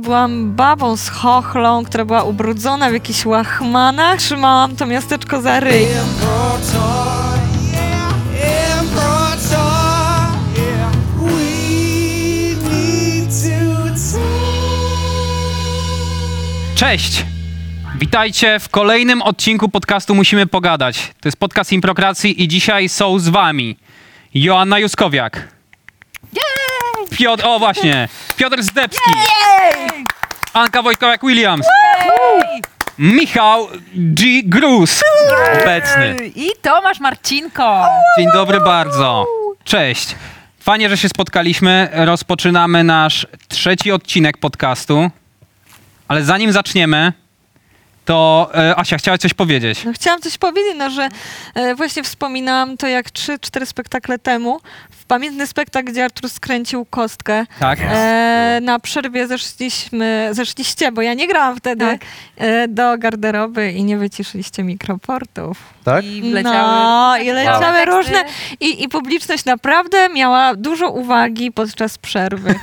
Byłam babą z chochlą, która była ubrudzona w jakichś łachmanach. Trzymałam to miasteczko za ryj. Cześć! Witajcie w kolejnym odcinku podcastu Musimy Pogadać. To jest podcast Improkracji i dzisiaj są z wami Joanna Juskowiak. Piotr, o właśnie, Piotr Zdebski. Anka Wojtkowiak-Williams. Michał G. Gruz. Obecny. I Tomasz Marcinko. Dzień dobry bardzo. Cześć. Fajnie, że się spotkaliśmy. Rozpoczynamy nasz trzeci odcinek podcastu. Ale zanim zaczniemy, to e, Asia, chciałaś coś powiedzieć. No, chciałam coś powiedzieć, no, że e, właśnie wspominałam to jak 3-4 spektakle temu. Pamiętny spektakl, gdzie Artur skręcił kostkę. Tak? E, na przerwie zeszliśmy, zeszliście, bo ja nie grałam wtedy, Tak. e, do garderoby i nie wyciszyliście mikroportów. Tak? I wleciały, no, i leciały teksty. różne. I, I publiczność naprawdę miała dużo uwagi podczas przerwy.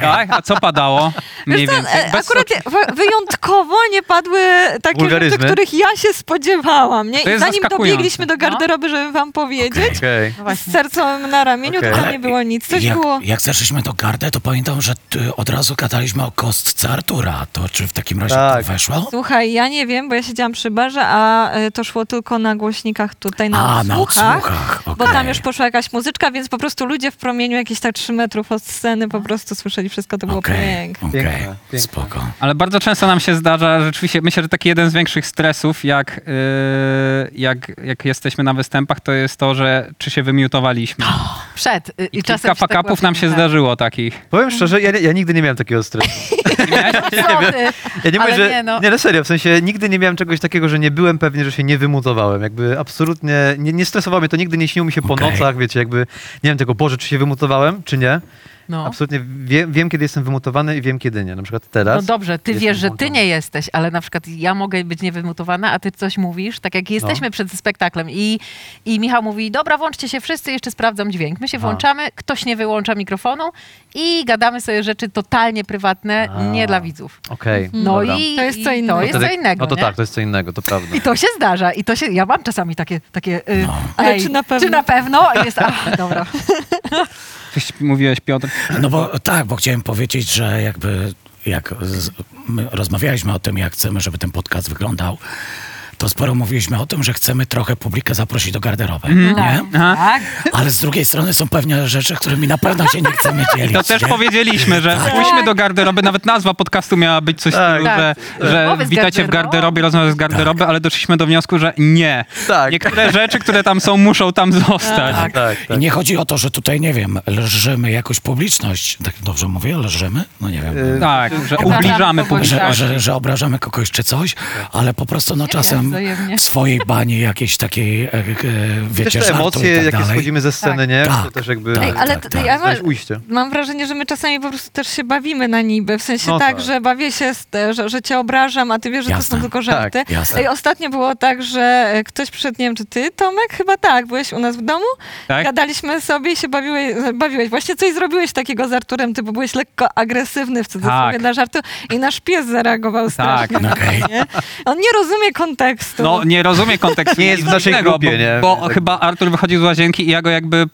Tak? A co padało? Mniej Wiesz co, więcej. e, Bez akurat wy- wyjątkowo nie padły takie rzeczy, Wulgaryzmy? których ja się spodziewałam. Nie? I zanim dobiegliśmy do garderoby, żeby wam powiedzieć, Okej. z sercem na ramieniu. To nie było nic. Coś jak, było... jak zeszliśmy do gardę, to pamiętam, że ty, od razu gadaliśmy o kostce Artura. To czy w takim razie Tak. to weszło? Słuchaj, ja nie wiem, bo ja siedziałam przy barze, a e, to szło tylko na głośnikach tutaj na A, na odsłuchach. odsłuchach. Bo tam już poszła jakaś muzyczka, więc po prostu ludzie w promieniu jakieś tak 3 metrów od sceny po prostu słyszeli wszystko, to było Okej, piękne. okej, piękne. spoko. Ale bardzo często nam się zdarza, rzeczywiście, myślę, że taki jeden z większych stresów, jak, yy, jak, jak jesteśmy na występach, to jest to, że czy się wymiutowaliśmy. Przed. Y, I czasem kilka się tak fakapów nam się właśnie- zdarzyło takich. Powiem szczerze, ja, ja nigdy nie miałem takiego stresu. Tak. Ty? Ja nie mówię, Ale że... nie, no. Nie, no serio, w sensie nigdy nie miałem czegoś takiego, że nie byłem pewny, że się nie wymutowałem. Jakby absolutnie nie, nie stresowało mnie to, nigdy nie śniło mi się po nocach, wiecie, jakby nie wiem tego, Boże, czy się wymutowałem, czy nie. No. Absolutnie wiem, wiem, kiedy jestem wymutowany i wiem, kiedy nie. Na przykład teraz. No dobrze, ty wiesz, że ty nie jesteś, ale na przykład ja mogę być niewymutowana, a ty coś mówisz, tak jak jesteśmy No. przed spektaklem i, i Michał mówi, dobra, włączcie się wszyscy, jeszcze sprawdzam dźwięk. My się włączamy, ktoś nie wyłącza mikrofonu i gadamy sobie rzeczy totalnie prywatne, A. nie dla widzów. Okej, No dobra. i To jest co innego. To jest Wtedy- co innego, No to nie? tak, to jest co innego, to prawda. I to się zdarza. I to się, ja mam czasami takie, takie y, Ale ej, czy na pewno? Czy na pewno? Jest, ach, dobra. Mówiłeś, Piotr? No bo tak, bo chciałem powiedzieć, że jakby jak rozmawialiśmy o tym, jak chcemy, żeby ten podcast wyglądał, to sporo mówiliśmy o tym, że chcemy trochę publikę zaprosić do garderoby, nie? Aha. Tak? Ale z drugiej strony są pewne rzeczy, którymi na pewno się nie chcemy dzielić. To też nie? powiedzieliśmy, że pójdźmy do garderoby. Nawet nazwa podcastu miała być coś Tak. stylu, że, Tak. że witajcie w garderoby. garderobie, rozmowy z garderoby, ale doszliśmy do wniosku, że nie. Tak. Niektóre rzeczy, które tam są, muszą tam zostać. Tak, tak. I nie chodzi o to, że tutaj, nie wiem, lżymy jakąś publiczność. Tak dobrze mówię, lżymy? No nie wiem. Tak, że Obrażamy ubliżamy kogoś, publiczność. że, że, że obrażamy kogoś czy coś, ale po prostu no czasem wzajemnie. w swojej bani jakiejś takiej, e, e, wiecie, Też te emocje, i tak jakie dalej. schodzimy ze sceny, Tak. nie? Tak. To też jakby... Tak. Ale tak, to, tak. ja ujście. mam wrażenie, że my czasami po prostu też się bawimy na niby. W sensie No tak, tak. że bawię się, z, te- że, że cię obrażam, a ty wiesz, że to Jasne. są tylko żarty. Tak, jasne. Ej, ostatnio było tak, że e, ktoś przyszedł, nie wiem, czy ty, Tomek? Chyba tak, byłeś u nas w domu, Tak? gadaliśmy sobie i się bawiłeś, bawiłeś. Właśnie coś zrobiłeś takiego z Arturem, ty byłeś lekko agresywny w cudzysłowie Tak. dla żartu i nasz pies zareagował strasznie. No Okej. Nie? On nie rozumie kontekstu. No, nie rozumie kontekstu. Nie jest w naszej dziwnego, grupie, bo, nie? Bo Tak. chyba Artur wychodził z łazienki i ja go jakby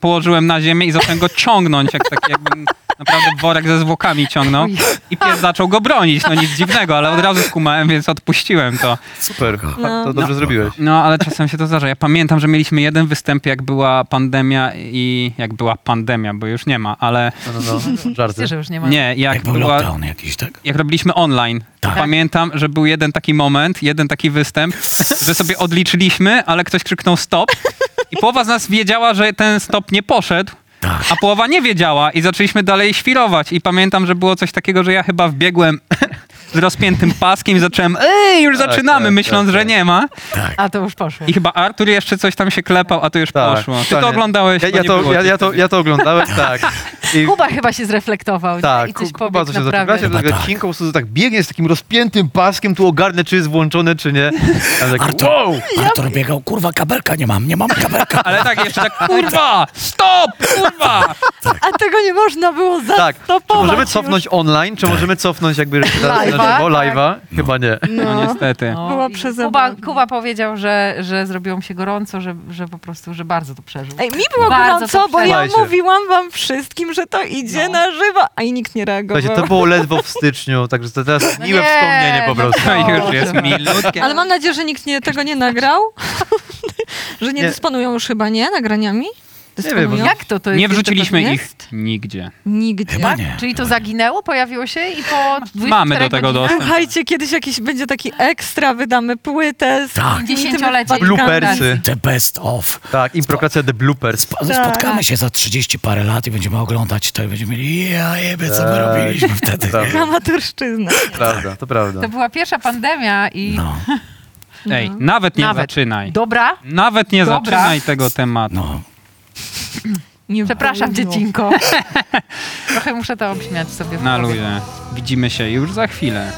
położyłem na ziemię i zacząłem go ciągnąć, jak taki jakbym naprawdę worek ze zwłokami ciągnął. I pies zaczął go bronić, no nic dziwnego, ale od razu skumałem, więc odpuściłem to. Super, No. to dobrze zrobiłeś. No, ale czasem się to zdarza. Ja pamiętam, że mieliśmy jeden występ, jak była pandemia i jak była pandemia, bo już nie ma, ale No, no, no. Żarty. Że już nie ma. nie, jak, Jak był była... lockdown jakiś, tak? jak robiliśmy online, Tak. pamiętam, że był jeden taki moment, jeden taki występ, że sobie odliczyliśmy, ale ktoś krzyknął stop i połowa z nas wiedziała, że ten stop nie poszedł, Tak. a połowa nie wiedziała i zaczęliśmy dalej świrować i pamiętam, że było coś takiego, że ja chyba wbiegłem z rozpiętym paskiem i zacząłem, ej, już Tak, zaczynamy, tak, myśląc, tak, że tak. nie ma. Tak. A to już poszło. I chyba Artur jeszcze coś tam się klepał, a to już Tak, poszło. Ty to oglądałeś, Ja, ja, to, ja, ja, to, ja to oglądałem, tak. I, Kuba chyba się zreflektował nie? tak, i coś Ku- Kuba pobiegł coś się naprawdę. zaczęła, tego tak. Po prostu tak biegnie z takim rozpiętym paskiem, tu ogarnę, czy jest włączone, czy nie. A ja tak, Artur, wow! Artur biegał, kurwa, kabelka nie mam, nie mam kabelka. Ale tak jeszcze tak, kurwa, stop, kurwa. A tego nie można było Tak, czy zastopować możemy już. cofnąć online, czy możemy cofnąć jakby Live'a, żywo, tak. live'a? Chyba nie. No niestety. No, Była i przezabawna. Kuba, Kuba powiedział, że, że zrobiło mu się gorąco, że, że po prostu, że bardzo to przeżył. Ej, mi było Bardzo gorąco, to bo ja mówiłam wam wszystkim, że to idzie No. na żywo, a i nikt nie reagował. Słuchajcie, to było ledwo w styczniu, także to teraz No miłe nie, wspomnienie po no prostu. to- To już jest milutkie. Ale mam nadzieję, że nikt nie, tego nie nagrał. że nie, Nie. dysponują już chyba, nie? Nagraniami? Dysponują? wiem, Jak to to jest? Nie wrzuciliśmy ich jest? nigdzie. Nigdzie. Chyba nie. Czyli to zaginęło, pojawiło się i po 24 Mamy do tego godzinach- dostęp. Słuchajcie, kiedyś jakiś będzie taki ekstra, wydamy płytę z Tak. Bloopersy. The best of. Tak, improkracja The Bloopers. Sp- Spotkamy się za 30 parę lat i będziemy oglądać to i będziemy mieli, ja jebie, co my Tak. robiliśmy wtedy. Prawda, Amatorszczyzna. prawda, to prawda. To była pierwsza pandemia i No, Ej, nawet nie Nawet. zaczynaj. dobra. Nawet nie Dobra. zaczynaj tego tematu. no. Nie Przepraszam, wolno. dziecinko. Trochę muszę to obśmiać sobie. w Na głowie. luzie. Widzimy się już za chwilę.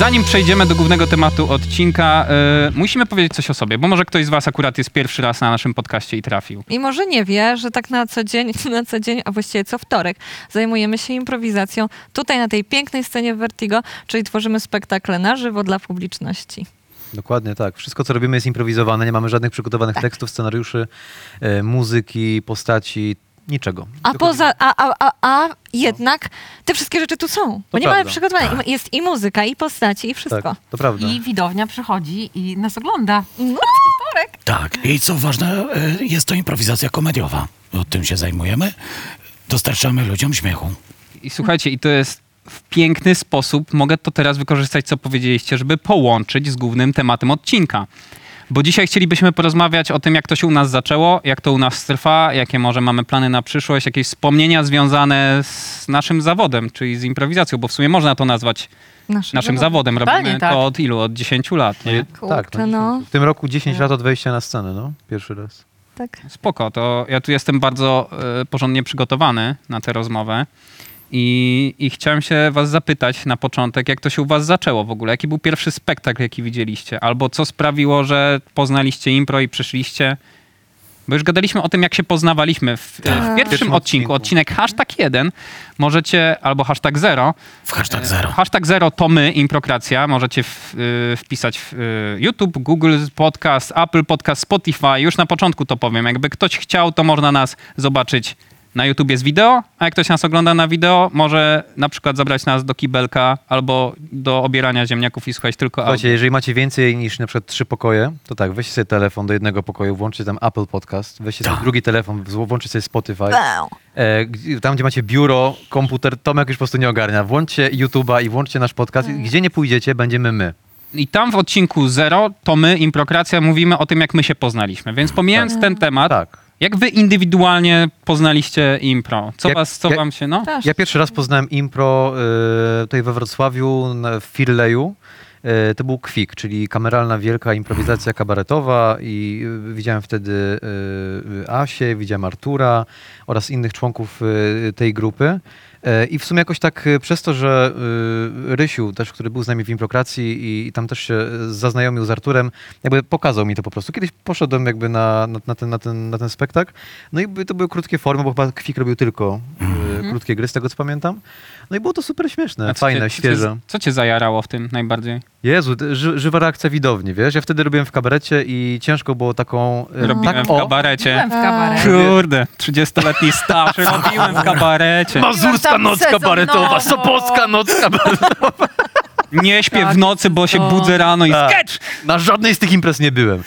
Zanim przejdziemy do głównego tematu odcinka, y, musimy powiedzieć coś o sobie, bo może ktoś z was akurat jest pierwszy raz na naszym podcaście i trafił. I może nie wie, że tak na co dzień, na co dzień, a właściwie co wtorek, zajmujemy się improwizacją tutaj na tej pięknej scenie Vertigo, czyli tworzymy spektakle na żywo dla publiczności. Dokładnie tak. Wszystko, co robimy jest improwizowane, nie mamy żadnych przygotowanych Tak. tekstów, scenariuszy, e, muzyki, postaci, niczego. A poza, a, a, a, a jednak te wszystkie rzeczy tu są, bo nie mamy prawda. przygotowania. I- Jest i muzyka, i postaci, i wszystko. Tak, to prawda. I widownia przychodzi i nas ogląda. No, Tak, i co ważne, y, jest to improwizacja komediowa. O tym się zajmujemy. Dostarczamy ludziom śmiechu. I słuchajcie, i to jest w piękny sposób, mogę to teraz wykorzystać, co powiedzieliście, żeby połączyć z głównym tematem odcinka. Bo dzisiaj chcielibyśmy porozmawiać o tym, jak to się u nas zaczęło, jak to u nas trwa, jakie może mamy plany na przyszłość, jakieś wspomnienia związane z naszym zawodem, czyli z improwizacją, bo w sumie można to nazwać naszym, naszym zawodem. Robimy tak. to od ilu? Od 10 lat. Nie? tak, Kurczę, no. W tym roku 10 lat od wejścia na scenę, no. Pierwszy raz. Tak. Spoko, to ja tu jestem bardzo e, porządnie przygotowany na tę rozmowę. I, I chciałem się was zapytać na początek, jak to się u was zaczęło w ogóle? Jaki był pierwszy spektakl, jaki widzieliście? Albo co sprawiło, że poznaliście impro i przyszliście? Bo już gadaliśmy o tym, jak się poznawaliśmy w, w pierwszym, pierwszym odcinku. Odcinek hashtag 1 możecie, albo hashtag 0. W hashtag zero. Hashtag 0 to my, improkracja. Możecie w, y, wpisać w y, YouTube, Google Podcast, Apple Podcast, Spotify. Już na początku to powiem. Jakby ktoś chciał, to można nas zobaczyć na YouTube jest wideo, a jak ktoś nas ogląda na wideo, może na przykład zabrać nas do kibelka albo do obierania ziemniaków i słuchać tylko Słuchajcie, audio. jeżeli macie więcej niż na przykład trzy pokoje, to tak, weźcie sobie telefon do jednego pokoju, włączcie tam Apple Podcast, weźcie sobie Tak. drugi telefon, włączcie sobie Spotify. E, tam, gdzie macie biuro, komputer, Tomek już po prostu nie ogarnia. Włączcie YouTube'a i włączcie nasz podcast. Gdzie nie pójdziecie, będziemy my. I tam w odcinku 0 to my, improkracja, mówimy o tym, jak my się poznaliśmy. Więc pomijając ten temat, Tak. Jak wy indywidualnie poznaliście impro? Co, Jak- was, co jak- wam się, no? Też. Ja pierwszy raz poznałem impro y, tutaj we Wrocławiu, na, w Firleju. Y, to był Kwik, czyli kameralna wielka improwizacja kabaretowa i y, widziałem wtedy y, y, Asię, widziałem Artura oraz innych członków y, tej grupy. Y, I w sumie jakoś tak y, przez to, że y, Rysiu też, który był z nami w improkracji i, tam też się zaznajomił z Arturem, jakby pokazał mi to po prostu. Kiedyś poszedłem jakby na, na, na, ten, na, ten, na ten spektakl. No i to były krótkie formy, bo chyba Kwik robił tylko y, krótkie gry, z tego co pamiętam. No i było to super śmieszne, fajne, cię, świeże. Co cię, co cię zajarało w tym najbardziej? Jezu, ży, żywa reakcja widowni, wiesz? Ja wtedy robiłem w kabarecie i ciężko było taką... Robiłem tak, w kabarecie. Byłem w kabarecie. Kurde, 30-letni staż, robiłem w kabarecie. Mazurska tam noc sezonowo. kabaretowa, Sopocka noc kabaretowa. Nie śpię Tak, w nocy, bo się to- budzę rano i Tak. sketch! Na żadnej z tych imprez nie byłem. E,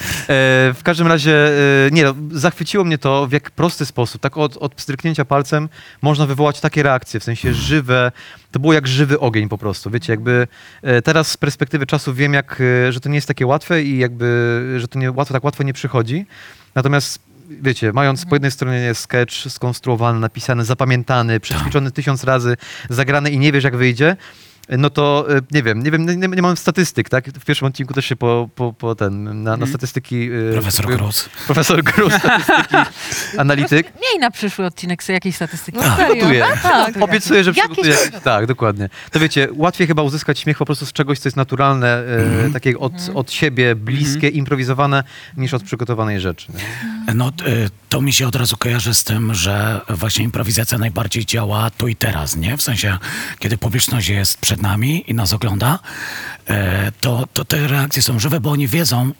w każdym razie, e, nie no, zachwyciło mnie to w jak prosty sposób. Tak od, od pstryknięcia palcem można wywołać takie reakcje, w sensie żywe. To było jak żywy ogień po prostu. Wiecie, jakby e, teraz z perspektywy czasu wiem, jak, e, że to nie jest takie łatwe i jakby, że to nie, łatwo, tak łatwo nie przychodzi. Natomiast wiecie, mając po jednej stronie sketch skonstruowany, napisany, zapamiętany, przećwiczony tysiąc razy, zagrany i nie wiesz jak wyjdzie, no to e, nie wiem, nie wiem, nie, nie mam statystyk, tak? W pierwszym odcinku też się po, po, po ten, na, na statystyki... e, Profesor byłem- Cruz. Profesor Cruz, statystyki, analityk. Miej na przyszły odcinek sobie jakieś statystyki. No? Przygotuję. Tak. Obiecuję, że przygotuję. jakieś- Tak, dokładnie. To wiecie, łatwiej chyba uzyskać śmiech po prostu z czegoś, co jest naturalne, e, takie od, od siebie, bliskie, improwizowane, niż od przygotowanej rzeczy. nie? No, to mi się od razu kojarzy z tym, że właśnie improwizacja najbardziej działa tu i teraz, nie? W sensie, kiedy publiczność jest przed nami i nas ogląda, e, to, to te reakcje są żywe, bo oni wiedzą,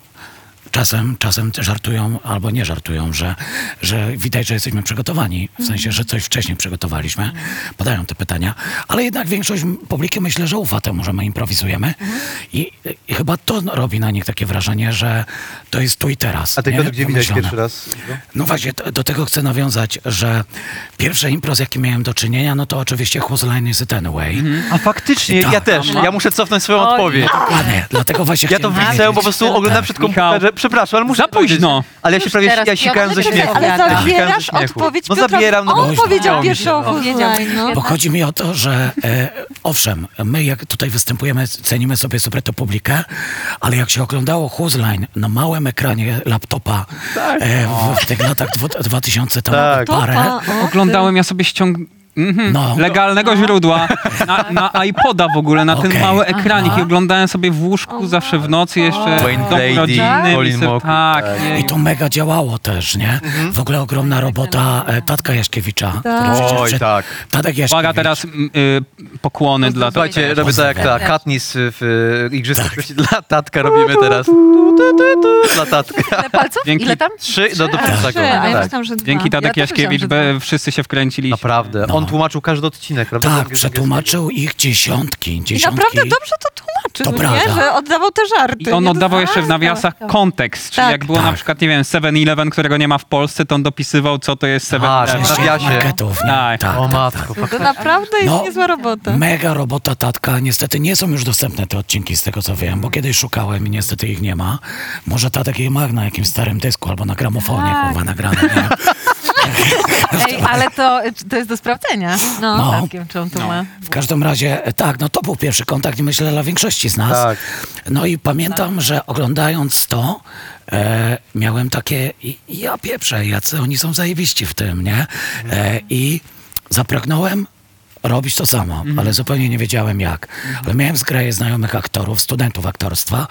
czasem, czasem żartują albo nie żartują, że, że widać, że jesteśmy przygotowani, w sensie, że coś wcześniej przygotowaliśmy, padają te pytania, ale jednak większość publiki myślę, że ufa temu, że my improwizujemy i, i chyba to robi na nich takie wrażenie, że to jest tu i teraz. A ty nie? Gdzie widać pierwszy raz? No właśnie, do, do tego chcę nawiązać, że pierwsze impro, z jakim miałem do czynienia, no to oczywiście Whose Line Is It Anyway. A faktycznie, Tak. ja też. Ja muszę cofnąć swoją Oj, odpowiedź. Dokładnie, dlatego właśnie Ja to chciałem widzę, po prostu oglądam przed Michał, komputerze. Przepraszam, ale muszę za powiedzieć. późno. Ale ja się Już prawie teraz ja sikałem ze śmiechu. Ale zabierasz Sikałem ze śmiechu. odpowiedź No zabieram, no bo- On powiedział No, pierwszy o powiedział. Huzline, no. Bo chodzi mi o to, że e, owszem, my jak tutaj występujemy, cenimy sobie super tę publikę, ale jak się oglądało Whose Line na małym ekranie laptopa e, w, w tych latach dwu- 2000 tam Tak. parę, Topa, o, Oglądałem, ja sobie ściąg... Mhm. No. Legalnego źródła na, na iPoda w ogóle, na ten Okej. mały ekranik i oglądałem sobie w łóżku zawsze w nocy jeszcze Wayne Brady. Colin. Tak, Tak. nie. I to mega działało też, nie? W ogóle ogromna robota e, Tatka Jaśkiewicza. przecież Oj, przed- tak. Tadek Jaśkiewicz. Uwaga teraz y, pokłony dla Słuchajcie, robię tak jak ta Katniss w, w Igrzyskach Tak. Dla tatka robimy teraz. Dla tatka. Ile palców? Dzięki. Ile tam? Trzy do, do pierwszego. Tak. Dzięki Tadek Jaśkiewicz, wszyscy się wkręciliśmy. Naprawdę. No. On tłumaczył każdy odcinek, prawda? Tak, przetłumaczył ich dziesiątki, I dziesiątki. naprawdę dobrze to tłumaczył, To nie? prawda. Że oddawał te żarty. I on oddawał jeszcze w Tak. nawiasach kontekst, czyli Tak. jak było na Tak. przykład, nie wiem, 7-Eleven, którego nie ma w Polsce, to on dopisywał, co to jest A, 7-Eleven. w nawiasie. marketów, nie? Tak. Tak, O tak, matko, tak. To naprawdę jest No, niezła robota. Mega robota tatka. Niestety nie są już dostępne te odcinki z tego co wiem, bo kiedyś szukałem i niestety ich nie ma. Może tatek je ma na jakimś starym dysku albo na gramofonie, Tak. kurwa, nagrane. Ej, ale to, to jest do sprawdzenia. No. No. No. Tatkiem, czy on to ma. W każdym razie, e, tak, no to był pierwszy kontakt myślę dla większości z nas. Tak. No i pamiętam, że oglądając to, e, miałem takie, ja pieprzę, jacy oni są zajebiści w tym, nie? E, I zapragnąłem robić to samo, ale zupełnie nie wiedziałem jak. Ale miałem zgraję znajomych aktorów, studentów aktorstwa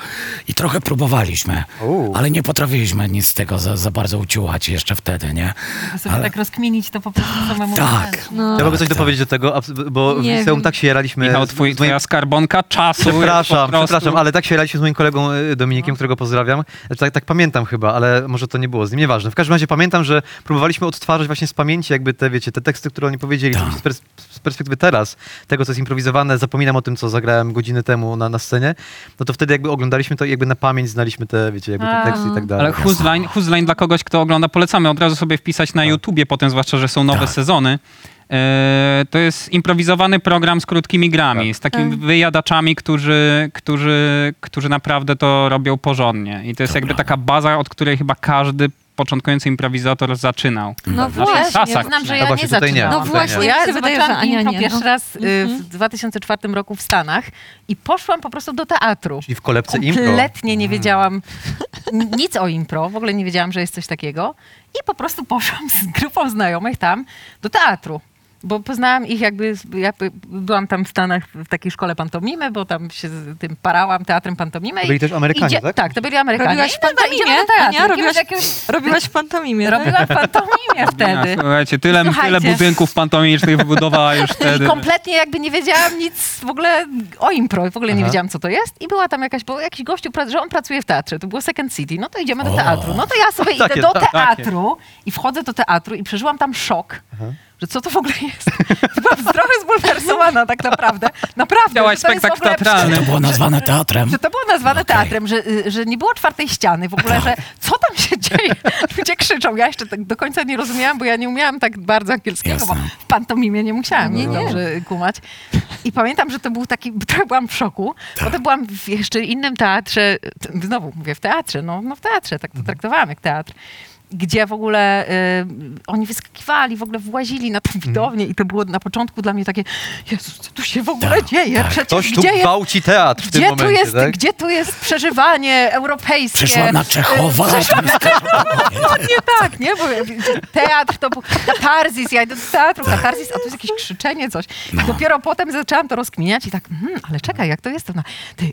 i trochę próbowaliśmy, U. ale nie potrafiliśmy nic z tego za, za bardzo uciułać jeszcze wtedy, nie? Żeby sobie Ale- tak rozkminić to po prostu samemu. Tak. No. Ja mogę coś Tak, dopowiedzieć do tego, bo w Nie liceum wiem. tak się jaraliśmy. Michał, twój, twoja skarbonka czasu. Przepraszam, przepraszam, ale tak się jaraliśmy z moim kolegą y, Dominikiem, którego pozdrawiam. Znaczy, Tak, tak pamiętam chyba, ale może to nie było z nim, nieważne. W każdym razie pamiętam, że próbowaliśmy odtwarzać właśnie z pamięci jakby te, wiecie, te teksty, które oni powiedzieli Tak. z, pers- z perspektywy teraz, tego, co jest improwizowane, zapominam o tym, co zagrałem godziny temu na, na scenie, no to wtedy jakby oglądaliśmy to i jakby na pamięć znaliśmy te, wiecie, jakby te teksty i tak dalej. Ale Whose Line, Whose Line dla kogoś, kto ogląda, polecamy od razu sobie wpisać na YouTubie, potem zwłaszcza, że są nowe Tak. sezony. E, to jest improwizowany program z krótkimi grami, z takimi wyjadaczami, którzy, którzy, którzy naprawdę to robią porządnie. I to jest jakby taka baza, od której chyba każdy początkujący improwizator zaczynał. No W naszych właśnie, czasach. Znam, że No ja właśnie, nie zaczynałam. No Tutaj właśnie, nie. ja się wydaje, że Ania nie. pierwszy no. raz y, w 2004 roku w Stanach i poszłam po prostu do teatru. Czyli w kolebce impro. Kompletnie nie wiedziałam n- nic o impro, w ogóle nie wiedziałam, że jest coś takiego. I po prostu poszłam z grupą znajomych tam do teatru. Bo poznałam ich jakby, ja by- byłam tam w Stanach w takiej szkole pantomimy, bo tam się z tym parałam, teatrem pantomimy. To byli też Amerykanie, tak? Tak, to byli Amerykanie. Robiłaś I dobra, pantomimie? do. Ania, robiłaś- jakiegoś- Robiłaś w pantomimie, tak? Robiłam pantomimie wtedy. Słuchajcie, tyle, tyle Słuchajcie. budynków pantomimicznych wybudowała już wtedy. I kompletnie jakby nie wiedziałam nic w ogóle o impro, w ogóle nie Aha. wiedziałam, co to jest. I była tam jakaś, bo jakiś gościu, że on pracuje w teatrze, to było Second City, no to idziemy do O. teatru. No to ja sobie Takie, idę do teatru i wchodzę do teatru i przeżyłam tam szok. Że co to w ogóle jest? Byłam trochę zbulwersowana tak naprawdę. Naprawdę. Chciałaś to spektakl ogóle teatralny. To było nazwane teatrem. że to było nazwane Okej. teatrem, że, że nie było czwartej ściany w ogóle, że co tam się dzieje? Ludzie krzyczą. Ja jeszcze tak do końca nie rozumiałam, bo ja nie umiałam tak bardzo angielskiego, bo Jasne. w pantomimie nie musiałam Nie, nie, nie. dobrze kumać. I pamiętam, że to był taki, trochę byłam w szoku. Potem byłam w jeszcze innym teatrze, znowu mówię w teatrze, no, no w teatrze, tak to traktowałam jak teatr. Gdzie w ogóle y, oni wyskakiwali, w ogóle włazili na tę Mhm. widownię i to było na początku dla mnie takie, Jezus, co tu się w ogóle dzieje? tak. Przecież Ktoś tu gwałci teatr w tym gdzie momencie, tu, jest, tak? gdzie tu jest przeżywanie europejskie? Przyszła na Czechowa. Nie tak, nie? Bo teatr to był katarzis, ja idę do teatru, katarzis, a tu jest jakieś krzyczenie, coś. I No. dopiero potem zaczęłam to rozkminiać i tak, hmm, ale czekaj, jak to jest? To na...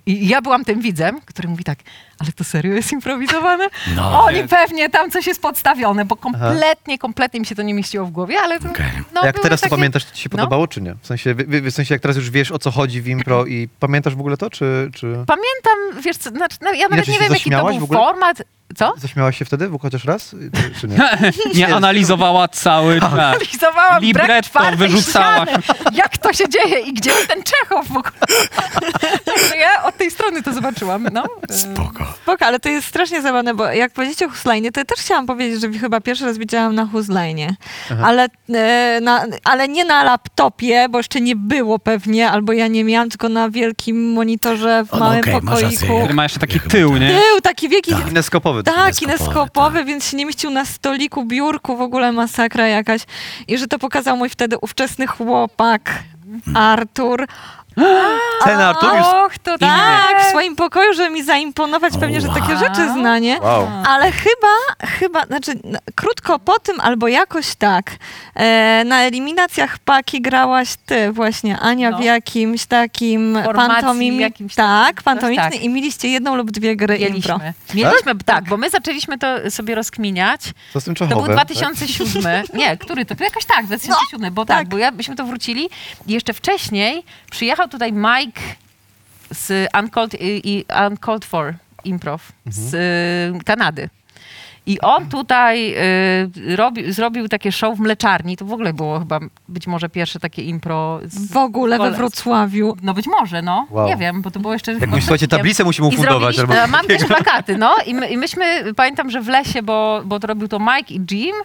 I ja byłam tym widzem, który mówi tak, ale to serio jest improwizowane? No. Oni pewnie, tam coś jest podstawione, bo kompletnie, kompletnie mi się to nie mieściło w głowie, ale to, Okej. no, jak teraz to takie- pamiętasz, to ci się no. podobało, czy nie? W sensie, wy- w sensie, jak teraz już wiesz, o co chodzi w impro i pamiętasz w ogóle to, czy... czy... Pamiętam, wiesz co, znaczy, no, ja nawet nie wiem, jaki to był w format. Co? Zaśmiałaś się wtedy w- chociaż raz, czy, czy nie? Nie analizowała cały czas. Analizowałam Libretto ściany. Jak to się dzieje i gdzie jest ten Czechow w ogóle? Także ja od tej strony to zobaczyłam. No. Spoko. Spoko, ale to jest strasznie zabawne, bo jak powiedziecie o Huslajnie, to ja też chciałam powiedzieć, że chyba pierwszy raz widziałam na Huslajnie. Ale, e, na, ale nie na laptopie, bo jeszcze nie było pewnie, albo ja nie miałam, tylko na wielkim monitorze w O, no małym rację. pokoiku. Który ma jeszcze taki Ja tył, tak. nie? Był taki wielki, Kineskopowy. Tak, kineskopowy, kineskopowy, więc się nie mieścił na stoliku, biurku, w ogóle masakra jakaś. I że to pokazał mój wtedy ówczesny chłopak, Artur. Ten Artur już... Och, to Tak, w swoim pokoju, żeby mi zaimponować pewnie, że takie rzeczy zna, nie? Wow. Ale chyba, chyba, znaczy n- krótko po tym, albo jakoś tak, e, na eliminacjach Paki grałaś ty właśnie, Ania No. w jakimś takim Formacji pantomim, jakimś tak, takim, pantomiczny tak. i mieliście jedną lub dwie gry impro. Mieliśmy. Mieliśmy, tak? bo my zaczęliśmy to sobie rozkminiać. Co z tym To Czechowem? był tak? 2007. Nie, który to? To jakoś tak, 2007, bo tak, tak. bo ja, myśmy to wrócili i jeszcze wcześniej przyjechał tutaj Mike z Uncalled, i, Uncalled for Improv z y, Kanady. I on tutaj y, robi, zrobił takie show w mleczarni. To w ogóle było chyba być może pierwsze takie impro. Z, W ogóle we Wrocławiu. No być może, no. Wow. Nie wiem, bo to było jeszcze... Jak słuchajcie, tablicę musimy ufundować. Albo... Mam też plakaty, no. I, my, I myśmy, pamiętam, że w lesie, bo, bo to robił to Mike i Jim,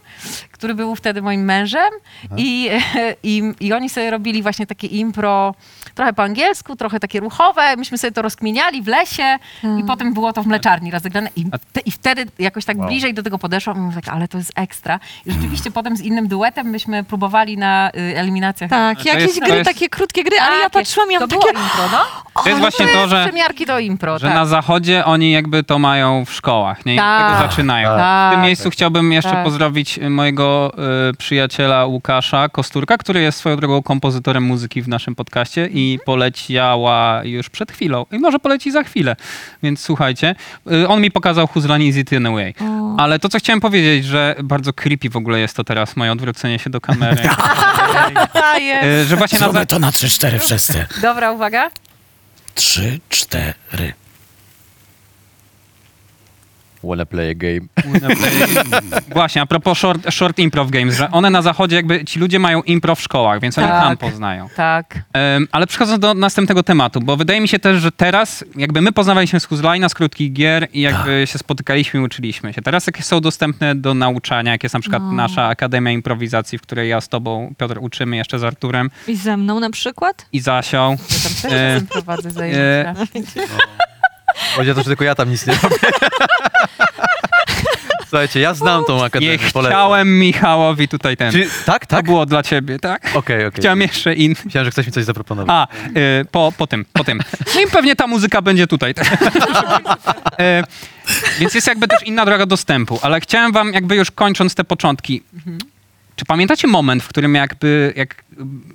który był wtedy moim mężem. I, i, I oni sobie robili właśnie takie impro, trochę po angielsku, trochę takie ruchowe. Myśmy sobie to rozkminiali w lesie i potem było to w mleczarni rozegrane. I, te, i wtedy jakoś tak Wow. bliżej do tego podeszłam i mówię tak, ale to jest ekstra. I rzeczywiście potem z innym duetem myśmy próbowali na y, eliminacjach. Tak, To jakieś jest- to gry, jest- takie krótkie gry, ale ja Takie. patrzyłam i To takie... impro, no. To jest właśnie to, że, Przemiarki do impro, że tak. na zachodzie oni jakby to mają w szkołach, nie? I Tak. tego zaczynają. Tak. W tym miejscu chciałbym jeszcze Tak. pozdrowić mojego y, przyjaciela Łukasza Kosturka, który jest swoją drogą kompozytorem muzyki w naszym podcaście i poleciała już przed chwilą. I może poleci za chwilę, więc słuchajcie. Y, on mi pokazał Who's Line Is It In A Way. O. Ale to, co chciałem powiedzieć, że bardzo creepy w ogóle jest to teraz, moje odwrócenie się do kamery. Y, że właśnie na, Zróbmy za- to na 3-4 wszyscy. Dobra, uwaga. 3, 4. Wanna play a game. Właśnie, a propos short, short improv games, że one na zachodzie jakby, ci ludzie mają improv w szkołach, więc oni Tak. tam poznają. Tak. Em, ale przechodząc do następnego tematu, bo wydaje mi się też, że teraz jakby my poznawaliśmy z Huzlina, z krótkich gier i jakby się spotykaliśmy i uczyliśmy się. Teraz jakie są dostępne do nauczania, jak jest na przykład No. nasza Akademia Improwizacji, w której ja z tobą, Piotr, uczymy jeszcze z Arturem I ze mną na przykład? i Zasią. Ja tam też E, prowadzę zajęcia. Chodzi to, że tylko ja tam nic nie robię. Słuchajcie, ja znam tą Nie akademię. polecam. chciałem Michałowi tutaj ten. Czy, tak, To tak? było dla ciebie, tak? Okej, okej. Chciałem jeszcze inny. Myślałem, że ktoś mi coś zaproponował. A, y, po, po tym, po tym. No i pewnie ta muzyka będzie tutaj. e, więc jest jakby też inna droga dostępu, ale chciałem wam jakby już kończąc te początki, czy pamiętacie moment, w którym jakby, jak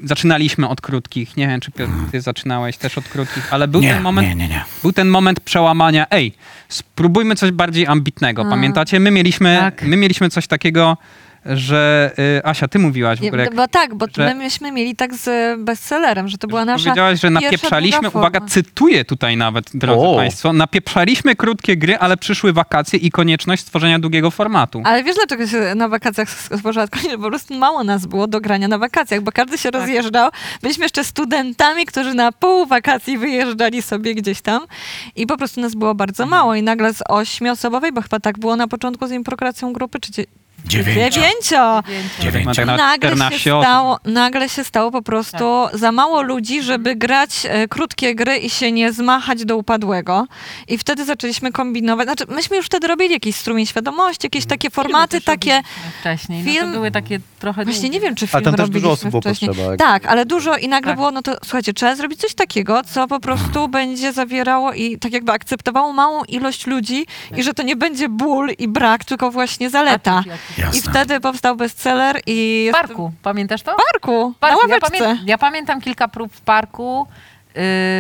zaczynaliśmy od krótkich, nie wiem, czy Piotr, ty zaczynałeś też od krótkich, ale był Nie, ten moment, nie, nie, nie. był ten moment przełamania, ej, spróbujmy coś bardziej ambitnego, pamiętacie? My mieliśmy, Tak. my mieliśmy coś takiego, że, y, Asia, ty mówiłaś w ogóle, jak Bo tak, bo że- my myśmy mieli tak z bestsellerem, że to była nasza Powiedziałaś, że napieprzaliśmy, uwaga, forma. cytuję tutaj nawet, drodzy O. Państwo, napieprzaliśmy krótkie gry, ale przyszły wakacje i konieczność stworzenia długiego formatu. Ale wiesz, dlaczego się na wakacjach stworzyła tylko, po prostu mało nas było do grania na wakacjach, bo każdy się rozjeżdżał. Byliśmy jeszcze studentami, którzy na pół wakacji wyjeżdżali sobie gdzieś tam i po prostu nas było bardzo mało i nagle z ośmioosobowej, bo chyba tak było na początku z improkracją grupy, czy Dziewięcio. Dziewięcio. Tak Nagle 14 się, stało, nagle się stało po prostu za mało ludzi, żeby grać e, krótkie gry i się nie zmachać do upadłego. I wtedy zaczęliśmy kombinować. Znaczy, myśmy już wtedy robili jakiś strumień świadomości, jakieś takie formaty, takie... Wcześniej, no film- to były takie trochę... Właśnie nie wiem, czy A film tam też dużo robiliśmy osób było wcześniej. potrzeba, jak- Tak, ale dużo i nagle Tak. było, no to słuchajcie, trzeba zrobić coś takiego, co po prostu będzie zawierało i tak jakby akceptowało małą ilość ludzi i że to nie będzie ból i brak, tylko właśnie zaleta. I Jasne. wtedy powstał bestseller i... W jest- parku, pamiętasz to? W parku, W parku. na Ja, pamię- ja pamiętam kilka prób w parku, y,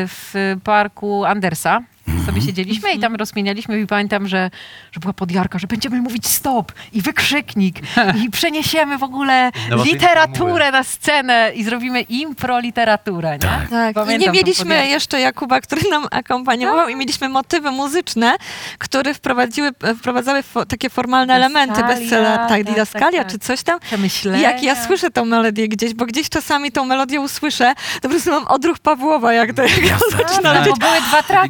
w parku Andersa. Sobie siedzieliśmy i tam rozmienialiśmy i pamiętam, że, że była podjarka, że będziemy mówić stop i wykrzyknik i przeniesiemy w ogóle Innowacyjne literaturę na scenę i zrobimy impro literaturę, nie? Tak. Tak, i nie mieliśmy jeszcze Jakuba, który nam akompaniował i mieliśmy motywy muzyczne, które wprowadziły, wprowadzały fo, takie formalne elementy bestseller, tak, tak, didaskalia tak, czy tak. coś tam. Przemyślenia. I jak ja słyszę tą melodię gdzieś, bo gdzieś czasami tą melodię usłyszę, to po prostu mam odruch Pawłowa, jak to jak Jasne. zaczyna No, lecieć. bo były dwa traki,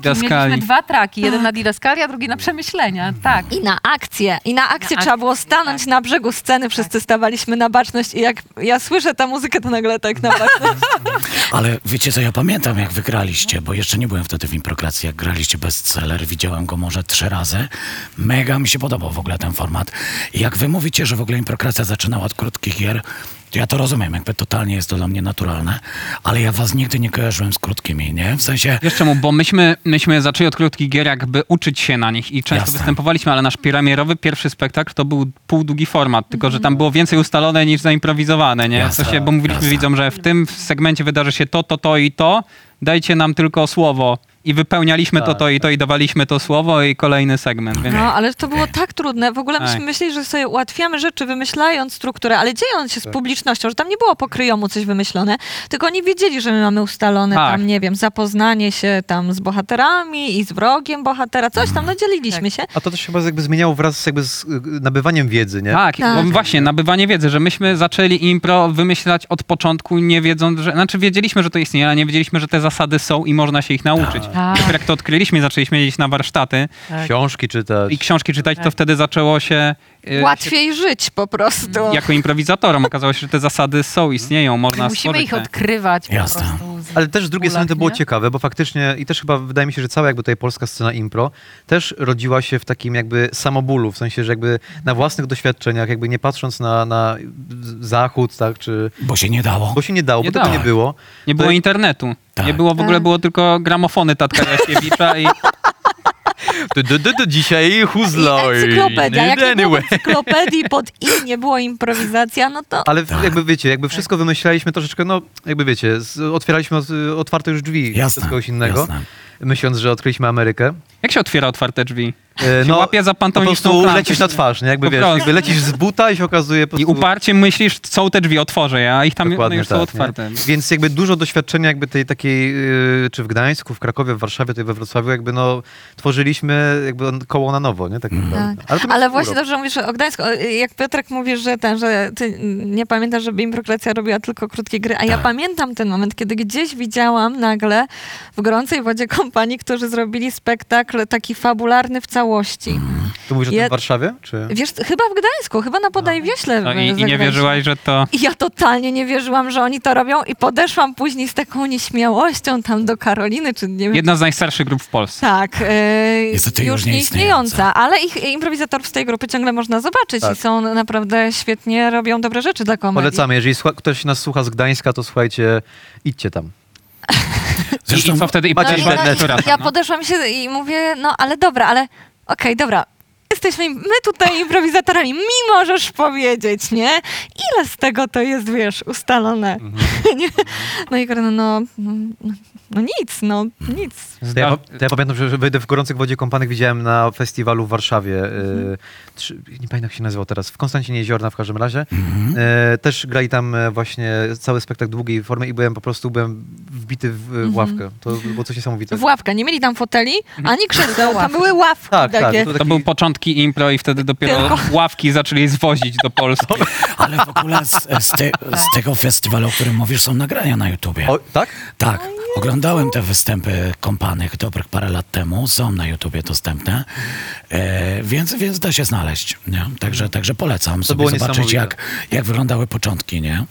Dwa traki, jeden na didaskalia, drugi na przemyślenia, tak. I na akcję. I na akcję Na trzeba było akcję, stanąć tak. na brzegu sceny, wszyscy stawaliśmy na baczność i jak ja słyszę tę muzykę, to nagle tak na baczność. Ale wiecie co, ja pamiętam jak wygraliście, bo jeszcze nie byłem wtedy w improkracji, jak graliście bestseller, widziałem go może trzy razy. Mega mi się podobał w ogóle ten format. I jak wy mówicie, że w ogóle improkracja zaczynała od krótkich gier, ja to rozumiem, jakby totalnie jest to dla mnie naturalne, ale ja was nigdy nie kojarzyłem z krótkimi, nie? W sensie, Wiesz czemu? Bo myśmy, myśmy zaczęli od krótkich gier jakby uczyć się na nich i często Jasne. występowaliśmy, ale nasz premierowy pierwszy spektakl to był półdługi format, tylko że tam było więcej ustalone niż zaimprowizowane, nie? Jasne, W sensie, bo mówiliśmy jasne. widzom, że w tym segmencie wydarzy się to, to, to i to, dajcie nam tylko słowo. I wypełnialiśmy to, Tak, to i to i dawaliśmy to słowo i kolejny segment. Więc... No, ale to było tak trudne. W ogóle myśmy Tak. myśleli, że sobie ułatwiamy rzeczy, wymyślając strukturę, ale dziejąc się z publicznością, że tam nie było po kryjomu coś wymyślone, tylko oni wiedzieli, że my mamy ustalone Tak. tam, nie wiem, zapoznanie się tam z bohaterami i z wrogiem bohatera, coś tam, no dzieliliśmy się. A to też chyba jakby zmieniało wraz z, jakby z y, nabywaniem wiedzy, nie? Tak, Tak. bo właśnie, nabywanie wiedzy, że myśmy zaczęli impro wymyślać od początku, nie wiedząc, że... Znaczy wiedzieliśmy, że to istnieje, ale nie wiedzieliśmy, że te zasady są i można się ich nauczyć. Tak. Dopiero jak to odkryliśmy zaczęliśmy jeździć na warsztaty Książki czytać. i książki czytać, to Tak. wtedy zaczęło się... e, Łatwiej żyć po prostu. się- Jako improwizatorom okazało się, że te zasady są, istnieją, można Musimy stworzyć ich te- odkrywać po Jasne. prostu. Ale też z drugiej strony to było nie? ciekawe, bo faktycznie i też chyba wydaje mi się, że cała jakby tutaj polska scena impro też rodziła się w takim jakby samobólu, w sensie, że jakby na własnych doświadczeniach, jakby nie patrząc na, na zachód, tak, czy... bo się nie dało. Bo się nie dało, Nie bo tego dało. nie było. Nie było To- internetu. Tak. Nie było w ogóle, Tak. było tylko gramofony Tatka Jaśkiewicza i Du, du, du, du, dzisiaj Huzloj. encyklopedia. Jak nie było Anyway. encyklopedii pod i nie było improwizacja, no to Ale w- jakby wiecie, jakby wszystko wymyślaliśmy troszeczkę, no jakby wiecie, z, otwieraliśmy od, otwarte już drzwi Jasne, z kogoś innego, jasne. myśląc, że odkryliśmy Amerykę. jak się otwiera otwarte drzwi? E, Się łapie za po pantoniczną prostu klamkę. lecisz na twarz, nie? Jakby Po wiesz, prostu. jakby lecisz z buta i się okazuje po I prostu... uparcie myślisz, są te drzwi, otworzę, a ich tam one Dokładnie już tak, są nie? otwarte. Więc jakby dużo doświadczenia jakby tej takiej, yy, czy w Gdańsku, w Krakowie, w Warszawie, tutaj we Wrocławiu, jakby no tworzyliśmy jakby koło na nowo, nie? Tak naprawdę. Tak. Ale, to Ale miał właśnie urok. że mówisz o Gdańsku, o, jak Piotrek mówisz, że ten, że ty nie pamiętasz, żeby improkracja robiła tylko krótkie gry, a ja Tak. pamiętam ten moment, kiedy gdzieś widziałam nagle w gorącej wodzie kompanii, którzy zrobili spektakl taki fabularny w całości. Tu mówisz o tym Ja- w Warszawie? Czy... Wiesz, chyba w Gdańsku, chyba na Podajwieśle. No i, I nie wierzyłaś, że to... I ja totalnie nie wierzyłam, że oni to robią i podeszłam później z taką nieśmiałością tam do Karoliny, czy nie wiem, Jedna z najstarszych grup w Polsce. tak, e, Niestety już już nie nieistniejąca, ale ich improwizatorów z tej grupy ciągle można zobaczyć Tak. i są naprawdę świetnie, robią dobre rzeczy dla komedii. Polecamy, jeżeli ktoś nas słucha z Gdańska, to słuchajcie, idźcie tam. I, I co wtedy? I Macie No, i, no, i ja no. podeszłam się i mówię, no ale dobra, ale okej, dobra. Jesteśmy my tutaj improwizatorami, mi możesz powiedzieć, nie? Ile z tego to jest, wiesz, ustalone? Mhm. No i Karolina, no, no, no nic, no nic. To ja, to ja pamiętam, że że wejdę w gorących wodzie kąpanych widziałem na festiwalu w Warszawie. Mhm. Nie pamiętam jak się nazywał teraz. W Konstancinie Jeziorna w każdym razie. Mhm. E, też grali tam e, właśnie cały spektakl długiej formy i byłem po prostu byłem wbity w, Mhm. w ławkę. To było coś niesamowitego. W ławkę, nie mieli tam foteli, ani krzeseł, tam były ławki Tak, tak. takie. To To taki- były początki impro i wtedy dopiero Tylko- ławki zaczęli zwozić do Polski. Ale w ogóle z, z, te, z tego festiwalu, o którym mówisz, są nagrania na YouTubie. O, tak? Tak, Oglądałem te występy kompanych dobrych parę lat temu, są na YouTubie dostępne, e, więc, więc da się znaleźć. Nie? Także, także polecam sobie było zobaczyć, jak, jak wyglądały początki. Nie?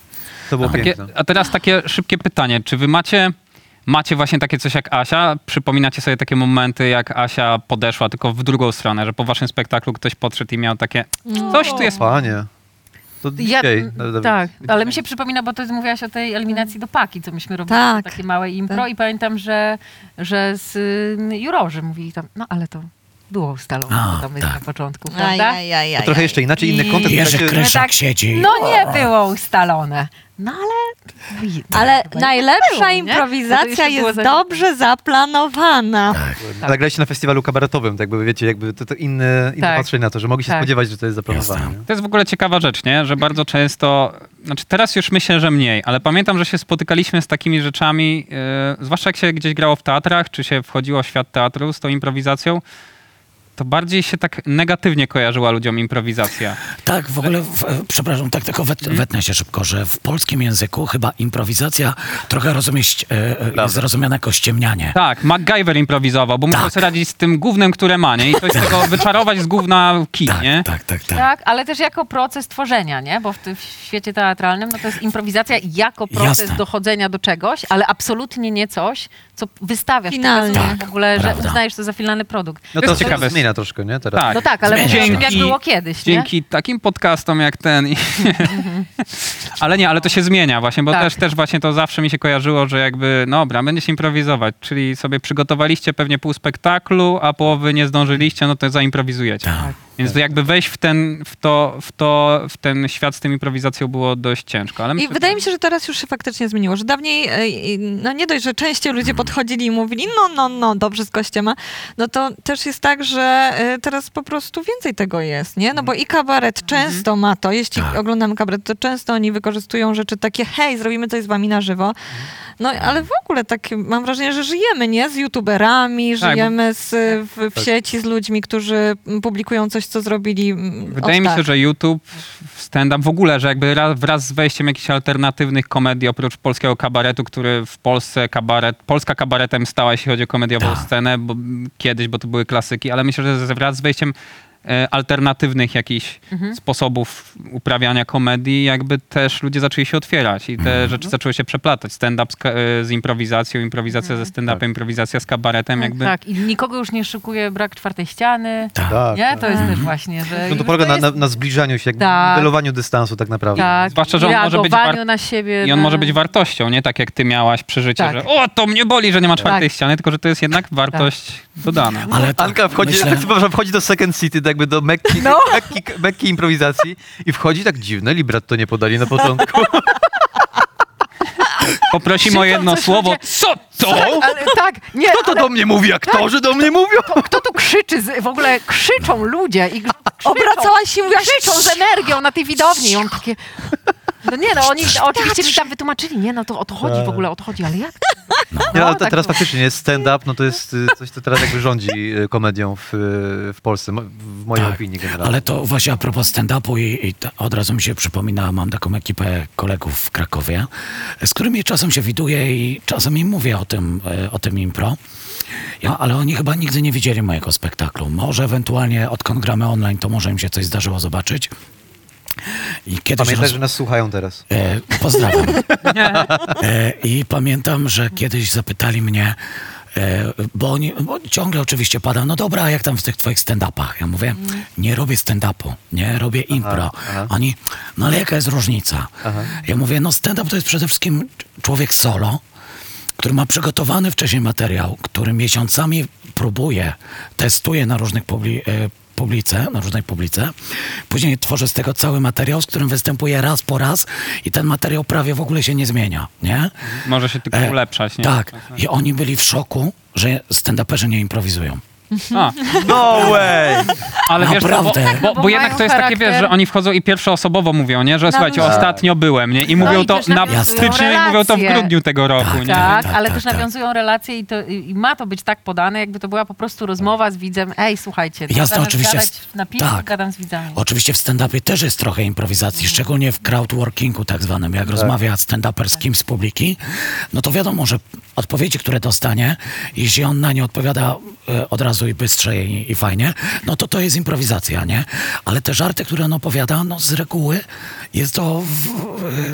To było A, takie, piękne. a teraz takie szybkie pytanie. Czy wy macie, macie właśnie takie coś jak Asia? Przypominacie sobie takie momenty, jak Asia podeszła tylko w drugą stronę, że po waszym spektaklu ktoś podszedł i miał takie coś tu jest... Panie. To Ja, dzisiaj. Dawid. tak, ale mi się przypomina, bo ty mówiłaś o tej eliminacji do paki, co myśmy robili, Tak. takie małe impro Tak. i pamiętam, że, że z y, jurorzy mówili tam, no ale to było ustalone A, to my tak. na początku, prawda? Ajajajaj. To trochę jeszcze inaczej, inny kontent. Jerzy Kryszak tak, siedzi. No nie było ustalone. No ale... Ale najlepsza było? No improwizacja jest za- dobrze zaplanowana. Ale graliście na festiwalu kabaretowym, tak jakby wiecie, jakby to, to inne, inne Tak. patrzenie na to, że mogli się Tak. spodziewać, że to jest zaplanowane. Nie? To jest w ogóle ciekawa rzecz, nie? Że bardzo często, znaczy teraz już myślę, że mniej, ale pamiętam, że się spotykaliśmy z takimi rzeczami, yy, zwłaszcza jak się gdzieś grało w teatrach, czy się wchodziło w świat teatru z tą improwizacją, to bardziej się tak negatywnie kojarzyła ludziom improwizacja. Tak, w ogóle, w, przepraszam, tak tylko wet, wetnę się szybko, że w polskim języku chyba improwizacja trochę rozumie, e, e, jest rozumiana jako ściemnianie. Tak, MacGyver improwizował, bo musiał Tak. sobie radzić z tym gównem, które ma, nie? I coś z tego wyczarować z gówna kij, Tak, nie? tak, tak, tak. Tak, ale też jako proces tworzenia, nie? Bo w, tym świecie teatralnym no to jest improwizacja jako proces Jasne. dochodzenia do czegoś, ale absolutnie nie coś, co wystawiasz Finalnie. teraz Tak, w ogóle, że prawda. uznajesz to za finalny produkt. No To to, jest to ciekawe. zmienia troszkę, nie? Teraz. Tak. No tak, ale mówię tym, jak Dzięki- było kiedyś, nie? Dzięki takim podcastom jak ten. I... ale nie, ale to się zmienia właśnie, bo Tak. też, też właśnie to zawsze mi się kojarzyło, że jakby, no dobra, będzie się improwizować, czyli sobie przygotowaliście pewnie pół spektaklu, a połowy nie zdążyliście, no to zaimprowizujecie. Tak. Więc to jakby wejść w ten, w, to, w, to, w ten świat z tym improwizacją było dość ciężko. Ale I myślę, wydaje mi się, że teraz już się faktycznie zmieniło, że dawniej, e, no nie dość, że częściej ludzie podchodzili i mówili, no, no, no, dobrze z gościa ma, no to też jest tak, że e, teraz po prostu więcej tego jest, nie? No bo i kabaret często ma to, jeśli Tak. oglądamy kabaret, to często oni wykorzystują rzeczy takie, hej, zrobimy coś z wami na żywo, no ale w ogóle tak mam wrażenie, że żyjemy, nie? Z youtuberami, Tak, żyjemy z, w, w sieci z ludźmi, którzy publikują coś, co zrobili Wydaje mi się, tak. że YouTube, stand-up w ogóle, że jakby raz, wraz z wejściem jakichś alternatywnych komedii, oprócz polskiego kabaretu, który w Polsce kabaret, Polska kabaretem stała, jeśli chodzi o komediową Tak. scenę, bo kiedyś, bo to były klasyki, ale myślę, że wraz z wejściem alternatywnych jakichś Mhm. sposobów uprawiania komedii, jakby też ludzie zaczęli się otwierać i te Mhm. rzeczy zaczęły się przeplatać. Stand-up z, e, z improwizacją, improwizacja ze stand-upem, Tak. improwizacja z kabaretem, jakby... Tak, i nikogo już nie szykuje brak czwartej ściany, Tak. Tak, nie? tak. To jest też właśnie, że No to już polega na, jest- na, na zbliżaniu się, jakby Tak. niwelowaniu dystansu tak naprawdę. tak, Zwłaszcza, że on może być war- na siebie. I on na... może być wartością, nie tak jak ty miałaś przeżycie, Tak. że o, to mnie boli, że nie ma czwartej Tak. ściany, tylko że to jest jednak wartość dodana. Ale tak, Anka wchodzi, myślę, wchodzi do Second City, tak jakby do Mekki, No. Mekki, Mekki improwizacji i wchodzi tak dziwne, libretto nie podali na początku. Poprosimy o Krzyczą jedno coś słowo. ludzie. Co to? Ale, tak, nie, Kto to do mnie mówi? Aktorzy do mnie mówią? kto tu krzyczy? Z, w ogóle krzyczą ludzie i krzyczą, Obracałaś się i mówiłaś, krzyczą z energią na tej widowni. I on takie... No nie, no oni oczywiście mi tam wytłumaczyli, nie, no to o to chodzi w ogóle, o to chodzi, ale jak? Nie, ale No, te- tak teraz faktycznie jest stand-up, no to jest y, coś, co teraz jakby rządzi y, komedią w, y, w Polsce, mo- w mojej Tak, opinii generalnie. Ale to właśnie a propos stand-upu i, i to od razu mi się przypomina, mam taką ekipę kolegów w Krakowie, z którymi czasem się widuję i czasem im mówię o tym, e, o tym impro. Ja, ale oni chyba nigdy nie widzieli mojego spektaklu. Może ewentualnie odkąd gramy online, to może im się coś zdarzyło zobaczyć. I kiedyś Pamiętaj, roz... że nas słuchają teraz. E, pozdrawiam. E, I pamiętam, że kiedyś zapytali mnie, e, bo, oni, bo ciągle oczywiście pada, no dobra, a jak tam w tych twoich stand-upach? Ja mówię, nie robię stand-upu, nie robię impro. aha. Oni, no ale jaka jest różnica? Aha. Ja mówię, no stand-up to jest przede wszystkim człowiek solo, który ma przygotowany wcześniej materiał, który miesiącami próbuje, testuje na różnych publi- e, publice, na różnej publice. Później tworzy z tego cały materiał, z którym występuje raz po raz i ten materiał prawie w ogóle się nie zmienia, nie? Może się tylko E, ulepszać, nie? Tak. I oni byli w szoku, że stand-uperzy nie improwizują. A, No way! ale wiesz, co, bo, Naprawdę. bo, bo bo jednak mają to jest takie, wiesz, że oni wchodzą i pierwszoosobowo mówią, nie? Że słuchajcie, luzie. ostatnio byłem, nie? I mówią i to też na nawiązują styczniu i mówią to w relacje. grudniu tego roku, nie? Tak, tak, ale tak, też tak. nawiązują relacje i, to, i i ma to być tak podane, jakby to była po prostu rozmowa z widzem. Ej, słuchajcie, Jasne, zamiast oczywiście gadać na piwie, tak. gadam z widzami. Oczywiście w stand-upie też jest trochę improwizacji, szczególnie w crowdworkingu tak zwanym. Jak rozmawia stand-uper z kimś z publiki, no to wiadomo, że odpowiedzi, które dostanie, jeśli on na nie odpowiada e, od razu i bystrze i, i fajnie, no to to jest improwizacja, nie? Ale te żarty, które on opowiada, no z reguły jest to w,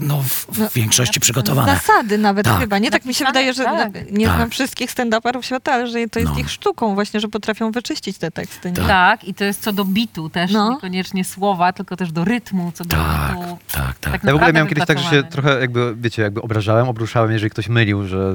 no, w, w większości przygotowane. Zasady nawet Tak. chyba, nie? Tak mi się wydaje, że Tak. nie Tak. znam wszystkich stand-uperów świata, ale że to jest No. ich sztuką właśnie, że potrafią wyczyścić te teksty. Nie? Tak. i to jest co do bitu też, No. niekoniecznie słowa, tylko też do rytmu, co do Tak, bitu. tak, tak. Ja w ogóle miałem kiedyś tak, że się trochę jakby, wiecie, jakby obrażałem, obruszałem, jeżeli ktoś mylił, że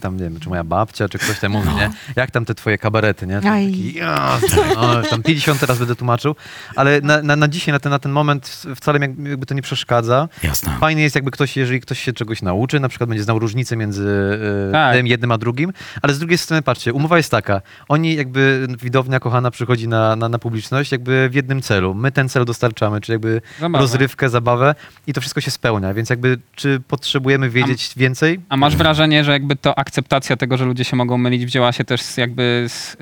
tam, nie wiem, czy moja babcia, czy ktoś tam mówi, nie? Jak tam te twoje kabarety, nie? Taki, ja, o, tam 50 teraz będę tłumaczył, ale na, na, na dzisiaj, na ten, na ten moment wcale jakby to nie przeszkadza. Jasne. Fajnie jest jakby ktoś, jeżeli ktoś się czegoś nauczy, na przykład będzie znał różnicę między e, Tak. tym jednym a drugim, ale z drugiej strony, patrzcie, umowa jest taka, oni jakby, widownia kochana przychodzi na, na, na publiczność jakby w jednym celu. My ten cel dostarczamy, czy jakby Zabawę. rozrywkę, zabawę i to wszystko się spełnia, więc jakby czy potrzebujemy wiedzieć więcej? A masz wrażenie, że jakby to akceptacja tego, że ludzie się mogą mylić, wzięła się też z jakby z, yy,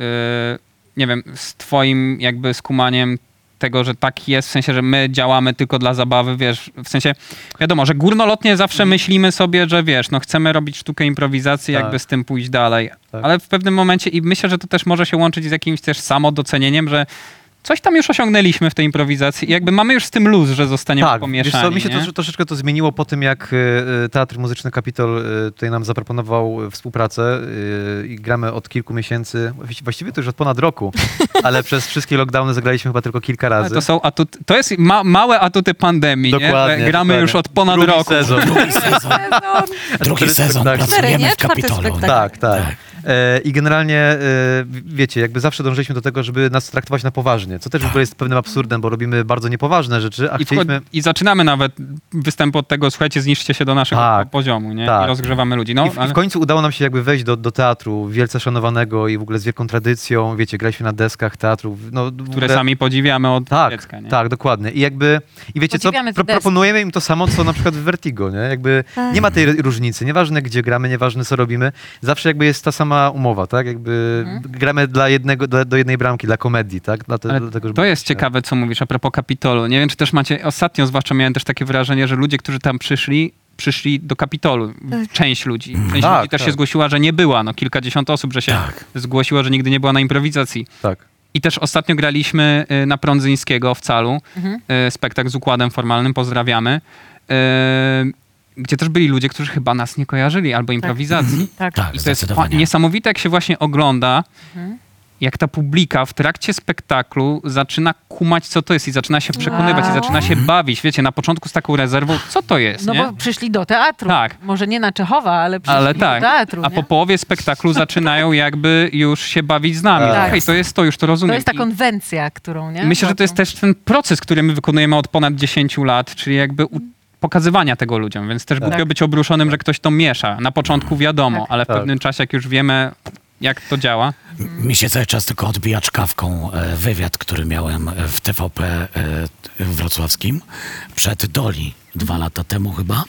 nie wiem, z twoim jakby skumaniem tego, że tak jest, w sensie, że my działamy tylko dla zabawy, wiesz, w sensie, wiadomo, że górnolotnie zawsze myślimy sobie, że wiesz, no chcemy robić sztukę improwizacji, Tak. jakby z tym pójść dalej, Tak. ale w pewnym momencie i myślę, że to też może się łączyć z jakimś też samodocenieniem, że coś tam już osiągnęliśmy w tej improwizacji jakby mamy już z tym luz, że zostaniemy tak, wiesz pomieszani, co, mi się to, troszeczkę to zmieniło po tym, jak e, Teatr Muzyczny Kapitol e, tutaj nam zaproponował współpracę e, i gramy od kilku miesięcy, właści- właściwie to już od ponad roku, ale przez wszystkie lockdowny zagraliśmy chyba tylko kilka Ale razy. To są atuty, to jest ma, małe atuty pandemii, nie? Dokładnie, gramy dokładnie. już od ponad Drugi roku. Sezon. Drugi sezon, drugi sezon pracujemy nie? w Kapitolu. Tak, tak. Tak. E, I generalnie, e, wiecie, jakby zawsze dążyliśmy do tego, żeby nas traktować na poważnie, co też w ogóle jest pewnym absurdem, bo robimy bardzo niepoważne rzeczy, a I, chcieliśmy... I zaczynamy nawet występ od tego, słuchajcie, zniszczcie się do naszego Tak, poziomu, nie? tak. I rozgrzewamy ludzi. No, I w, ale... w końcu udało nam się jakby wejść do, do teatru wielce szanowanego i w ogóle z wielką tradycją. Wiecie, graliśmy na deskach teatru. No, które ogóle... sami podziwiamy od Tak, dziecka, nie? tak, dokładnie. I jakby, i wiecie co, Podziwiamy te pro, proponujemy im to samo, co na przykład w Vertigo, nie? Jakby Tak. nie ma tej różnicy, nieważne gdzie gramy, nieważne co robimy, zawsze jakby jest ta sama umowa, tak? Jakby Mhm. gramy dla jednego, dla, do jednej bramki, dla komedii, tak? Dla te, Ale żeby- to jest ciekawe, co mówisz a propos Kapitolu. Nie wiem, czy też macie, ostatnio zwłaszcza miałem też takie wrażenie, że ludzie, którzy tam przyszli, przyszli do Kapitolu. Część ludzi. Część Tak, ludzi też tak. się zgłosiła, że nie była. No, kilkadziesiąt osób, że się Tak. zgłosiło, że nigdy nie była na improwizacji. Tak. I też ostatnio graliśmy y, na Prądzyńskiego w Calu, Mhm. y, spektakl z układem formalnym, pozdrawiamy, y, gdzie też byli ludzie, którzy chyba nas nie kojarzyli, albo improwizacji. Tak. Tak, I to jest niesamowite, jak się właśnie ogląda, Mhm. jak ta publika w trakcie spektaklu zaczyna kumać, co to jest i zaczyna się przekonywać i Wow. zaczyna się bawić. Wiecie, na początku z taką rezerwą, co to jest, No nie? bo przyszli do teatru. Tak. Może nie na Czechowa, ale przyszli Ale do tak, teatru. a nie? po połowie spektaklu zaczynają jakby już się bawić z nami. Tak. Okej, to jest to, już to rozumiem. To jest ta I- konwencja, którą, nie? Myślę, że to jest też ten proces, który my wykonujemy od ponad 10 lat, czyli jakby u- pokazywania tego ludziom, więc też Tak. głupio być obruszonym, że ktoś to miesza. Na początku wiadomo, Tak. ale w Tak. pewnym czasie, jak już wiemy, jak to działa, Mi się cały czas tylko odbija czkawką e, wywiad, który miałem w TVP e, wrocławskim przed Doli dwa lata temu chyba.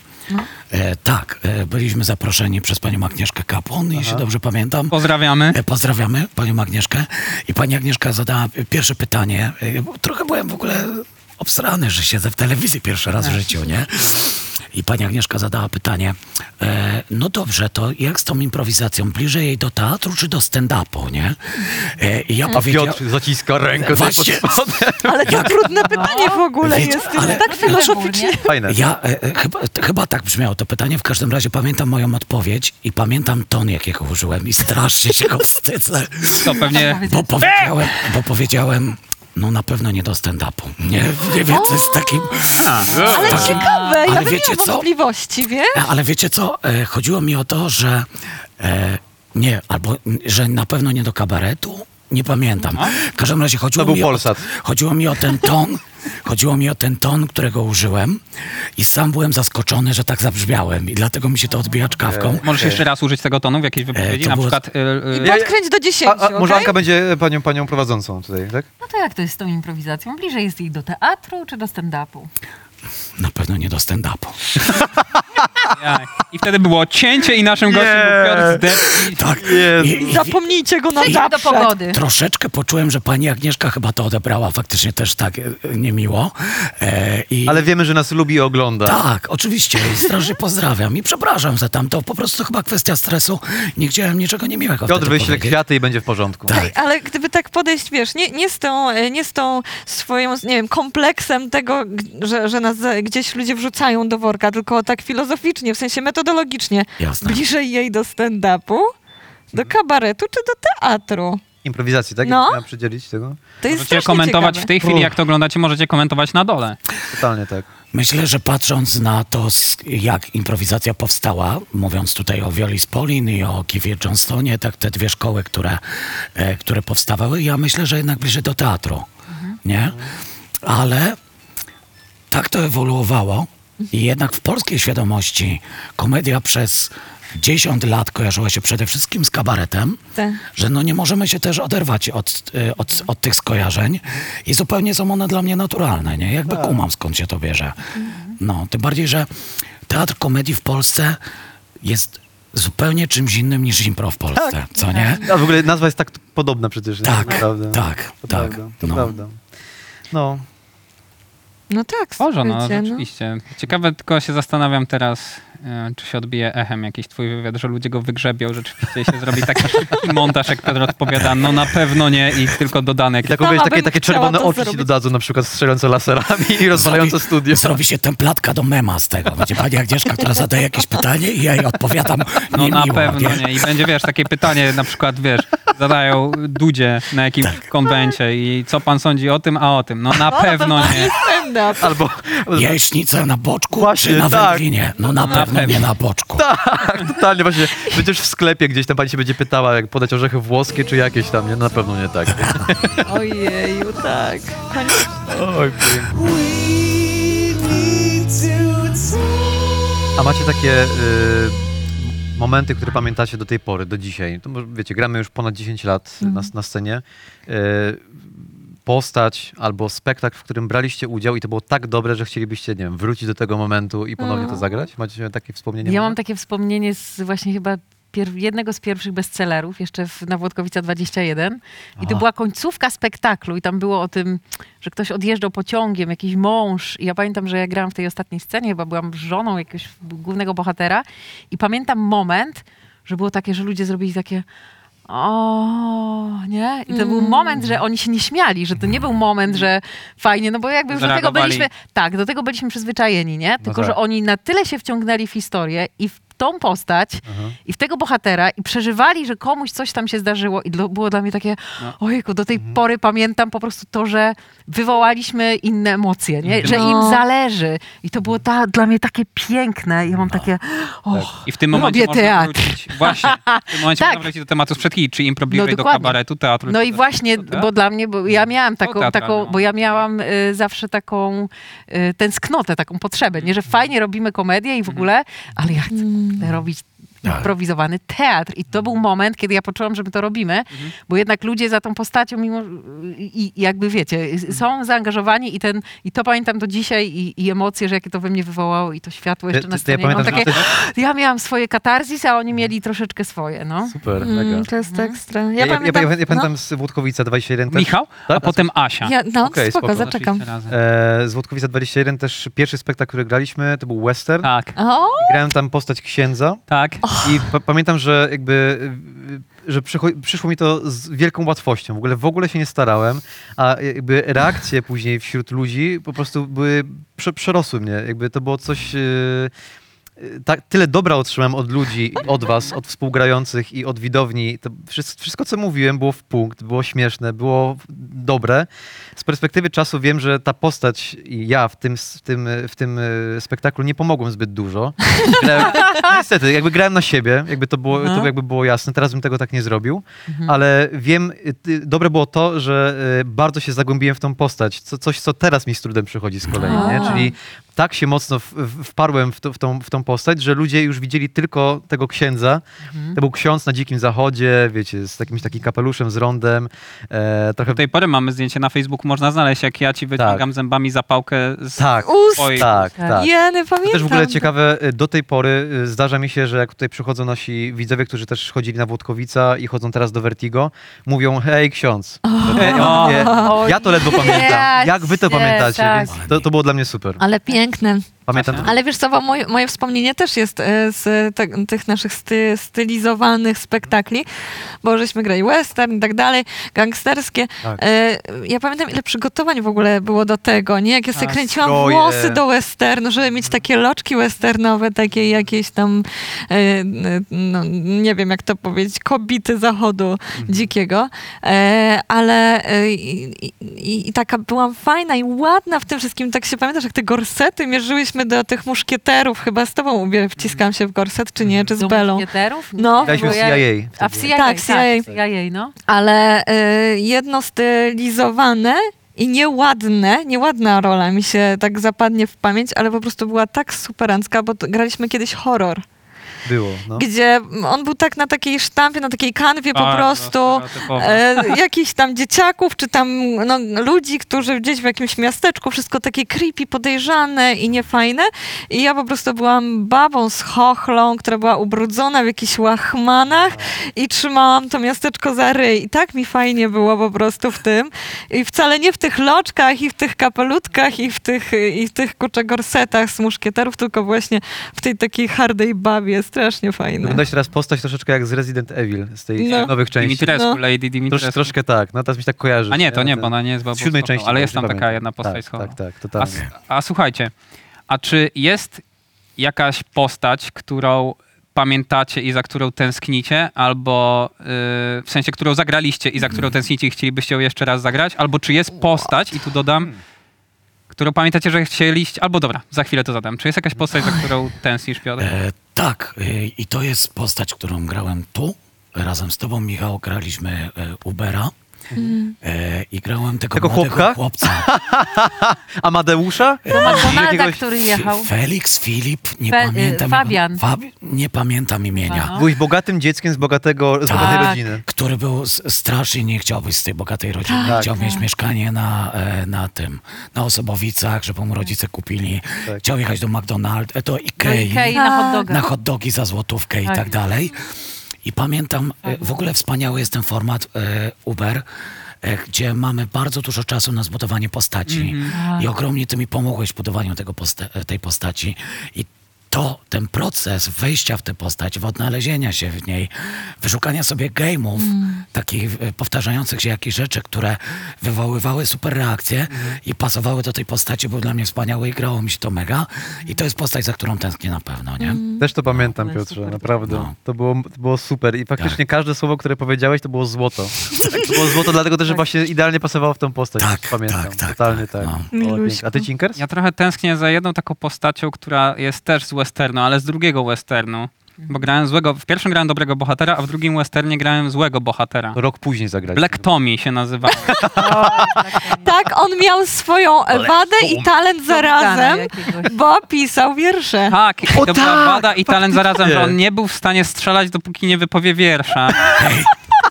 E, tak, e, byliśmy zaproszeni przez panią Agnieszkę Kapłon, jeśli dobrze pamiętam. pozdrawiamy. E, Pozdrawiamy panią Agnieszkę. I pani Agnieszka zadała pierwsze pytanie. E, bo Trochę byłem w ogóle obsrany, że siedzę w telewizji pierwszy raz w życiu, nie? I pani Agnieszka zadała pytanie, e, no dobrze, to jak z tą improwizacją? Bliżej jej do teatru czy do stand-upu, nie? E, I ja A powiedziałem... Piotr zaciska rękę pod Właśnie. spodem. Ale to trudne pytanie w ogóle Wiecie, jest. ale- jest tak filozoficznie. Fajne. Ja e, e, chyba, t- chyba tak brzmiało to pytanie. W każdym razie pamiętam moją odpowiedź i pamiętam ton, jakiego użyłem i strasznie się go wstydzę. To pewnie... Bo powiedziałem, bo powiedziałem, no na pewno nie do stand-upu. Nie, nie wiem, co jest takim... Ale takim- ciekawe, ja ale bym wiecie miała co? wątpliwości, wiesz? Ale wiecie co? E, Chodziło mi o to, że e, nie, albo że na pewno nie do kabaretu, nie pamiętam. W każdym razie chodziło To był mi, o, Polsat. chodziło mi o ten ton, chodziło mi o ten ton, którego użyłem i sam byłem zaskoczony, że tak zabrzmiałem i dlatego mi się to odbija czkawką. Możesz jeszcze raz użyć tego tonu w jakiejś wypowiedzi? to Na było- przykład... y, y, podkręć do 10, A, a może okej? Anka będzie panią, panią prowadzącą tutaj, tak? No to jak to jest z tą improwizacją? Bliżej jest jej do teatru czy do stand-upu? Na pewno nie do stand-upu. Jaj. I wtedy było cięcie i naszym gościem był Piotr Zdecki. Tak. Zapomnijcie go na Przejdźmy do zawsze. pogody. Troszeczkę poczułem, że pani Agnieszka chyba to odebrała faktycznie też tak e, niemiło. E, i, Ale wiemy, że nas lubi i ogląda. Tak, oczywiście. I strasznie pozdrawiam. I przepraszam za tamto. Po prostu chyba kwestia stresu. Nie chciałem niczego niemiłego Piotr wtedy wyśle powiedzieć. kwiaty i będzie w porządku. Tak. Ale gdyby tak podejść, wiesz, nie, nie, z tą, e, nie z tą swoją, nie wiem, kompleksem tego, g- że, że nas e, gdzieś ludzie wrzucają do worka, tylko tak filozoficznie, w sensie metodologicznie. Jasne. Bliżej jej do stand-upu, do kabaretu czy do teatru. Improwizacji, tak? No. Miałem przydzielić tego? To jest Możecie komentować ciekawe. w tej chwili, jak to oglądacie, możecie komentować na dole. Totalnie tak. Myślę, że patrząc na to, jak improwizacja powstała, mówiąc tutaj o Violi Spolin i o Kiwie Johnstonie, tak te dwie szkoły, które, e, które powstawały, ja myślę, że jednak bliżej do teatru. Nie? Ale tak to ewoluowało i jednak w polskiej świadomości komedia przez 10 lat kojarzyła się przede wszystkim z kabaretem, Tak. że no nie możemy się też oderwać od, y, od, od tych skojarzeń i zupełnie są one dla mnie naturalne, nie? Jakby kumam skąd się to bierze. No, tym bardziej, że teatr komedii w Polsce jest zupełnie czymś innym niż impro w Polsce, co nie? A w ogóle nazwa jest tak podobna przecież. Tak, Naprawdę. tak, To tak. Prawda, to No. prawda. No, No tak, Może, no słuchajcie, rzeczywiście. Ciekawe, tylko się zastanawiam teraz, czy się odbije echem jakiś twój wywiad, że ludzie go wygrzebią rzeczywiście i się zrobi taki, taki montaż, jak Piotr odpowiada, no na pewno nie i tylko dodane i jakieś... tak wiesz, takie, takie czerwone oczy ci zrobić. dodadzą, na przykład strzelające laserami i rozwalające studio. Zrobi się templatka do mema z tego. Będzie pani Agnieszka, która zadaje jakieś pytanie i ja jej odpowiadam No na pewno nie. I będzie, wiesz, takie pytanie, na przykład, wiesz, zadają Dudzie na jakimś Tak. konwencie i co pan sądzi o tym, a o tym. No na pewno nie. Albo Jaśnica na boczku Właśnie, czy na tak. wędlinie? No na Na pewno pewno. nie na boczku. tak, totalnie właśnie. Będziesz w sklepie gdzieś tam, pani się będzie pytała, jak podać orzechy włoskie czy jakieś tam, nie? No na pewno nie tak. Ojeju, tak. Oj, pięknie. A macie takie y, momenty, które pamiętacie do tej pory, do dzisiaj? To może, wiecie, gramy już ponad 10 lat na, na scenie. Y, postać albo spektakl, w którym braliście udział i to było tak dobre, że chcielibyście, nie wiem, wrócić do tego momentu i ponownie to zagrać? Macie takie wspomnienie? Ja mam takie wspomnienie z właśnie chyba jednego z pierwszych bestsellerów, jeszcze w, na Włodkowica 21. I to była końcówka spektaklu i tam było o tym, że ktoś odjeżdżał pociągiem, jakiś mąż. I ja pamiętam, że ja grałam w tej ostatniej scenie, chyba byłam żoną jakiegoś głównego bohatera. I pamiętam moment, że było takie, że ludzie zrobili takie o, nie? I to był moment, że oni się nie śmiali, że to nie był moment, że fajnie, no bo jakby już do tego byliśmy, tak, do tego byliśmy przyzwyczajeni, nie? Tylko, tak. że oni na tyle się wciągnęli w historię i w tą postać Aha. i w tego bohatera i przeżywali, że komuś coś tam się zdarzyło i było dla mnie takie, No. ojejku, do tej Mhm. pory pamiętam po prostu to, że wywołaliśmy inne emocje, nie? że No. im zależy i to było ta, dla mnie takie piękne i ja mam takie, och, I w tym momencie Robię teatr. wrócić, właśnie, w tym momencie Tak. można wrócić do tematu sprzed chwili, czy impro bliżej do kabaretu, teatru. No i właśnie, teatru. bo dla mnie, bo ja miałam taką, teatralne, taką no. bo ja miałam y, zawsze taką y, tęsknotę, taką potrzebę, nie, że fajnie robimy komedię i w ogóle, ale ja chcę robić. Improwizowany teatr i to był moment, kiedy ja poczułam, że my to robimy, bo jednak ludzie za tą postacią, mimo i, i jakby wiecie, są zaangażowani i ten, i to pamiętam do dzisiaj i, i emocje, że jakie to we mnie wywołało i to światło jeszcze Ty- na ja scenie. Mam pamiętam, takie, ty- ja miałam swoje katarzis, a oni mieli troszeczkę swoje, no. Super, mega. Mm, to jest ekstra. Ja, Ja, ja, ja, pamiętam, ja, no. pamiętam z Włodkowica 21 też. Michał, Tak? a potem Asia. Ja, no, Okej, spoko, spoko. zaczekam. E, z Włodkowica 21 też pierwszy spektakl, który graliśmy, to był western. Tak, O, Grałem tam postać księdza. tak. I pa- pamiętam, że jakby y, że przyszło mi to z wielką łatwością. W ogóle w ogóle się nie starałem, a jakby reakcje później wśród ludzi po prostu były prze, przerosły mnie. Jakby to było coś y, y, tak, tyle dobra otrzymałem od ludzi, od was, od współgrających i od widowni. To wszystko, wszystko, co mówiłem, było w punkt, było śmieszne, było dobre. Z perspektywy czasu wiem, że ta postać i ja w tym, w tym, w tym y, spektaklu nie pomogłem zbyt dużo. Grałem, niestety, jakby grałem na siebie, jakby to było, to jakby było jasne. Teraz bym tego tak nie zrobił, ale wiem, ty- dobre było to, że y, bardzo się zagłębiłem w tą postać, co, coś, co teraz mi z trudem przychodzi z kolei, nie? Czyli tak się mocno w, w, wparłem w, to, w, tą, w tą postać, że ludzie już widzieli tylko tego księdza. To był ksiądz na dzikim zachodzie, wiecie, z jakimś takim kapeluszem, z rondem. E, trochę Do tej pory mamy zdjęcie na Facebooku, można znaleźć, jak ja ci wyciągam zębami zapałkę z Tak, Ust. twojej... tak, Tak. tak. Jeny, To pamiętam. też w ogóle ciekawe, y, do tej pory y, zdarza mi się, że jak tutaj przychodzą nasi widzowie, którzy też chodzili na Włodkowica i chodzą teraz do Vertigo, mówią, hej ksiądz. Hej, ja, to ledwo pamiętam. Jak wy to pamiętacie? tak. To, to było dla mnie super. Ale Մենք նն Pamiętam. Ale wiesz co, bo moje, moje wspomnienie też jest e, z te, tych naszych sty, stylizowanych spektakli, bo żeśmy grali western i tak dalej, gangsterskie. Tak. E, ja pamiętam, ile przygotowań w ogóle było do tego, nie? Jak ja sobie A, kręciłam stroje. włosy do westernu, żeby mieć takie loczki westernowe, takie jakieś tam, e, no, nie wiem jak to powiedzieć, kobity zachodu dzikiego. E, ale i, i, i taka byłam fajna i ładna w tym wszystkim. Tak się pamiętasz, jak te gorsety mierzyłyśmy do tych muszkieterów. Chyba z tobą ubie- wciskam się w gorset, czy nie? Czy z Do Belą? muszkieterów? No. Ja- CIA. A w wtedy. CIA, Tak, tak, CIA. CIA, no. Ale y, jedno stylizowane i nieładne, nieładna rola mi się tak zapadnie w pamięć, ale po prostu była tak superancka, bo graliśmy kiedyś horror, Było, no. gdzie on był tak na takiej sztampie, na takiej kanwie po Bardzo prostu. stereotypowo. E, jakichś tam dzieciaków, czy tam no, ludzi, którzy gdzieś w jakimś miasteczku, wszystko takie creepy, podejrzane i niefajne. I ja po prostu byłam babą z chochlą, która była ubrudzona w jakichś łachmanach i trzymałam to miasteczko za ryj. I tak mi fajnie było po prostu w tym. I wcale nie w tych loczkach i w tych kapelutkach i w tych, i w tych kurczę gorsetach z muszkieterów, tylko właśnie w tej takiej hardej babie. Strasznie fajne. Wyglądać teraz postać troszeczkę jak z Resident Evil, z tej No. nowych części. Dimitrescu, No. Lady Trosz, Dimitrescu. troszkę tak, no teraz mi się tak kojarzy. A nie, to nie, bo ona nie jest Z siódmej części. ale jest tam taka jedna postać Tak, tak, tak, A, totalnie. s- a słuchajcie, a czy jest jakaś postać, którą pamiętacie i za którą tęsknicie, albo yy, w sensie, którą zagraliście i za którą tęsknicie i chcielibyście ją jeszcze raz zagrać, albo czy jest postać, i tu dodam, którą pamiętacie, że chcieliście, albo dobra, za chwilę to zadam. Czy jest jakaś postać, za którą tęsknisz, Piotr? E, tak, e, i to jest postać, którą grałem tu. Razem z tobą, Michał, graliśmy e, E, I grałem tego, Tego chłopka? chłopca. Amadeusza? Do McDonalda, Jakiegoś- który jechał. Felix, Filip, nie Fe- pamiętam. Fabian. Jego, Fab, nie pamiętam imienia. No. Byłeś bogatym dzieckiem z, bogatego, z bogatej Tak. rodziny. Który był strasznie nie chciał być z tej bogatej rodziny. Tak. Chciał mieć mieszkanie na, e, na tym, na Osobowicach, żeby mu rodzice kupili. Tak. Chciał jechać do McDonald's, e, do Do Ikei. Ikei na hot doga. na hot dogi za złotówkę i Tak. tak dalej. I pamiętam, e, w ogóle wspaniały jest ten format e, Uber, e, gdzie mamy bardzo dużo czasu na zbudowanie postaci. I ogromnie ty mi pomogłeś w budowaniu tego posta- tej postaci. I to, ten proces wejścia w tę postać, w odnalezienia się w niej, wyszukania sobie game'ów, takich e, powtarzających się jakichś rzeczy, które wywoływały super reakcje i pasowały do tej postaci, był dla mnie wspaniały i grało mi się to mega. I to jest postać, za którą tęsknię na pewno, nie? Też to pamiętam, jest Piotrze, super. naprawdę. No. To, było, to było super i faktycznie każde słowo, które powiedziałeś, to było złoto. To było złoto, dlatego też, że właśnie idealnie pasowało w tą postać. Tak, pamiętam. tak, tak, Totalnie tak, tak. no. O. A ty, Cinkers? Ja trochę tęsknię za jedną taką postacią, która jest też z westernu, ale z drugiego westernu. Bo grałem złego, w pierwszym grałem dobrego bohatera, a w drugim westernie grałem złego bohatera. Rok później zagraliśmy. Black Tommy się nazywa. Tak, on miał swoją e, wadę i talent zarazem, bo pisał wiersze. Tak, i to była tak, wada i talent zarazem, że on nie był w stanie strzelać, dopóki nie wypowie wiersza.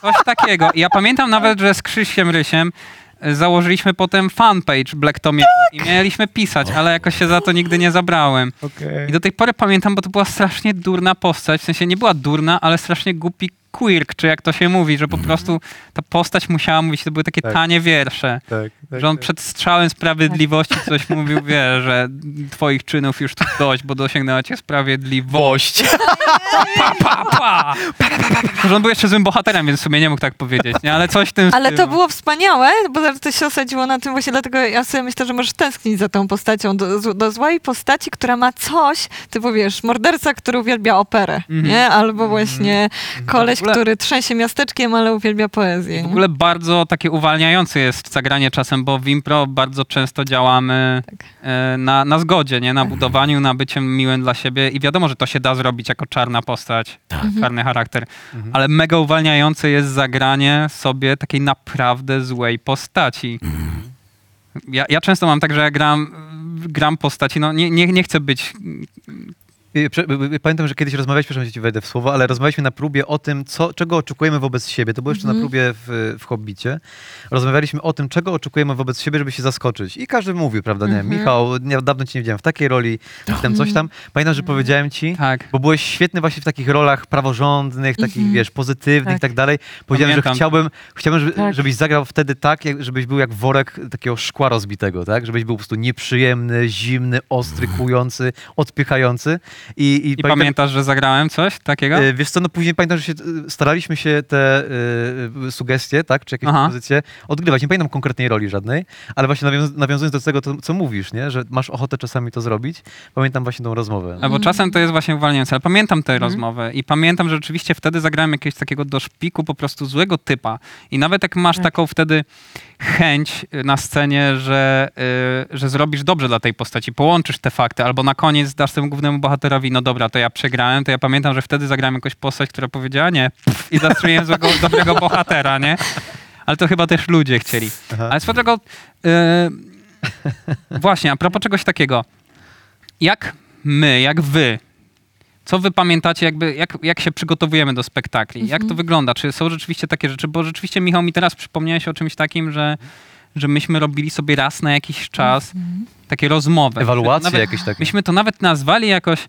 Coś takiego. I ja pamiętam nawet, że z Krzysiem Rysiem założyliśmy potem fanpage Black Tomiego i mieliśmy pisać, ale jakoś się za to nigdy nie zabrałem. Okej. I do tej pory pamiętam, bo to była strasznie durna postać, w sensie nie była durna, ale strasznie głupi quirk, czy jak to się mówi, że po prostu ta postać musiała mówić, to były takie Tak. tanie wiersze. Tak, tak, Że on tak. przed strzałem sprawiedliwości coś mówił, wie, że twoich czynów już tu dość, bo dosięgnęła cię sprawiedliwość. Pa, pa, pa. Że on był jeszcze złym bohaterem, więc w sumie nie mógł tak powiedzieć, nie? Ale coś w tym Ale to było wspaniałe, bo to się osadziło na tym właśnie, dlatego ja sobie myślę, że możesz tęsknić za tą postacią, do, do złej postaci, która ma coś, typu wiesz, morderca, który uwielbia operę, Mhm. nie? Albo właśnie koleś, W ogóle- który trzęsie miasteczkiem, ale uwielbia poezję. W ogóle bardzo takie uwalniające jest zagranie czasem, bo w impro bardzo często działamy Tak. e, na, na zgodzie, nie? Na budowaniu, na byciem miłym dla siebie i wiadomo, że to się da zrobić jako czarna postać, czarny charakter, ale mega uwalniające jest zagranie sobie takiej naprawdę złej postaci. Ja, ja często mam tak, że ja gram, gram postaci, no nie, nie, nie chcę być Pamiętam, że kiedyś rozmawialiśmy, przepraszam, że ci wejdę w słowo, ale rozmawialiśmy na próbie o tym, co, czego oczekujemy wobec siebie. To było jeszcze na próbie w, w Hobbicie. Rozmawialiśmy o tym, czego oczekujemy wobec siebie, żeby się zaskoczyć. I każdy mówił, prawda, nie, Michał, nie, dawno cię nie widziałem w takiej roli, coś tam, coś tam. Pamiętam, że powiedziałem ci, tak. bo byłeś świetny właśnie w takich rolach praworządnych, takich, wiesz, pozytywnych i Tak. tak dalej. Powiedziałem, Pamiętam. że chciałbym, chciałbym żeby, Tak. żebyś zagrał wtedy tak, żebyś był jak worek takiego szkła rozbitego, tak? Żebyś był po prostu nieprzyjemny, zimny, ostry, kłujący, odpychający. I, i, I pamiętasz, że zagrałem coś takiego? E, Wiesz co, no później pamiętam, że się, e, staraliśmy się te e, sugestie, tak, czy jakieś Aha. propozycje odgrywać. Nie pamiętam konkretnej roli żadnej, ale właśnie nawiąz nawiązując do tego, to, co mówisz, nie, że masz ochotę czasami to zrobić, pamiętam właśnie tą rozmowę. No bo czasem to jest właśnie uwalniające, ale pamiętam tę rozmowę i pamiętam, że rzeczywiście wtedy zagrałem jakiegoś takiego do szpiku po prostu złego typa. I nawet jak masz taką wtedy chęć na scenie, że, y, że zrobisz dobrze dla tej postaci, połączysz te fakty, albo na koniec dasz temu głównemu bohaterowi, no dobra, to ja przegrałem, to ja pamiętam, że wtedy zagrałem jakąś postać, która powiedziała nie pff, i zastrzeliłem złego, dobrego bohatera, nie? Ale to chyba też ludzie chcieli. Aha. Ale swoją drogą, y, właśnie, a propos czegoś takiego. Jak my, jak wy, co wy pamiętacie, jakby, jak, jak się przygotowujemy do spektakli? Jak to wygląda? Czy są rzeczywiście takie rzeczy? Bo rzeczywiście, Michał, mi teraz przypomniałeś o czymś takim, że, że myśmy robili sobie raz na jakiś czas takie rozmowy. Ewaluacje Nawet- jakieś takie. Myśmy to nawet nazwali jakoś,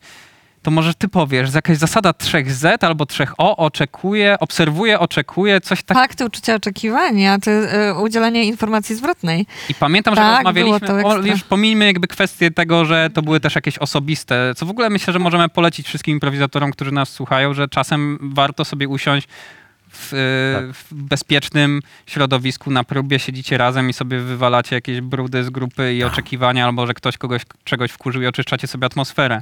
to może ty powiesz, że jakaś zasada 3Z albo 3O, oczekuje, obserwuje, oczekuje, coś takiego. Fakty, uczucia, oczekiwania, to y, udzielanie informacji zwrotnej. I pamiętam, że Tak, rozmawialiśmy, było to o, już pomijmy jakby kwestię tego, że to były też jakieś osobiste, co w ogóle myślę, że możemy polecić wszystkim improwizatorom, którzy nas słuchają, że czasem warto sobie usiąść w, e, Tak. w bezpiecznym środowisku na próbie, siedzicie razem i sobie wywalacie jakieś brudy z grupy i oczekiwania, albo że ktoś kogoś czegoś wkurzył i oczyszczacie sobie atmosferę.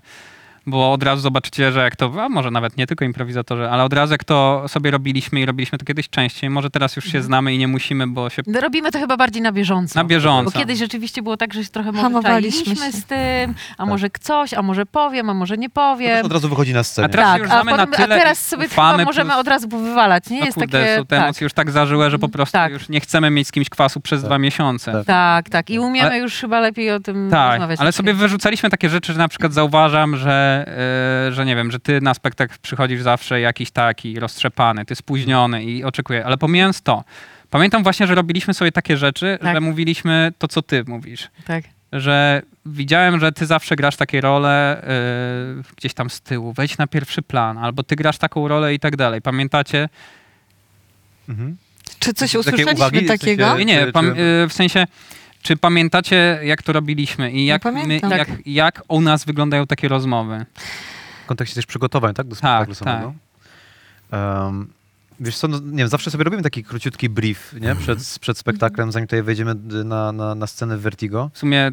Bo od razu zobaczycie, że jak to, a może nawet nie tylko improwizatorzy, ale od razu jak to sobie robiliśmy i robiliśmy to kiedyś częściej, może teraz już się znamy i nie musimy, bo się No, Robimy to chyba bardziej na bieżąco. na bieżąco. Bo kiedyś rzeczywiście było tak, że się trochę może się. z tym, a może coś, a może powiem, a może nie To powiem. też od razu wychodzi na scenę. A teraz tak, już a, potem, a teraz sobie chyba możemy plus- od razu wywalać. Nie No jest kurde, takie. są te tak, emocje już tak zażyłe, że po prostu Tak. już nie chcemy mieć z kimś kwasu przez Tak. dwa miesiące. Tak. tak, tak. I umiemy Ale- już chyba lepiej o tym Tak, rozmawiać. ale sobie wyrzucaliśmy takie rzeczy, że na przykład zauważam, że, yy, że nie wiem, że ty na spektakl przychodzisz zawsze jakiś taki roztrzepany, ty spóźniony i oczekuję, ale pomijając to, pamiętam właśnie, że robiliśmy sobie takie rzeczy, Tak. że mówiliśmy to, co ty mówisz. Tak. Że widziałem, że ty zawsze grasz takie role yy, gdzieś tam z tyłu, wejdź na pierwszy plan, albo ty grasz taką rolę i tak dalej. Pamiętacie? Mhm. Czy coś Takie usłyszeliśmy uwagi, w sensie- takiego? Nie, nie, Czy- pam, czy- w sensie, czy pamiętacie, jak to robiliśmy i jak, my, pamiętam. jak, jak u nas wyglądają takie rozmowy? W kontekście też przygotowań, tak? Do Tak, spektaklu samego. Um, wiesz co, no, nie wiem, zawsze sobie robimy taki króciutki brief, nie? Przed, przed spektaklem, zanim tutaj wejdziemy d- na, na, na scenę w Vertigo. W sumie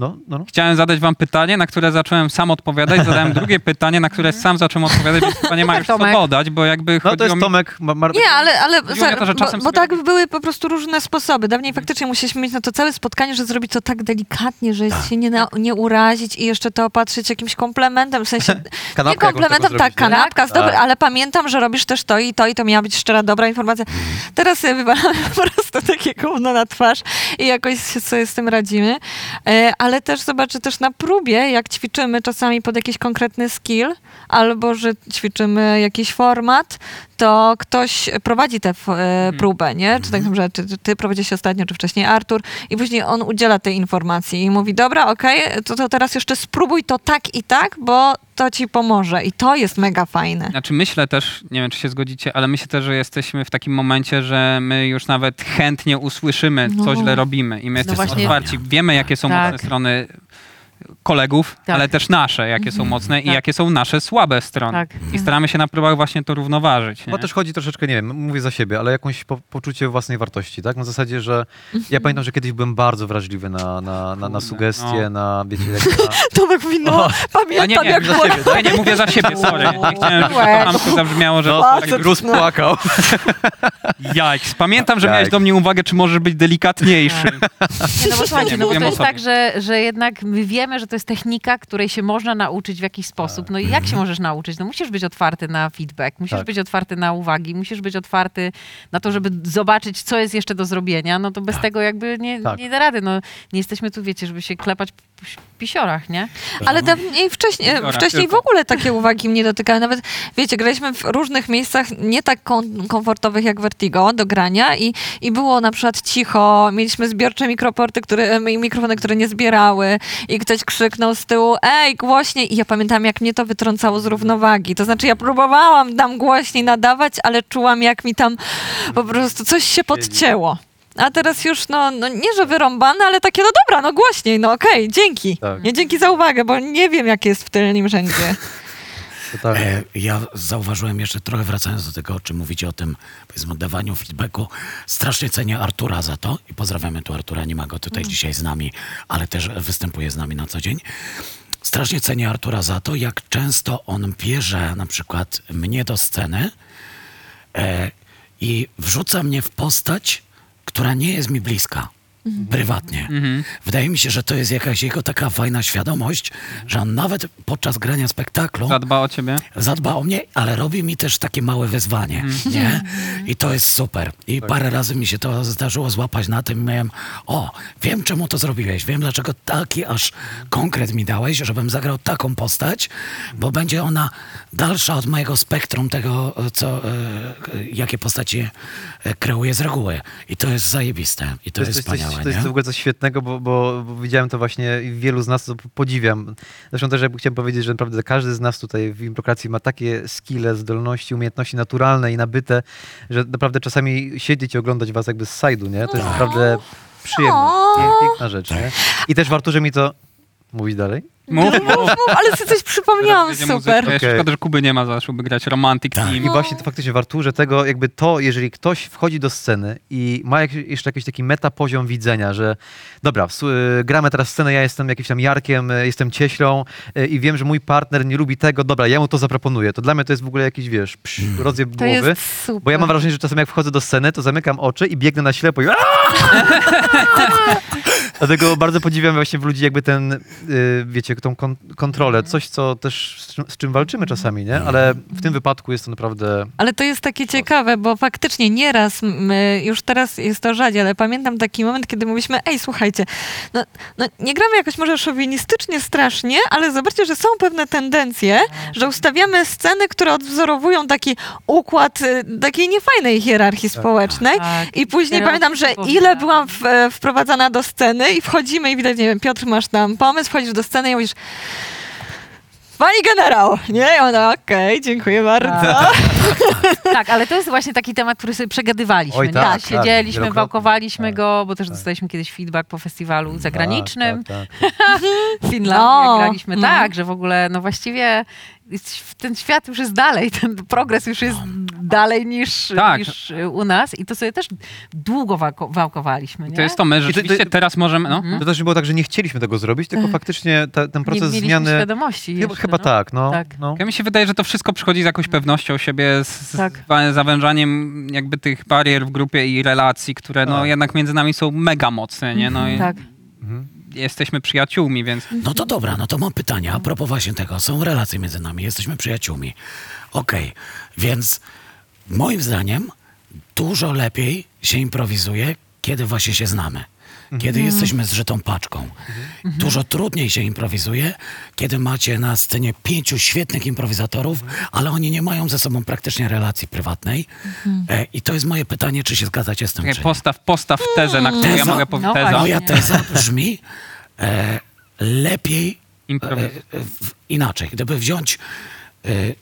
No, no, no. chciałem zadać wam pytanie, na które zacząłem sam odpowiadać, zadałem drugie pytanie, na które sam zacząłem odpowiadać, więc chyba nie ma już co Tomek. dodać, bo jakby No to jest mi... Tomek. Ma, Mar- Nie, ale, ale o to, że bo, czasem bo sobie tak były po prostu różne sposoby. Dawniej faktycznie musieliśmy mieć na to całe spotkanie, że zrobić to tak delikatnie, że się nie, na, nie urazić i jeszcze to opatrzyć jakimś komplementem, w sensie nie komplementem, tak, kanapka, Tak. dobry, ale pamiętam, że robisz też to i to i to miała być szczera, dobra informacja. Teraz sobie wywalamy po prostu takie gówno na twarz i jakoś sobie z tym radzimy. E, ale też zobaczę też na próbie, jak ćwiczymy czasami pod jakiś konkretny skill, albo że ćwiczymy jakiś format, to ktoś prowadzi tę e, próbę, nie? Czy tak samo, że ty, ty prowadziłeś ostatnio, czy wcześniej Artur i później on udziela tej informacji i mówi, dobra, okej, to, to teraz jeszcze spróbuj to tak i tak, bo to ci pomoże i to jest mega fajne. Znaczy myślę też, nie wiem czy się zgodzicie, ale myślę też, że jesteśmy w takim momencie, że my już nawet chętnie usłyszymy, co No. źle robimy i my jesteśmy właśnie- otwarci. Wiemy, jakie są Tak. mocne strony kolegów, Tak. ale też nasze, jakie są mocne i Tak. jakie są nasze słabe strony. Tak. I staramy się na próbach właśnie to równoważyć. Nie? Bo też chodzi troszeczkę, nie wiem, mówię za siebie, ale jakąś po, poczucie własnej wartości, tak? Na zasadzie, że ja pamiętam, że kiedyś byłem bardzo wrażliwy na, na, na, na sugestie, no. na, wiecie, jak na... Tomek mówi, no, A nie, pamiętam nie, jak za siebie, tak? nie, nie mówię za siebie, sorry. Nie chciałem, żeby to hamsko zabrzmiało, że No, tak tak rozpłakał. Jajks. Pamiętam, że miałeś Jajks. do mnie uwagę, czy możesz być delikatniejszy. Nie, no bo słuchajcie, Nie, no bo to jest tak, że, że jednak my wiemy, że to jest technika, której się można nauczyć w jakiś sposób. No i jak się możesz nauczyć? No musisz być otwarty na feedback, musisz Tak. być otwarty na uwagi, musisz być otwarty na to, żeby zobaczyć, co jest jeszcze do zrobienia. No to bez tego jakby nie, Tak. nie da rady. No nie jesteśmy tu, wiecie, żeby się klepać pisiorach, nie? Ale dawniej, wcześniej, Dobra, wcześniej w ogóle takie uwagi mnie dotykały. Nawet, wiecie, graliśmy w różnych miejscach nie tak komfortowych jak Vertigo do grania i, i było na przykład cicho, mieliśmy zbiorcze mikroporty, które, e, mikrofony, które nie zbierały i ktoś krzyknął z tyłu, ej, głośniej. I ja pamiętam, jak mnie to wytrącało z równowagi. To znaczy, ja próbowałam tam głośniej nadawać, ale czułam, jak mi tam po prostu coś się podcięło. A teraz już, no, no nie, że wyrąbane, ale takie, no dobra, no głośniej, no okej, dzięki. Tak. Nie dzięki za uwagę, bo nie wiem, jak jest w tylnym rzędzie. Totalnie. E, Ja zauważyłem jeszcze trochę wracając do tego, o czym mówicie o tym powiedzmy oddawaniu feedbacku. Strasznie cenię Artura za to i pozdrawiamy tu Artura, nie ma go tutaj dzisiaj z nami, ale też występuje z nami na co dzień. Strasznie cenię Artura za to, jak często on bierze na przykład mnie do sceny e, i wrzuca mnie w postać, która nie jest mi bliska. Prywatnie. Wydaje mi się, że to jest jakaś jego taka fajna świadomość, że on nawet podczas grania spektaklu Zadba o ciebie. zadba o mnie, ale robi mi też takie małe wyzwanie, nie? I to jest super. I parę razy mi się to zdarzyło złapać na tym, miałem, o, wiem czemu to zrobiłeś, wiem dlaczego taki aż konkret mi dałeś, żebym zagrał taką postać, bo będzie ona dalsza od mojego spektrum tego, co, e, jakie postaci e, kreuję z reguły. I to jest zajebiste. I to, jest, coś, wspaniałe, to jest w ogóle coś świetnego, bo, bo, bo widziałem to właśnie i wielu z nas to podziwiam. Zresztą też jakby chciałem powiedzieć, że naprawdę każdy z nas tutaj w improkracji ma takie skille, zdolności, umiejętności naturalne i nabyte, że naprawdę czasami siedzieć i oglądać was jakby z sajdu, nie? To jest naprawdę przyjemność. Pię- Piękna rzecz, nie? I też w Arturze mi to... Mówić dalej? Mów, Mów, mów, ale sobie coś przypomniałam, super. Okej. Szkoda, że Kuby nie ma, zacząłby grać Romantic Tak. Team. I właśnie to faktycznie w Arturze tego, jakby to, jeżeli ktoś wchodzi do sceny i ma jak, jeszcze jakiś taki meta poziom widzenia, że dobra, y, gramy teraz scenę, ja jestem jakimś tam Jarkiem, y, jestem cieślą y, i wiem, że mój partner nie lubi tego, dobra, ja mu to zaproponuję. To dla mnie to jest w ogóle jakiś, wiesz, psz, rozjeb To głowy. jest super. Bo ja mam wrażenie, że czasem jak wchodzę do sceny, to zamykam oczy i biegnę na ślepo i! Dlatego bardzo podziwiam właśnie w ludzi jakby ten, y, wiecie, tą kon- kontrolę. Coś, co też z czym, walczymy czasami, nie? Ale w tym wypadku jest to naprawdę... Ale to jest takie ciekawe, bo faktycznie nieraz, my, już teraz jest to rzadziej, ale pamiętam taki moment, kiedy mówiliśmy, ej, słuchajcie, no, no nie gramy jakoś może szowinistycznie strasznie, ale zobaczcie, że są pewne tendencje, że ustawiamy sceny, które odwzorowują taki układ y, takiej niefajnej hierarchii społecznej. Tak. I później pamiętam, że ile tak. byłam w, wprowadzana do sceny i wchodzimy i widać, nie wiem, Piotr, masz tam pomysł, wchodzisz do sceny i mówisz Pani generał, nie? I ona, okej, dziękuję bardzo. Tak, ale to jest właśnie taki temat, który sobie przegadywaliśmy. Oj, nie? tak, tak, Siedzieliśmy, wałkowaliśmy Tak, go, bo też dostaliśmy kiedyś feedback po festiwalu zagranicznym Tak, tak, tak. w Finlandii, No. jak graliśmy. Mhm. Tak, że w ogóle, no właściwie ten świat już jest dalej, ten progres już jest dalej niż, Tak. niż u nas i to sobie też długo wałko, wałkowaliśmy, nie? To jest to, my rzeczywiście teraz możemy... No. To też nie było tak, że nie chcieliśmy tego zrobić, tylko faktycznie ta, ten Nie proces mieliśmy zmiany... świadomości Chyba, jeszcze, chyba no. tak, no. Tak. no. Ja mi się wydaje, że to wszystko przychodzi z jakąś pewnością siebie, z, z Tak. wa- zawężaniem jakby tych barier w grupie i relacji, które no Tak. jednak między nami są mega mocne, nie? No i Tak. jesteśmy przyjaciółmi, więc No to dobra, no to mam pytanie a propos właśnie tego. Są relacje między nami, jesteśmy przyjaciółmi. Okej, więc moim zdaniem dużo lepiej się improwizuje, kiedy właśnie się znamy. Kiedy jesteśmy zżytą paczką. Dużo trudniej się improwizuje, kiedy macie na scenie pięciu świetnych improwizatorów, ale oni nie mają ze sobą praktycznie relacji prywatnej. E, I to jest moje pytanie, czy się zgadzacie z tym, czekaj, czy nie? postaw, postaw tezę, na którą ja Teza. mogę powiedzieć. No teza. właśnie. Moja teza brzmi, e, lepiej Improwiz- e, w- inaczej, gdyby wziąć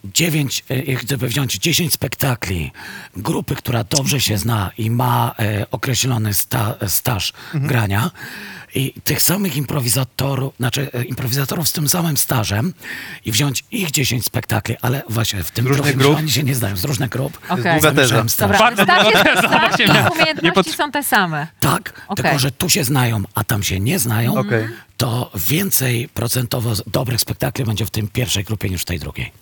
dziewięć, e, gdyby wziąć 10 spektakli grupy, która dobrze się zna i ma e, określony sta, staż grania i tych samych improwizatorów, znaczy e, improwizatorów z tym samym stażem i wziąć ich 10 spektakli, ale właśnie w tym różnych grup? że oni się nie znają, z różnych grup. Okej. długa teza. Dobra, Bardzo jest teza, staż, umiejętności są te same. Tak, Okej. tylko że tu się znają, a tam się nie znają, Okej. to więcej procentowo dobrych spektakli będzie w tym pierwszej grupie niż w tej drugiej.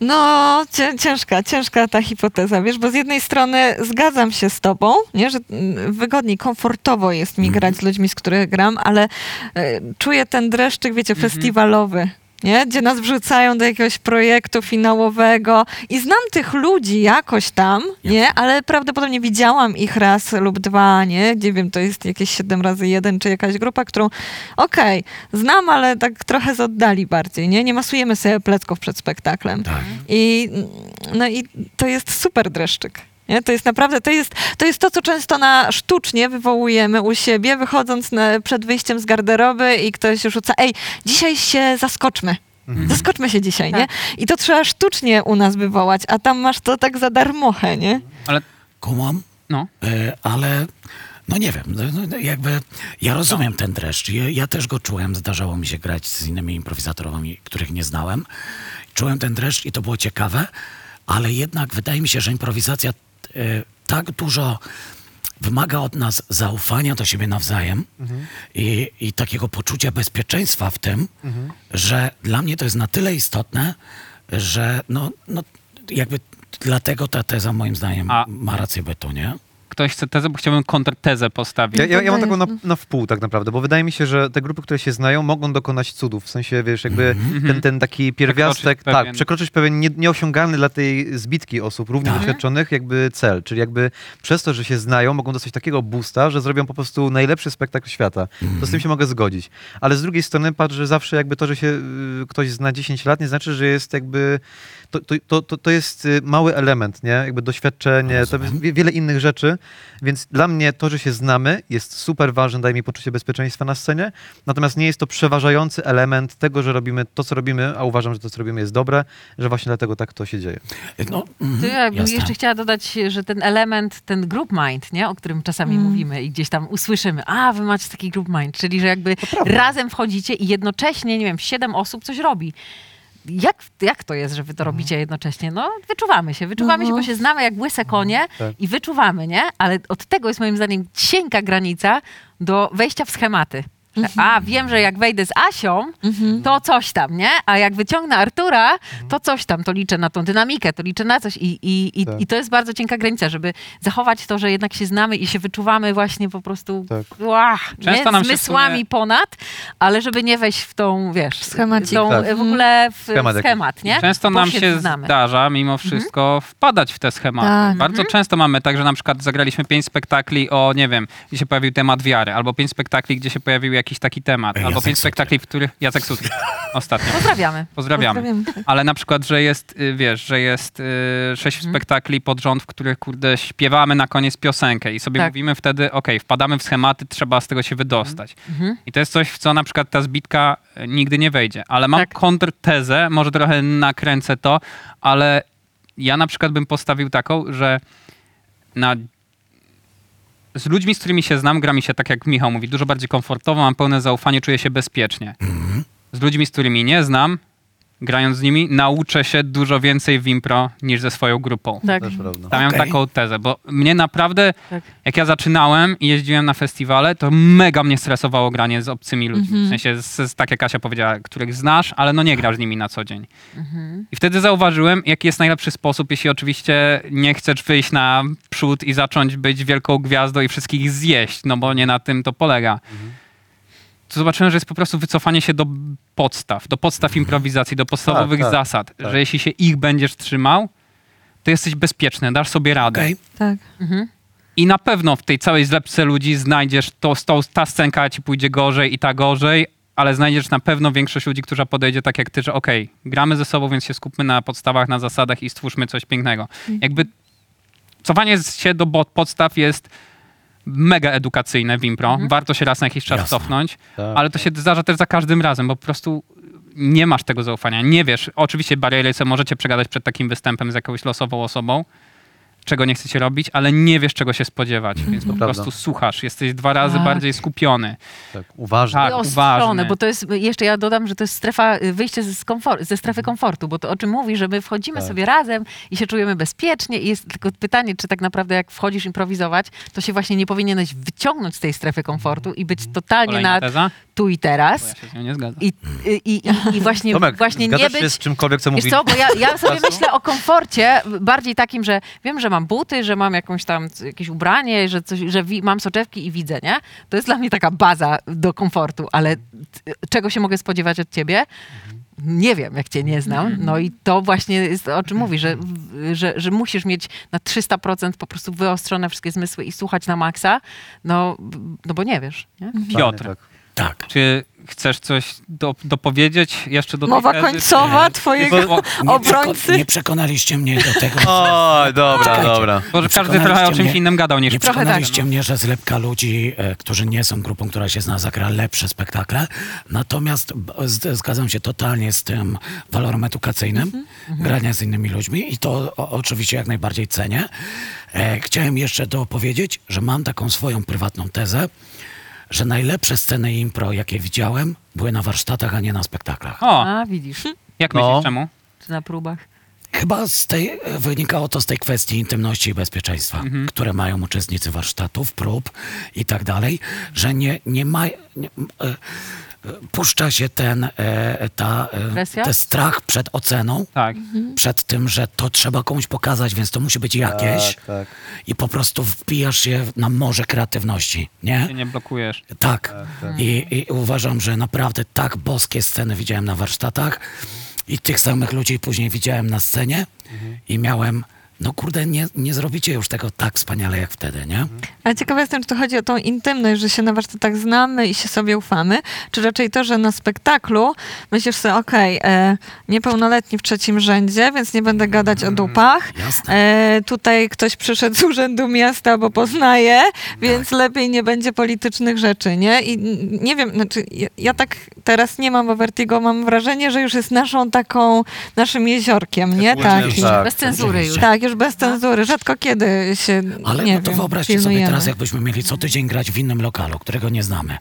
No, cię, ciężka, ciężka ta hipoteza, wiesz, bo z jednej strony zgadzam się z tobą, nie, że mm, wygodniej, komfortowo jest mi grać z ludźmi, z których gram, ale e, czuję ten dreszczyk, wiecie, festiwalowy. Nie? Gdzie nas wrzucają do jakiegoś projektu finałowego i znam tych ludzi jakoś tam, nie? Ale prawdopodobnie widziałam ich raz lub dwa, nie? Nie wiem, to jest jakieś 7 razy jeden czy jakaś grupa, którą okej, znam, ale tak trochę z oddali bardziej, nie? Nie masujemy sobie plecków przed spektaklem. Tak. I, no i to jest super dreszczyk. Nie? To jest naprawdę, to jest, to jest to, co często na sztucznie wywołujemy u siebie, wychodząc na, przed wyjściem z garderoby i ktoś rzuca, ej, dzisiaj się zaskoczmy. Zaskoczmy się dzisiaj, nie? I to trzeba sztucznie u nas wywołać, a tam masz to tak za darmochę, nie? Ale Kumam, no, e, ale no nie wiem, no, no, jakby ja rozumiem ten dreszcz. Ja, ja też go czułem, zdarzało mi się grać z innymi improwizatorami, których nie znałem. Czułem ten dreszcz i to było ciekawe, ale jednak wydaje mi się, że improwizacja tak dużo wymaga od nas zaufania do siebie nawzajem i, i takiego poczucia bezpieczeństwa w tym, że dla mnie to jest na tyle istotne, że no, no jakby dlatego ta teza moim zdaniem A- ma rację bytu, nie? Ktoś chce tezę, bo chciałbym kontrtezę postawić. Ja, ja, ja mam taką na, na wpół tak naprawdę, bo wydaje mi się, że te grupy, które się znają, mogą dokonać cudów. W sensie, wiesz, jakby ten, ten taki pierwiastek, Przekroczyć pewien- tak, przekroczyć pewien nie, nieosiągalny dla tej zbitki osób równie Tak. doświadczonych jakby cel. Czyli jakby przez to, że się znają, mogą dostać takiego boosta, że zrobią po prostu najlepszy spektakl świata. To z tym się mogę zgodzić. Ale z drugiej strony patrz, że zawsze jakby to, że się y, ktoś zna 10 lat, nie znaczy, że jest jakby... To, to, to, to, jest y, mały element, nie? Jakby doświadczenie, wiele innych rzeczy, więc dla mnie to, że się znamy, jest super ważne, daje mi poczucie bezpieczeństwa na scenie, natomiast nie jest to przeważający element tego, że robimy to, co robimy, a uważam, że to, co robimy jest dobre, że właśnie dlatego tak to się dzieje. No, To ja bym jeszcze chciała dodać, że ten element, ten group mind, nie, o którym czasami mówimy i gdzieś tam usłyszymy, a wy macie taki group mind, czyli że jakby razem wchodzicie i jednocześnie, nie wiem, siedem osób coś robi. Jak, jak to jest, że wy to robicie jednocześnie? No, wyczuwamy się, wyczuwamy się, bo się znamy jak łyse konie Tak. i wyczuwamy, nie? Ale od tego jest moim zdaniem cienka granica do wejścia w schematy. A, wiem, że jak wejdę z Asią, to coś tam, nie? A jak wyciągnę Artura, to coś tam, to liczę na tą dynamikę, to liczę na coś. I, i, i, Tak. i to jest bardzo cienka granica, żeby zachować to, że jednak się znamy i się wyczuwamy właśnie po prostu Tak. łach, Często nie? nam się zmysłami sumie- ponad, ale żeby nie wejść w tą, wiesz, Schemacik. tą, Tak. w ogóle w Schemat schemat, nie? Często Bo nam się znamy. zdarza mimo wszystko wpadać w te schematy. Tak. Bardzo często mamy tak, że na przykład zagraliśmy pięć spektakli o, nie wiem, gdzie się pojawił temat wiary, albo pięć spektakli, gdzie się pojawił jakiś taki temat, albo Jacek pięć Sutry. spektakli, w których... Jacek Sutry. Ostatnio. Pozdrawiamy. Pozdrawiamy. Pozdrawiamy. Ale na przykład, że jest, y, wiesz, że jest y, sześć Mhm. spektakli pod rząd, w których, kurde, śpiewamy na koniec piosenkę i sobie Tak. mówimy wtedy, okej, wpadamy w schematy, trzeba z tego się wydostać. Mhm. I to jest coś, w co na przykład ta zbitka y, nigdy nie wejdzie. Ale mam Tak. kontrtezę, może trochę nakręcę to, ale ja na przykład bym postawił taką, że na z ludźmi, z którymi się znam, gra mi się tak, jak Michał mówi, dużo bardziej komfortowo, mam pełne zaufanie, czuję się bezpiecznie. Z ludźmi, z którymi nie znam, grając z nimi, nauczę się dużo więcej w impro niż ze swoją grupą. Tak. Też prawda. Tam miałem taką tezę, bo mnie naprawdę, Tak. jak ja zaczynałem i jeździłem na festiwale, to mega mnie stresowało granie z obcymi ludźmi. W sensie, z, z, tak jak Kasia powiedziała, których znasz, ale no nie grasz z nimi na co dzień. I wtedy zauważyłem, jaki jest najlepszy sposób, jeśli oczywiście nie chcesz wyjść na przód i zacząć być wielką gwiazdą i wszystkich zjeść, no bo nie na tym to polega. To zobaczyłem, że jest po prostu wycofanie się do podstaw, do podstaw improwizacji, do podstawowych tak, zasad, tak. że jeśli się ich będziesz trzymał, to jesteś bezpieczny, dasz sobie radę. Okej, Tak. I na pewno w tej całej zlepce ludzi znajdziesz to, to, ta scenka ci pójdzie gorzej i ta gorzej, ale znajdziesz na pewno większość ludzi, która podejdzie tak jak ty, że okej, gramy ze sobą, więc się skupmy na podstawach, na zasadach i stwórzmy coś pięknego. Jakby cofanie się do podstaw jest mega edukacyjne w impro. Warto się raz na jakiś czas Jasne. cofnąć, Tak. ale to się zdarza też za każdym razem, bo po prostu nie masz tego zaufania, nie wiesz. Oczywiście bariery sobie możecie przegadać przed takim występem z jakąś losową osobą, czego nie chcecie robić, ale nie wiesz, czego się spodziewać, więc po prawda. prostu słuchasz. Jesteś dwa razy Tak. bardziej skupiony. Tak, uważnie. Tak, uważny. bo to jest, jeszcze ja dodam, że to jest strefa, y, wyjście ze, komfor- ze strefy komfortu, bo to o czym mówi, że my wchodzimy Tak. sobie razem i się czujemy bezpiecznie i jest tylko pytanie, czy tak naprawdę jak wchodzisz improwizować, to się właśnie nie powinieneś wyciągnąć z tej strefy komfortu i być totalnie Kolejna na teza? Tu i Bo ja teraz się z nią nie zgadzam. i, i, i, i właśnie, Tomek, właśnie nie zgadzasz się być... z czymkolwiek, co Wiesz mówi co, bo ja, ja sobie myślę o komforcie bardziej takim, że wiem, że mam buty, że mam jakąś tam jakieś ubranie, że, coś, że wi- mam soczewki i widzę, nie? To jest dla mnie taka baza do komfortu, ale t- czego się mogę spodziewać od ciebie? Nie wiem, jak cię nie znam. No i to właśnie jest o czym mówi, że, że, że musisz mieć na 300% po prostu wyostrzone wszystkie zmysły i słuchać na maksa, no, no bo nie wiesz, nie? Piotr, Tak. Czy chcesz coś do, dopowiedzieć jeszcze do tej Mowa tezy, końcowa czy- twojego Bo- Nie, obrońcy. przeko- nie przekonaliście mnie do tego. O, dobra, Czekajcie. dobra. Bo że każdy trochę o Przekonaliście czymś mnie- innym gadał niż Nie Trochę tak, przekonaliście no. mnie, że zlepka ludzi, e, którzy nie są grupą, która się zna, zagra lepsze spektakle. Natomiast z, zgadzam się totalnie z tym walorem edukacyjnym, Mhm. grania z innymi ludźmi i to o, oczywiście jak najbardziej cenię. E, chciałem jeszcze dopowiedzieć, że mam taką swoją prywatną tezę, że najlepsze sceny impro, jakie widziałem, były na warsztatach, a nie na spektaklach. O, A, widzisz, jak No. myślisz czemu? czy na próbach. Chyba z tej, wynikało to z tej kwestii intymności i bezpieczeństwa, które mają uczestnicy warsztatów, prób i tak dalej, że nie, nie ma... Nie, e, puszcza się ten, e, ta, e, Presja? ten strach przed oceną, Tak. przed tym, że to trzeba komuś pokazać, więc to musi być jakieś Tak, tak. i po prostu wpijasz się na morze kreatywności, nie? Się nie blokujesz. Tak. tak. I, I uważam, że naprawdę tak boskie sceny widziałem na warsztatach i tych samych ludzi później widziałem na scenie i miałem, no kurde, nie, nie zrobicie już tego tak wspaniale jak wtedy, nie? Ale ciekawa jestem, czy to chodzi o tą intymność, że się na warsztatach znamy i się sobie ufamy, czy raczej to, że na spektaklu myślisz sobie, okej, e, niepełnoletni w trzecim rzędzie, więc nie będę gadać o dupach. Jasne. E, tutaj ktoś przyszedł z urzędu miasta, bo poznaje, więc lepiej nie będzie politycznych rzeczy, nie? I nie wiem, znaczy ja, ja tak teraz nie mam, bo Vertigo mam wrażenie, że już jest naszą taką, naszym jeziorkiem, nie? Tak. tak. Bez cenzury już. Tak, już bez cenzury. Rzadko kiedy się, Ale nie no to wiem, wyobraźcie sobie pilnujemy. teraz, jakbyśmy mieli co tydzień grać w innym lokalu, którego nie znamy.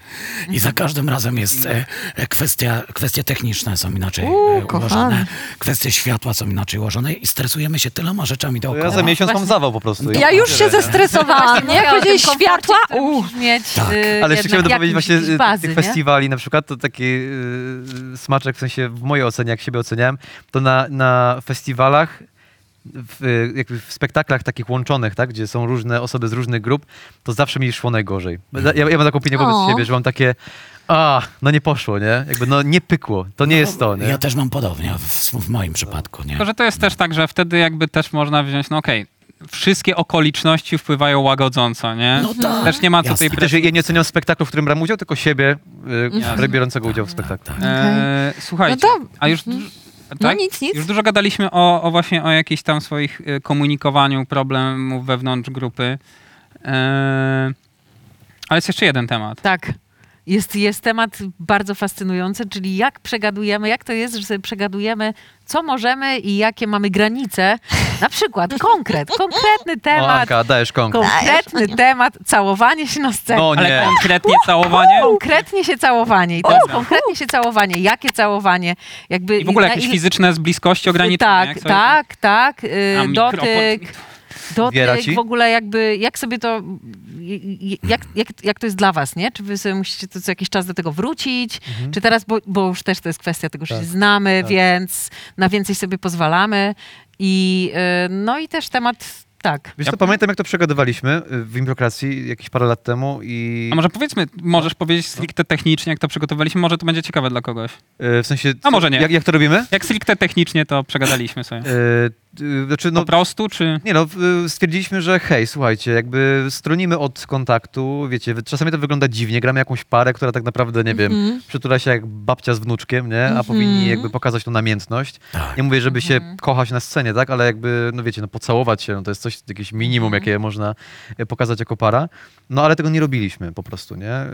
I za każdym razem jest e, e, kwestia, kwestie techniczne są inaczej e, ułożone, kwestie światła są inaczej ułożone i stresujemy się tyloma rzeczami dookoła. ja za miesiąc mam zawał po prostu. Ja już się zestresowałam, nie? Komforcie, światła? mieć, Tak. y, Ale jeszcze chciałem jednak dopowiedzieć właśnie y, bazy, tych nie? festiwali na przykład, to taki y, smaczek w sensie w mojej ocenie, jak siebie oceniałem, to na, na festiwalach w, jakby w spektaklach takich łączonych, tak, gdzie są różne osoby z różnych grup, to zawsze mi szło najgorzej. Ja, ja mam taką opinię wobec O. siebie, że mam takie a, no nie poszło, nie? Jakby no nie pykło. To nie jest to, nie? Ja też mam podobnie w, w moim przypadku, nie? Tylko, że to jest też tak, że wtedy jakby też można wziąć, no okej, wszystkie okoliczności wpływają łagodząco, nie? No tak. Też nie ma tutaj Jasne. Też ja nie oceniam spektaklu, w którym brałem udział, tylko siebie, y, biorącego udziału w spektaklu. Tak. E, słuchajcie, No to- a już... No Tak? nic, nic. Już dużo gadaliśmy o, o właśnie o jakichś tam swoich e, komunikowaniu problemów wewnątrz grupy. E, ale jest jeszcze jeden temat. Tak. Jest, jest temat bardzo fascynujący, czyli jak przegadujemy, jak to jest, że sobie przegadujemy, co możemy i jakie mamy granice. Na przykład konkret, konkretny O, temat, Anka, dajesz konkret. konkretny temat, całowanie się na scenie. No Ale nie. konkretnie całowanie? Konkretnie się całowanie. I to jest konkretnie się całowanie. Jakie całowanie? Jakby, I w ogóle na jakieś ile- fizyczne z bliskości ograniczone? Tak, tak, tak. y, Dotyk. Zbiera Dotyk, ci? w ogóle jakby, jak sobie to, jak, jak, jak to jest dla was, nie? Czy wy sobie musicie to co jakiś czas do tego wrócić? Czy teraz, bo, bo już też to jest kwestia tego, że Tak, się znamy, tak. więc na więcej sobie pozwalamy. I y, no i też temat, tak. Wiesz Ja- co, pamiętam jak to przegadywaliśmy y, w improkracji jakieś parę lat temu i A może powiedzmy, możesz powiedzieć stricte technicznie, jak to przygotowaliśmy, może to będzie ciekawe dla kogoś. y, w sensie... A może nie. Jak, jak to robimy? Jak stricte technicznie to przegadaliśmy sobie. Znaczy, no, Po prostu, czy... Nie no, stwierdziliśmy, że hej, słuchajcie, jakby stronimy od kontaktu, wiecie, czasami to wygląda dziwnie, gramy jakąś parę, która tak naprawdę, nie wiem, Mhm. przytula się jak babcia z wnuczkiem, nie? A powinni jakby pokazać tą namiętność. Tak. Nie mówię, żeby się kochać na scenie, tak? Ale jakby, no wiecie, no pocałować się, no to jest coś, jakieś minimum, jakie można e, pokazać jako para. No ale tego nie robiliśmy po prostu, nie? Y,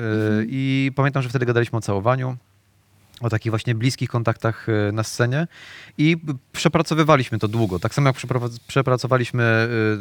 I pamiętam, że wtedy gadaliśmy o całowaniu. o takich właśnie bliskich kontaktach e, na scenie i przepracowywaliśmy to długo. Tak samo jak przepracowaliśmy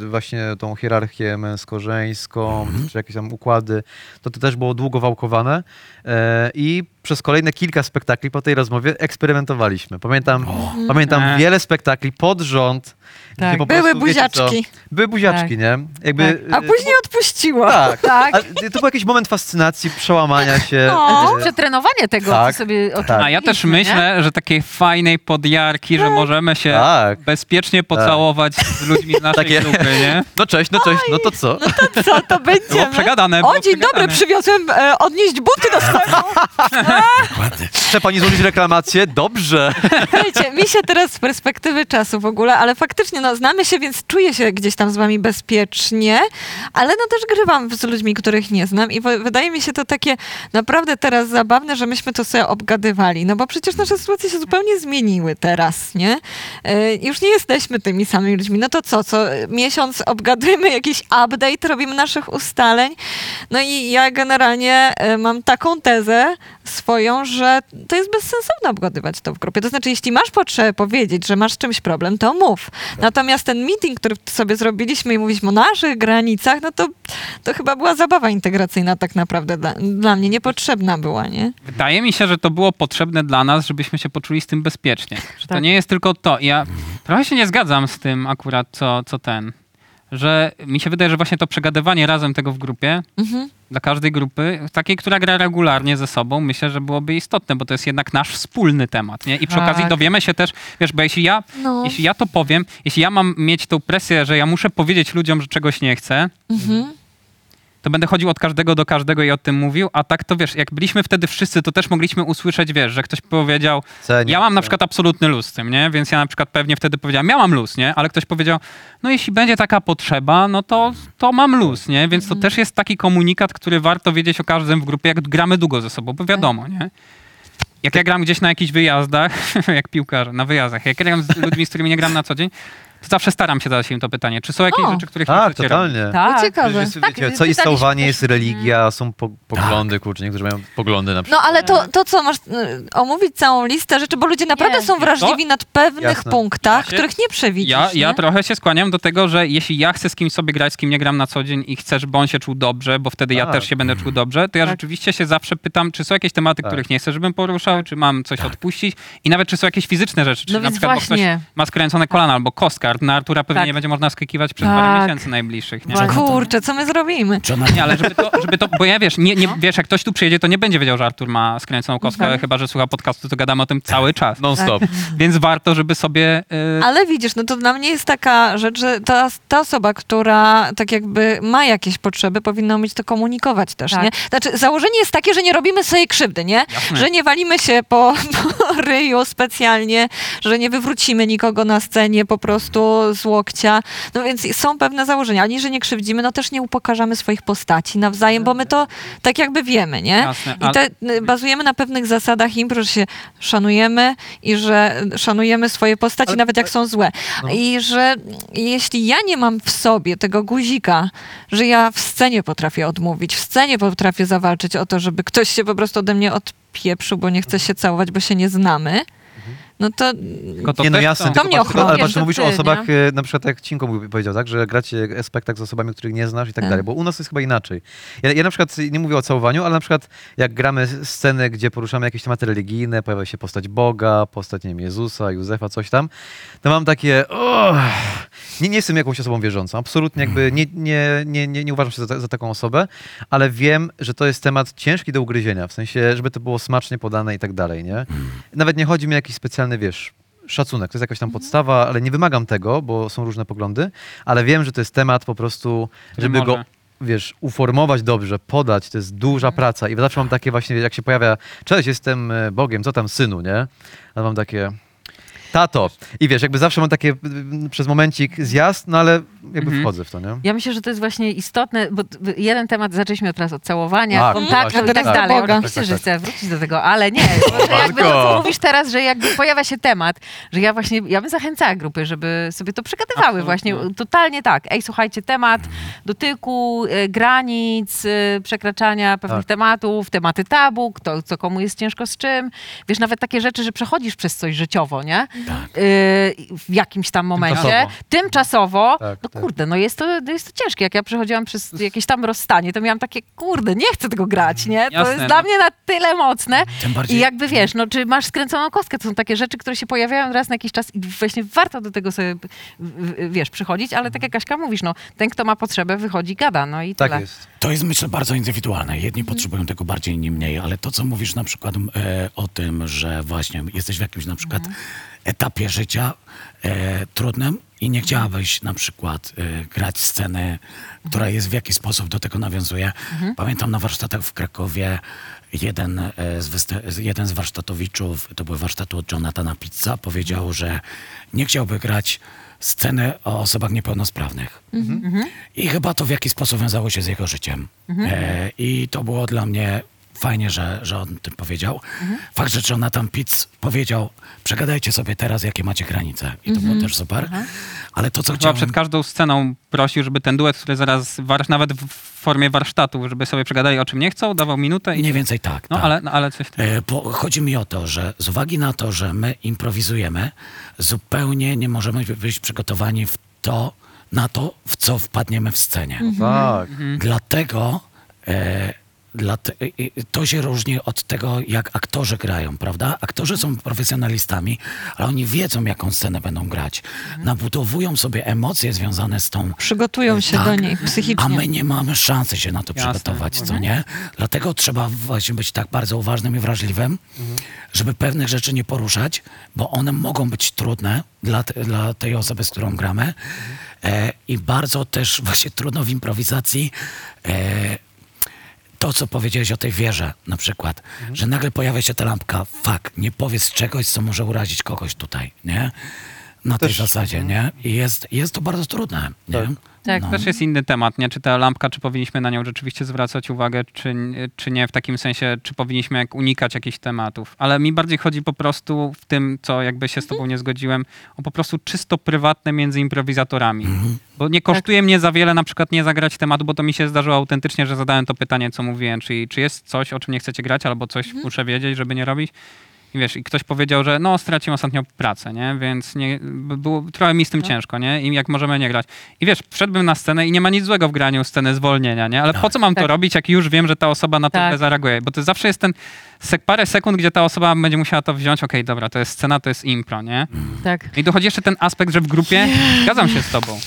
e, właśnie tą hierarchię męsko-żeńską, czy jakieś tam układy, to to też było długo wałkowane e, i przez kolejne kilka spektakli po tej rozmowie eksperymentowaliśmy. Pamiętam, pamiętam E. wiele spektakli pod rząd, Tak. Były prostu, wiecie co, buziaczki. były buziaczki, Tak. nie? Jakby, A e, później odpuściła. tak. Tak. A to był jakiś moment fascynacji, przełamania się. O. Ale e, też przetrenowanie tego, tak, co sobie tak. A ja też mówiliśmy, nie? myślę, że takiej fajnej podjarki, że możemy się Tak. bezpiecznie pocałować z ludźmi z naszej Takie- grupy, nie? No cześć, no cześć, no to co? Co to Było będziemy? przegadane. było O, dzień dobry, przegadane. przywiozłem e, odnieść buty do sklepu. Chce pani złożyć reklamację? Dobrze. Wiecie, mi się teraz z perspektywy czasu w ogóle, ale faktycznie no, znamy się, więc czuję się gdzieś tam z wami bezpiecznie, ale no też grywam z ludźmi, których nie znam i wydaje mi się to takie naprawdę teraz zabawne, że myśmy to sobie obgadywali, no bo przecież nasze sytuacje się zupełnie zmieniły teraz, nie? E, już nie jesteśmy tymi samymi ludźmi. No to co, co miesiąc obgadujemy jakiś update, robimy naszych ustaleń. No i ja generalnie e, mam taką tezę swoją, że to jest bezsensowne obgadywać to w grupie. To znaczy, jeśli masz potrzebę powiedzieć, że masz z czymś problem, to mów. Natomiast ten meeting, który sobie zrobiliśmy i mówiliśmy o naszych granicach, no to, to chyba była zabawa integracyjna tak naprawdę dla, dla mnie. Niepotrzebna była, nie? Wydaje mi się, że to było potrzebne dla nas, żebyśmy się poczuli z tym bezpiecznie. Że to Tak. nie jest tylko to. Ja trochę się nie zgadzam z tym akurat, co, co ten. Że mi się wydaje, że właśnie to przegadywanie razem tego w grupie, Mhm. dla każdej grupy, takiej, która gra regularnie ze sobą, myślę, że byłoby istotne, bo to jest jednak nasz wspólny temat, nie? I przy Tak. okazji dowiemy się też, wiesz, bo jeśli ja, No. jeśli ja to powiem, jeśli ja mam mieć tą presję, że ja muszę powiedzieć ludziom, że czegoś nie chcę, Mhm. To będę chodził od każdego do każdego i o tym mówił, a tak to wiesz, jak byliśmy wtedy wszyscy, to też mogliśmy usłyszeć, wiesz, że ktoś powiedział, Cenię. ja mam na przykład absolutny luz z tym, nie? Więc ja na przykład pewnie wtedy powiedziałem, ja mam luz, nie? Ale ktoś powiedział, no jeśli będzie taka potrzeba, no to, to mam luz, nie? Więc to też jest taki komunikat, który warto wiedzieć o każdym w grupie, jak gramy długo ze sobą, bo wiadomo, nie? Jak ja gram gdzieś na jakichś wyjazdach, jak piłkarz, na wyjazdach, jak ja gram z ludźmi, z którymi nie gram na co dzień, to zawsze staram się zadać im to pytanie, czy są jakieś O. rzeczy, których nie Tak, robić? totalnie. Tak. Ciekawe. Jest, Tak, wiecie, co jest pytaliśmy jest religia, są po, poglądy, kurczę, niektórzy mają poglądy na No przykład. ale to, to co, masz y, omówić całą listę rzeczy, bo ludzie naprawdę Nie. są wrażliwi nad pewnych Jasne. punktach, Ja się- których nie przewidzisz. Ja, ja nie? trochę się skłaniam do tego, że jeśli ja chcę z kimś sobie grać, z kim nie gram na co dzień i chcę, żeby on się czuł dobrze, bo wtedy ja Tak. też się będę czuł dobrze, to ja Tak. rzeczywiście się zawsze pytam, czy są jakieś tematy, Tak. których nie chcę, żebym poruszał, czy mam coś odpuścić i nawet czy są jakieś fizyczne rzeczy, czy No na więc przykład bo właśnie. ktoś ma skręcone kolana albo kostkart, na Artura pewnie Tak. nie będzie można skakiwać przez Tak. parę miesięcy najbliższych. Nie? Właśnie. Kurczę, co my zrobimy? Nie, ale żeby to, żeby to, bo ja wiesz, nie, nie, wiesz, jak ktoś tu przyjedzie, to nie będzie wiedział, że Artur ma skręconą kostkę, Tak. chyba, że słucha podcastu, to gadamy o tym cały czas. Non stop. Więc warto, żeby sobie... y, Ale widzisz, no to dla mnie jest taka rzecz, że ta, ta osoba, która tak jakby ma jakieś potrzeby, powinna umieć to komunikować też, Tak. nie? Znaczy, założenie jest takie, że nie robimy sobie krzywdy, nie? Jasne. Że nie walimy się po, po ryju specjalnie, że nie wywrócimy nikogo na scenie po prostu z łokcia. No więc są pewne założenia. Ani, że nie krzywdzimy, no też nie upokarzamy swoich postaci nawzajem, bo my to tak jakby wiemy, nie? Jasne, I ale- te, y, bazujemy na pewnych zasadach impro, że się szanujemy i że szanujemy swoje postaci, Ale- nawet jak są złe. No. I że jeśli ja nie mam w sobie tego guzika, że ja w scenie potrafię odmówić, w scenie potrafię zawalczyć o to, żeby ktoś się po prostu ode mnie odpieprzył, bo nie chce się całować, bo się nie znamy, no to tylko to nie, no jasne, To mnie tylko- ale patrz, mówisz ty, o nie? osobach, e, na przykład jak Cinko powiedział, tak, że gracie spektakl z osobami, których nie znasz i tak Tak. dalej, bo u nas jest chyba inaczej. Ja, ja na przykład nie mówię o całowaniu, ale na przykład jak gramy sceny, gdzie poruszamy jakieś tematy religijne, pojawia się postać Boga, postać, nie wiem, Jezusa, Józefa, coś tam, to mam takie, o, nie, nie jestem jakąś osobą wierzącą, absolutnie jakby nie, nie, nie, nie, nie uważam się za, za taką osobę, ale wiem, że to jest temat ciężki do ugryzienia, w sensie, żeby to było smacznie podane i tak dalej, nie? Nawet nie chodzi mi o jakiś specjalny, wiesz, szacunek, to jest jakaś tam podstawa, ale nie wymagam tego, bo są różne poglądy, ale wiem, że to jest temat po prostu, żeby go, wiesz, uformować dobrze, podać, to jest duża praca i zawsze mam takie właśnie, jak się pojawia, cześć, jestem e, Bogiem, co tam synu, nie? Ale mam takie, tato. I wiesz, jakby zawsze mam takie mm, przez momencik zjazd, no ale jakby Mhm. wchodzę w to, nie? Ja myślę, że to jest właśnie istotne, bo t- jeden temat zaczęliśmy teraz od całowania, Tak, kontaktu właśnie, i tak tak, dalej. Boga. Oczywiście, Tak, że tak, chcę wrócić do tego, ale nie. Bo że jakby to, co Marko. mówisz teraz, że jakby pojawia się temat, że ja właśnie, ja bym zachęcała grupy, żeby sobie to przegadywały Absolutnie. właśnie. Totalnie tak. Ej, słuchajcie, temat dotyku, e, granic, e, przekraczania pewnych Tak. tematów, tematy tabu, kto, co komu jest ciężko z czym. Wiesz, nawet takie rzeczy, że przechodzisz przez coś życiowo, nie? Tak. Y, w jakimś tam momencie. Tymczasowo. Tymczasowo. Tak, no tak. kurde, no jest to, jest to ciężkie. Jak ja przechodziłam przez jakieś tam rozstanie, to miałam takie, kurde, nie chcę tego grać, nie? To Jasne, jest no. dla mnie na tyle mocne. Bardziej... I jakby wiesz, no czy masz skręconą kostkę, to są takie rzeczy, które się pojawiają raz na jakiś czas i właśnie warto do tego sobie, wiesz, przychodzić, ale tak jak Kaśka mówisz, no ten, kto ma potrzebę, wychodzi, gada, no i Tak tyle. jest. To jest myślę bardzo indywidualne. Jedni potrzebują tego bardziej, inni mniej, ale to, co mówisz na przykład e, o tym, że właśnie jesteś w jakimś na przykład etapie życia e, trudnym i nie chciałabyś na przykład e, grać sceny, która jest w jakiś sposób do tego nawiązuje. Pamiętam na warsztatach w Krakowie jeden, e, z jeden z warsztatowiczów, to był warsztat od Jonathana Pizza, powiedział, że nie chciałby grać sceny o osobach niepełnosprawnych. I chyba to w jakiś sposób wiązało się z jego życiem. E, I to było dla mnie fajnie, że, że on tym powiedział. Fakt, że Jonathan Pitts powiedział, przegadajcie sobie teraz, jakie macie granice. I to było też super. Ale to, co Chyba chciałem... przed każdą sceną prosił, żeby ten duet, który zaraz, war, nawet w formie warsztatu, żeby sobie przegadali o czym nie chcą, dawał minutę i... Mniej więcej tak. No tak. ale, no, ale coś... E, Bo chodzi mi o to, że z uwagi na to, że my improwizujemy, zupełnie nie możemy być przygotowani w to, na to, w co wpadniemy w scenie. Tak. Dlatego e, to się różni od tego, jak aktorzy grają, prawda? Aktorzy są profesjonalistami, ale oni wiedzą, jaką scenę będą grać. Nabudowują sobie emocje związane z tą Przygotują się do Tak. niej psychicznie. a my nie mamy szansy się na to Jasne. przygotować, co nie? Dlatego trzeba właśnie być tak bardzo uważnym i wrażliwym, żeby pewnych rzeczy nie poruszać, bo one mogą być trudne dla, dla tej osoby, z którą gramy. E, I bardzo też właśnie trudno w improwizacji e, to, co powiedziałeś o tej wieży na przykład, że nagle pojawia się ta lampka, fuck, nie powiedz czegoś, co może urazić kogoś tutaj, nie? Na tej Też- zasadzie, nie? I jest, jest to bardzo trudne, nie? Tak. Tak. No. Też jest inny temat, nie? Czy ta lampka, czy powinniśmy na nią rzeczywiście zwracać uwagę, czy, czy nie, w takim sensie, czy powinniśmy jak unikać jakichś tematów. Ale mi bardziej chodzi po prostu w tym, co jakby się z tobą nie zgodziłem, o po prostu czysto prywatne między improwizatorami. Bo nie kosztuje mnie za wiele na przykład nie zagrać tematu, bo to mi się zdarzyło autentycznie, że zadałem to pytanie, co mówiłem, czyli czy jest coś, o czym nie chcecie grać, albo coś muszę wiedzieć, żeby nie robić. I wiesz, i ktoś powiedział, że no straciłem ostatnio pracę, nie? Więc nie, było, trochę mi z tym ciężko, nie? I jak możemy nie grać. I wiesz, wszedłbym na scenę i nie ma nic złego w graniu sceny zwolnienia, nie? Ale po co mam to Tak. robić, jak już wiem, że ta osoba na to Tak. zareaguje? Bo to zawsze jest ten sek- parę sekund, gdzie ta osoba będzie musiała to wziąć, okej, dobra, to jest scena, to jest impro, nie? Tak. I dochodzi jeszcze ten aspekt, że w grupie zgadzam się z tobą.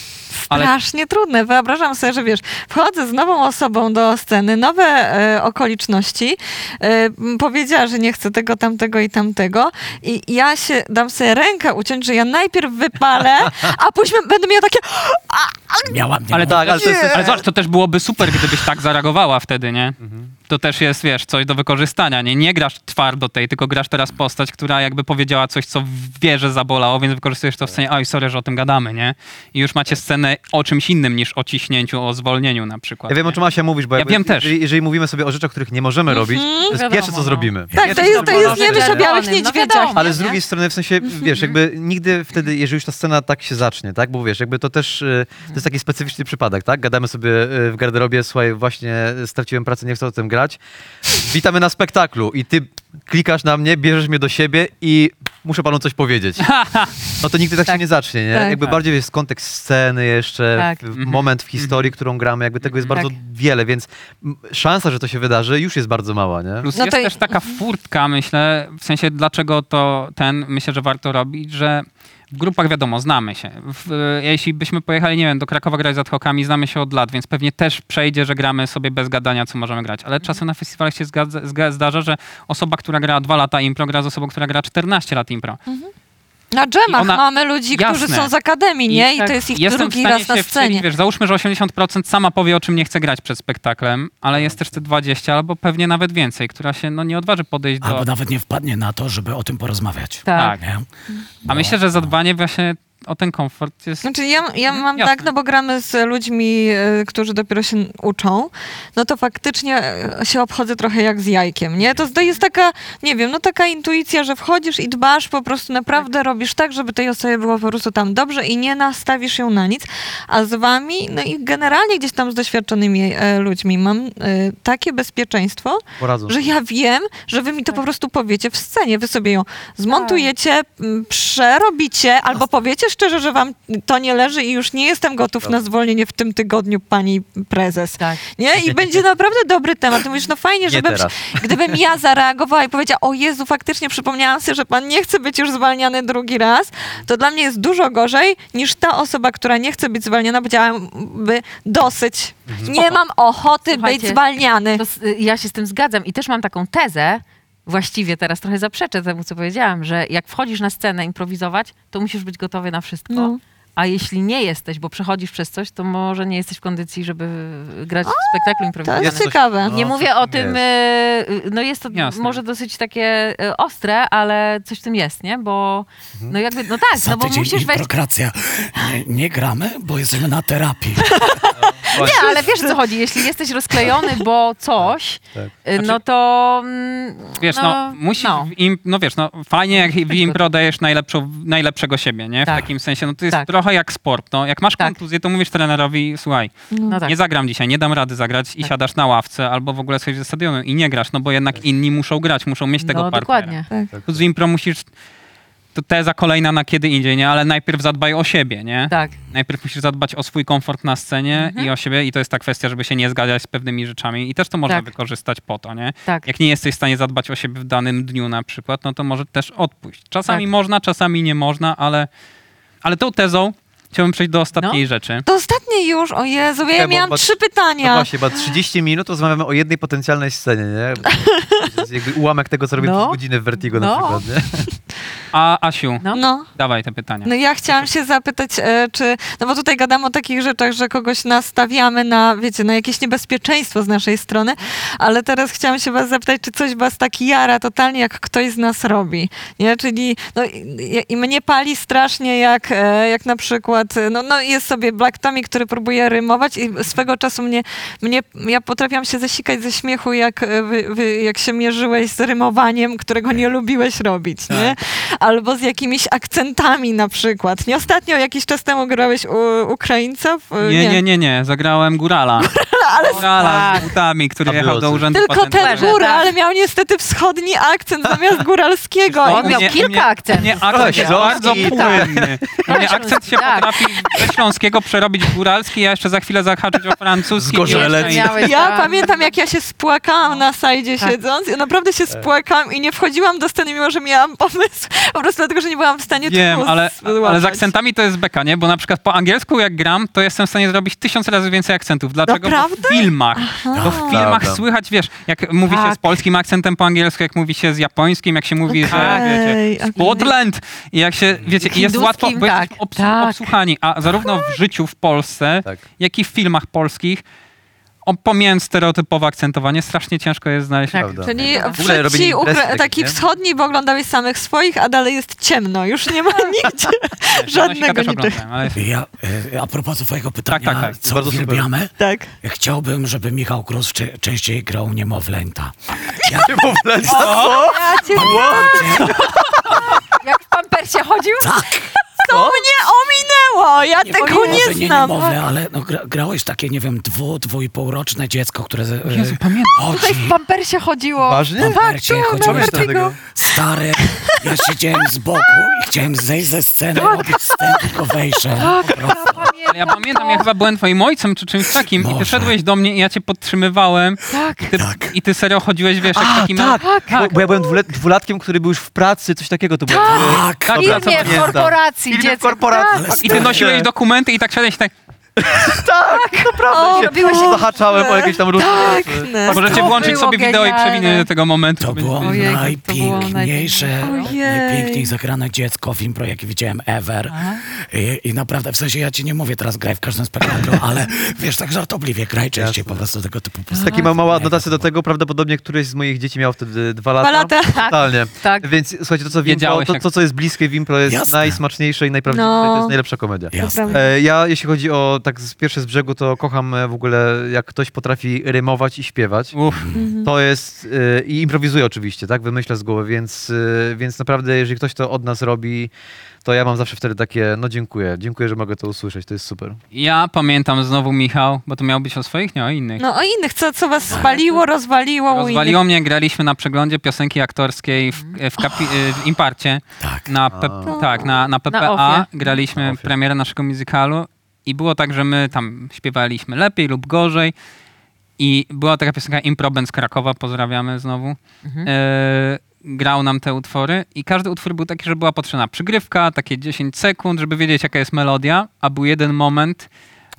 Ale Strasznie trudne. Wyobrażam sobie, że wiesz, wchodzę z nową osobą do sceny, nowe e, okoliczności. E, powiedziała, że nie chcę tego, tamtego i tamtego. I ja się dam sobie rękę uciąć, że ja najpierw wypalę, a później będę miała takie. Miałam, Ale miałam. Tak, ale to. Ale zobacz, to też byłoby super, gdybyś tak zareagowała wtedy, nie? To też jest, wiesz, coś do wykorzystania, nie? Nie grasz twardo tej, tylko grasz teraz postać, która jakby powiedziała coś, co wie, że zabolało, więc wykorzystujesz to w scenie, oj, sorry, że o tym gadamy, nie? I już macie scenę o czymś innym niż o ciśnięciu, o zwolnieniu na przykład. Ja wiem, o nie? czym Asia mówisz, bo Ja jakby, wiem też. Jeżeli, jeżeli mówimy sobie o rzeczach, których nie możemy robić, to jest Wiadomo, pierwsze, co no. zrobimy. Tak, to jest, to jest nie o białych niedźwiedziach. Ale z drugiej strony, w sensie, wiesz, jakby nigdy wtedy, jeżeli już ta scena tak się zacznie, tak, bo wiesz, jakby to też, e, to jest taki specyficzny przypadek, tak, gadamy sobie e, w garderobie, słuchaj, właśnie straciłem pracę, nie chcę o tym grać, witamy na spektaklu i ty klikasz na mnie, bierzesz mnie do siebie i muszę panu coś powiedzieć. No to nigdy tak, się Tak. nie zacznie, nie? Tak. Jakby Tak. bardziej jest kontekst sceny jeszcze, Tak. w- Mhm. moment w historii, którą gramy, jakby tego jest bardzo Tak. wiele, więc m, szansa, że to się wydarzy już jest bardzo mała, nie? Plus No jest to- też taka furtka, myślę, w sensie dlaczego to ten, myślę, że warto robić, że w grupach wiadomo, znamy się. W, e, jeśli byśmy pojechali, nie wiem, do Krakowa grać z adhokami, znamy się od lat, więc pewnie też przejdzie, że gramy sobie bez gadania, co możemy grać. Ale czasem na festiwalach się zgadza, zga, zdarza, że osoba, która gra dwa lata impro, gra z osobą, która gra 14 lat impro. Na dżemach ona- mamy ludzi, którzy Jasne. są z akademii, nie? I tak. to jest ich drugi raz na scenie. wiesz, załóżmy, że 80% sama powie, o czym nie chce grać przed spektaklem, ale jest też te 20 albo pewnie nawet więcej, która się no, nie odważy podejść do... Albo nawet nie wpadnie na to, żeby o tym porozmawiać. Tak. Nie? A myślę, że zadbanie właśnie o ten komfort jest... Znaczy ja, ja mam jasne. tak, no bo gramy z ludźmi, e, którzy dopiero się uczą, no to faktycznie e, się obchodzę trochę jak z jajkiem, nie? To, to jest taka, nie wiem, no taka intuicja, że wchodzisz i dbasz, po prostu naprawdę robisz tak, żeby tej osobie było po prostu tam dobrze i nie nastawisz ją na nic, a z wami, no i generalnie gdzieś tam z doświadczonymi e, ludźmi mam e, takie bezpieczeństwo, Poradzą. że ja wiem, że wy mi to po prostu powiecie w scenie. Wy sobie ją zmontujecie, m, przerobicie, albo powiecie szczerze, że wam to nie leży i już nie jestem gotów na zwolnienie w tym tygodniu, pani prezes. Tak. Nie? I będzie naprawdę dobry temat. Ty mówisz, no fajnie, Nie żebym, gdybym ja zareagowała i powiedziała, o Jezu, faktycznie przypomniałam sobie, że pan nie chce być już zwalniany drugi raz, to dla mnie jest dużo gorzej niż ta osoba, która nie chce być zwalniana, powiedziałaby dosyć. Nie mam ochoty Słuchajcie, być zwalniany. To, ja się z tym zgadzam i też mam taką tezę, właściwie teraz trochę zaprzeczę temu, co powiedziałam, że jak wchodzisz na scenę improwizować, to musisz być gotowy na wszystko. No. A jeśli nie jesteś, bo przechodzisz przez coś, to może nie jesteś w kondycji, żeby grać w spektaklu To improwizowanym. jest ciekawe. No, Nie mówię o tym jest. e, no jest to Jasne. może dosyć takie e, ostre, ale coś w tym jest, nie? Bo no jakby, no tak, Za no bo musisz wejść... Nie, nie gramy, bo jesteśmy na terapii. Nie, ale wiesz co chodzi, jeśli jesteś rozklejony, bo coś, Tak. e, no to... mm, Wiesz, no, musisz, no. w im, no wiesz, no fajnie jak w impro dajesz najlepszą, najlepszego siebie, nie? W Tak. takim sensie, no to jest Tak. trochę jak sport, no. Jak masz Tak. kontuzję, to mówisz trenerowi, słuchaj, No tak. nie zagram dzisiaj, nie dam rady zagrać i Tak. siadasz na ławce albo w ogóle coś ze stadionu i nie grasz, no bo jednak inni muszą grać, muszą mieć tego no partnera. dokładnie. Tu z impro musisz, to teza kolejna na kiedy indziej, nie? Ale najpierw zadbaj o siebie, nie? Tak. Najpierw musisz zadbać o swój komfort na scenie Mhm. i o siebie i to jest ta kwestia, żeby się nie zgadzać z pewnymi rzeczami i też to można Tak. wykorzystać po to, nie? Tak. Jak nie jesteś w stanie zadbać o siebie w danym dniu na przykład, no to może też odpuść. Czasami Tak. można, czasami nie można, ale, ale tą tezą chciałbym przejść do ostatniej No. rzeczy. To ostatnie już, o Jezu, ja bo- miałam bo- trzy No pytania. właśnie, bo 30 minut rozmawiamy o jednej potencjalnej scenie, nie? To jest jakby ułamek tego, co robimy No. przez godzinę w Vertigo na No. przykład, nie? A Asiu, No. No. dawaj te pytania. No ja chciałam się zapytać, e, czy, no bo tutaj gadamy o takich rzeczach, że kogoś nastawiamy na, wiecie, na jakieś niebezpieczeństwo z naszej strony, ale teraz chciałam się was zapytać, czy coś was tak jara totalnie, jak ktoś z nas robi, nie? Czyli, no i, i mnie pali strasznie, jak, e, jak na przykład, e, no, no jest sobie Black Tommy, który próbuje rymować i swego czasu mnie, mnie ja potrafiłam się zasikać ze śmiechu, jak, e, wy, wy, jak się mierzyłeś z rymowaniem, którego nie lubiłeś robić, nie? Albo z jakimiś akcentami na przykład. Nie ostatnio jakiś czas temu grałeś u Ukraińców? E, Nie, nie, nie, nie, zagrałem Górala. ale Górala Tak. z butami, który A jechał do urzędu tylko ten patentowego. góra, tak. ale miał niestety wschodni akcent zamiast góralskiego. On miał mnie- kilka mnie- akcentów. Nie, akcent jest Śląski. bardzo płynny. Nie, akcent się Tak. potrafi ze śląskiego przerobić w góralski, ja jeszcze za chwilę zahaczyć o francuski. Zgorzelec. i- Jeszcze miałeś Ja tam- pamiętam, jak ja się spłakałam na sajdzie Tak. siedząc. Ja naprawdę się spłakałam i nie wchodziłam do sceny, mimo że miałam pomysł. Po prostu dlatego, że nie byłam w stanie Wiem, tchu ale, ale z akcentami to jest beka, nie? Bo na przykład po angielsku jak gram, to jestem w stanie zrobić tysiąc razy więcej akcentów. Dlaczego? Bo Naprawdę? W filmach. Bo w filmach Prawda. słychać, wiesz, jak mówi się Tak. z polskim akcentem po angielsku, jak mówi się z japońskim, jak się mówi, że Okej, wiecie, okej. Scotland i jak się, wiecie, i jest Hinduskim, łatwo, bo tak, jesteśmy obs- tak. obsłuchani, a zarówno w życiu w Polsce, Tak. jak i w filmach polskich, o, pomijając stereotypowe akcentowanie, strasznie ciężko jest znaleźć. Tak. Prawda. Czyli W ci ukra- taki nie? wschodni, bo oglądałeś samych swoich, a dalej jest ciemno. Już nie ma nigdzie Żadnego niczego. ale Ja, e, a propos twojego pytania, tak, tak. co Bardzo uwielbiamy, Tak. chciałbym, żeby Michał Krus cze- częściej grał niemowlęta. Ja, Ja cię Jak w pampersie chodził? to mnie ominęło! Ja nie, tego nie nie znam. niemowlę, ale no, gra, grałeś takie, nie wiem, dwu, dwu i półroczne dziecko, które... e, Jezu, pamiętam. Tutaj chodzi. w pampersie chodziło. Ważnie? W pampercie Tak, chodziłeś Pamiętam tam, tego. stary, ja siedziałem z boku i chciałem zejść ze sceny, robić wstęp, tylko prostu. Ale ja pamiętam, ja chyba byłem twoim ojcem czy czymś takim i ty szedłeś do mnie i ja cię podtrzymywałem Tak. i ty, Tak. i ty serio chodziłeś, wiesz, jak A, takim... tak, tak. Bo, bo ja byłem dwule, dwulatkiem, który był już w pracy, coś takiego to było. Tak, Tak, W Dobra, filmie, w pamiętam. korporacji Filmie w dziecko. korporacji. Tak. I ty nosiłeś dokumenty i tak szedłeś tak... tak, naprawdę O, się robiłeś zahaczałem o jakieś tam różne Tak, rzeczy. no. Możecie To włączyć było sobie wideo i genialne. tego momentu. To było Ojej, to było najpiękniejsze, Ojej. najpiękniej zagrane dziecko w impro, jakie widziałem ever. I, I naprawdę, w sensie ja ci nie mówię teraz graj w każdym spektaklu, ale wiesz, tak żartobliwie, graj częściej po prostu tego typu postaci. Taki ma mała adnotacja do tego, prawdopodobnie któreś z moich dzieci miał wtedy dwa lata. Dwa lata. Totalnie. Tak. Więc słuchajcie, to co w impro, Wiedziałeś, to, jak- to co jest bliskie w impro jest Jasne. najsmaczniejsze i najprawdziwsze, No. to jest najlepsza komedia. Jasne. E, Ja, jeśli chodzi o tak z pierwsze z brzegu, to kocham e, w ogóle, jak ktoś potrafi rymować i śpiewać. Uff, To jest, e, i improwizuje oczywiście, tak, wymyśla z głowy, więc, e, więc naprawdę, jeżeli ktoś to od nas robi, to ja mam zawsze wtedy takie, no dziękuję, dziękuję, że mogę to usłyszeć, to jest super. ja pamiętam znowu Michał, bo to miało być o swoich, nie o innych. No o innych, co, co was spaliło, rozwaliło Rozwaliło mnie, graliśmy na przeglądzie piosenki aktorskiej w, w, kapi, w Imparcie. Tak. Na, P, tak, na, na PPA ofie. graliśmy Na premierę naszego musicalu i było tak, że my tam śpiewaliśmy lepiej lub gorzej. I była taka piosenka Improben z Krakowa, pozdrawiamy znowu. E, grał nam te utwory i każdy utwór był taki, że była potrzebna przygrywka, takie 10 sekund, żeby wiedzieć jaka jest melodia, a był jeden moment,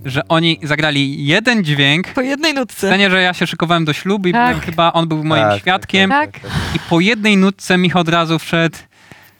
że oni zagrali jeden dźwięk, Po jednej w nutce. scenie, że ja się szykowałem do ślubu i Tak. chyba, on był moim Tak, świadkiem. tak, i po jednej nutce Michał od razu wszedł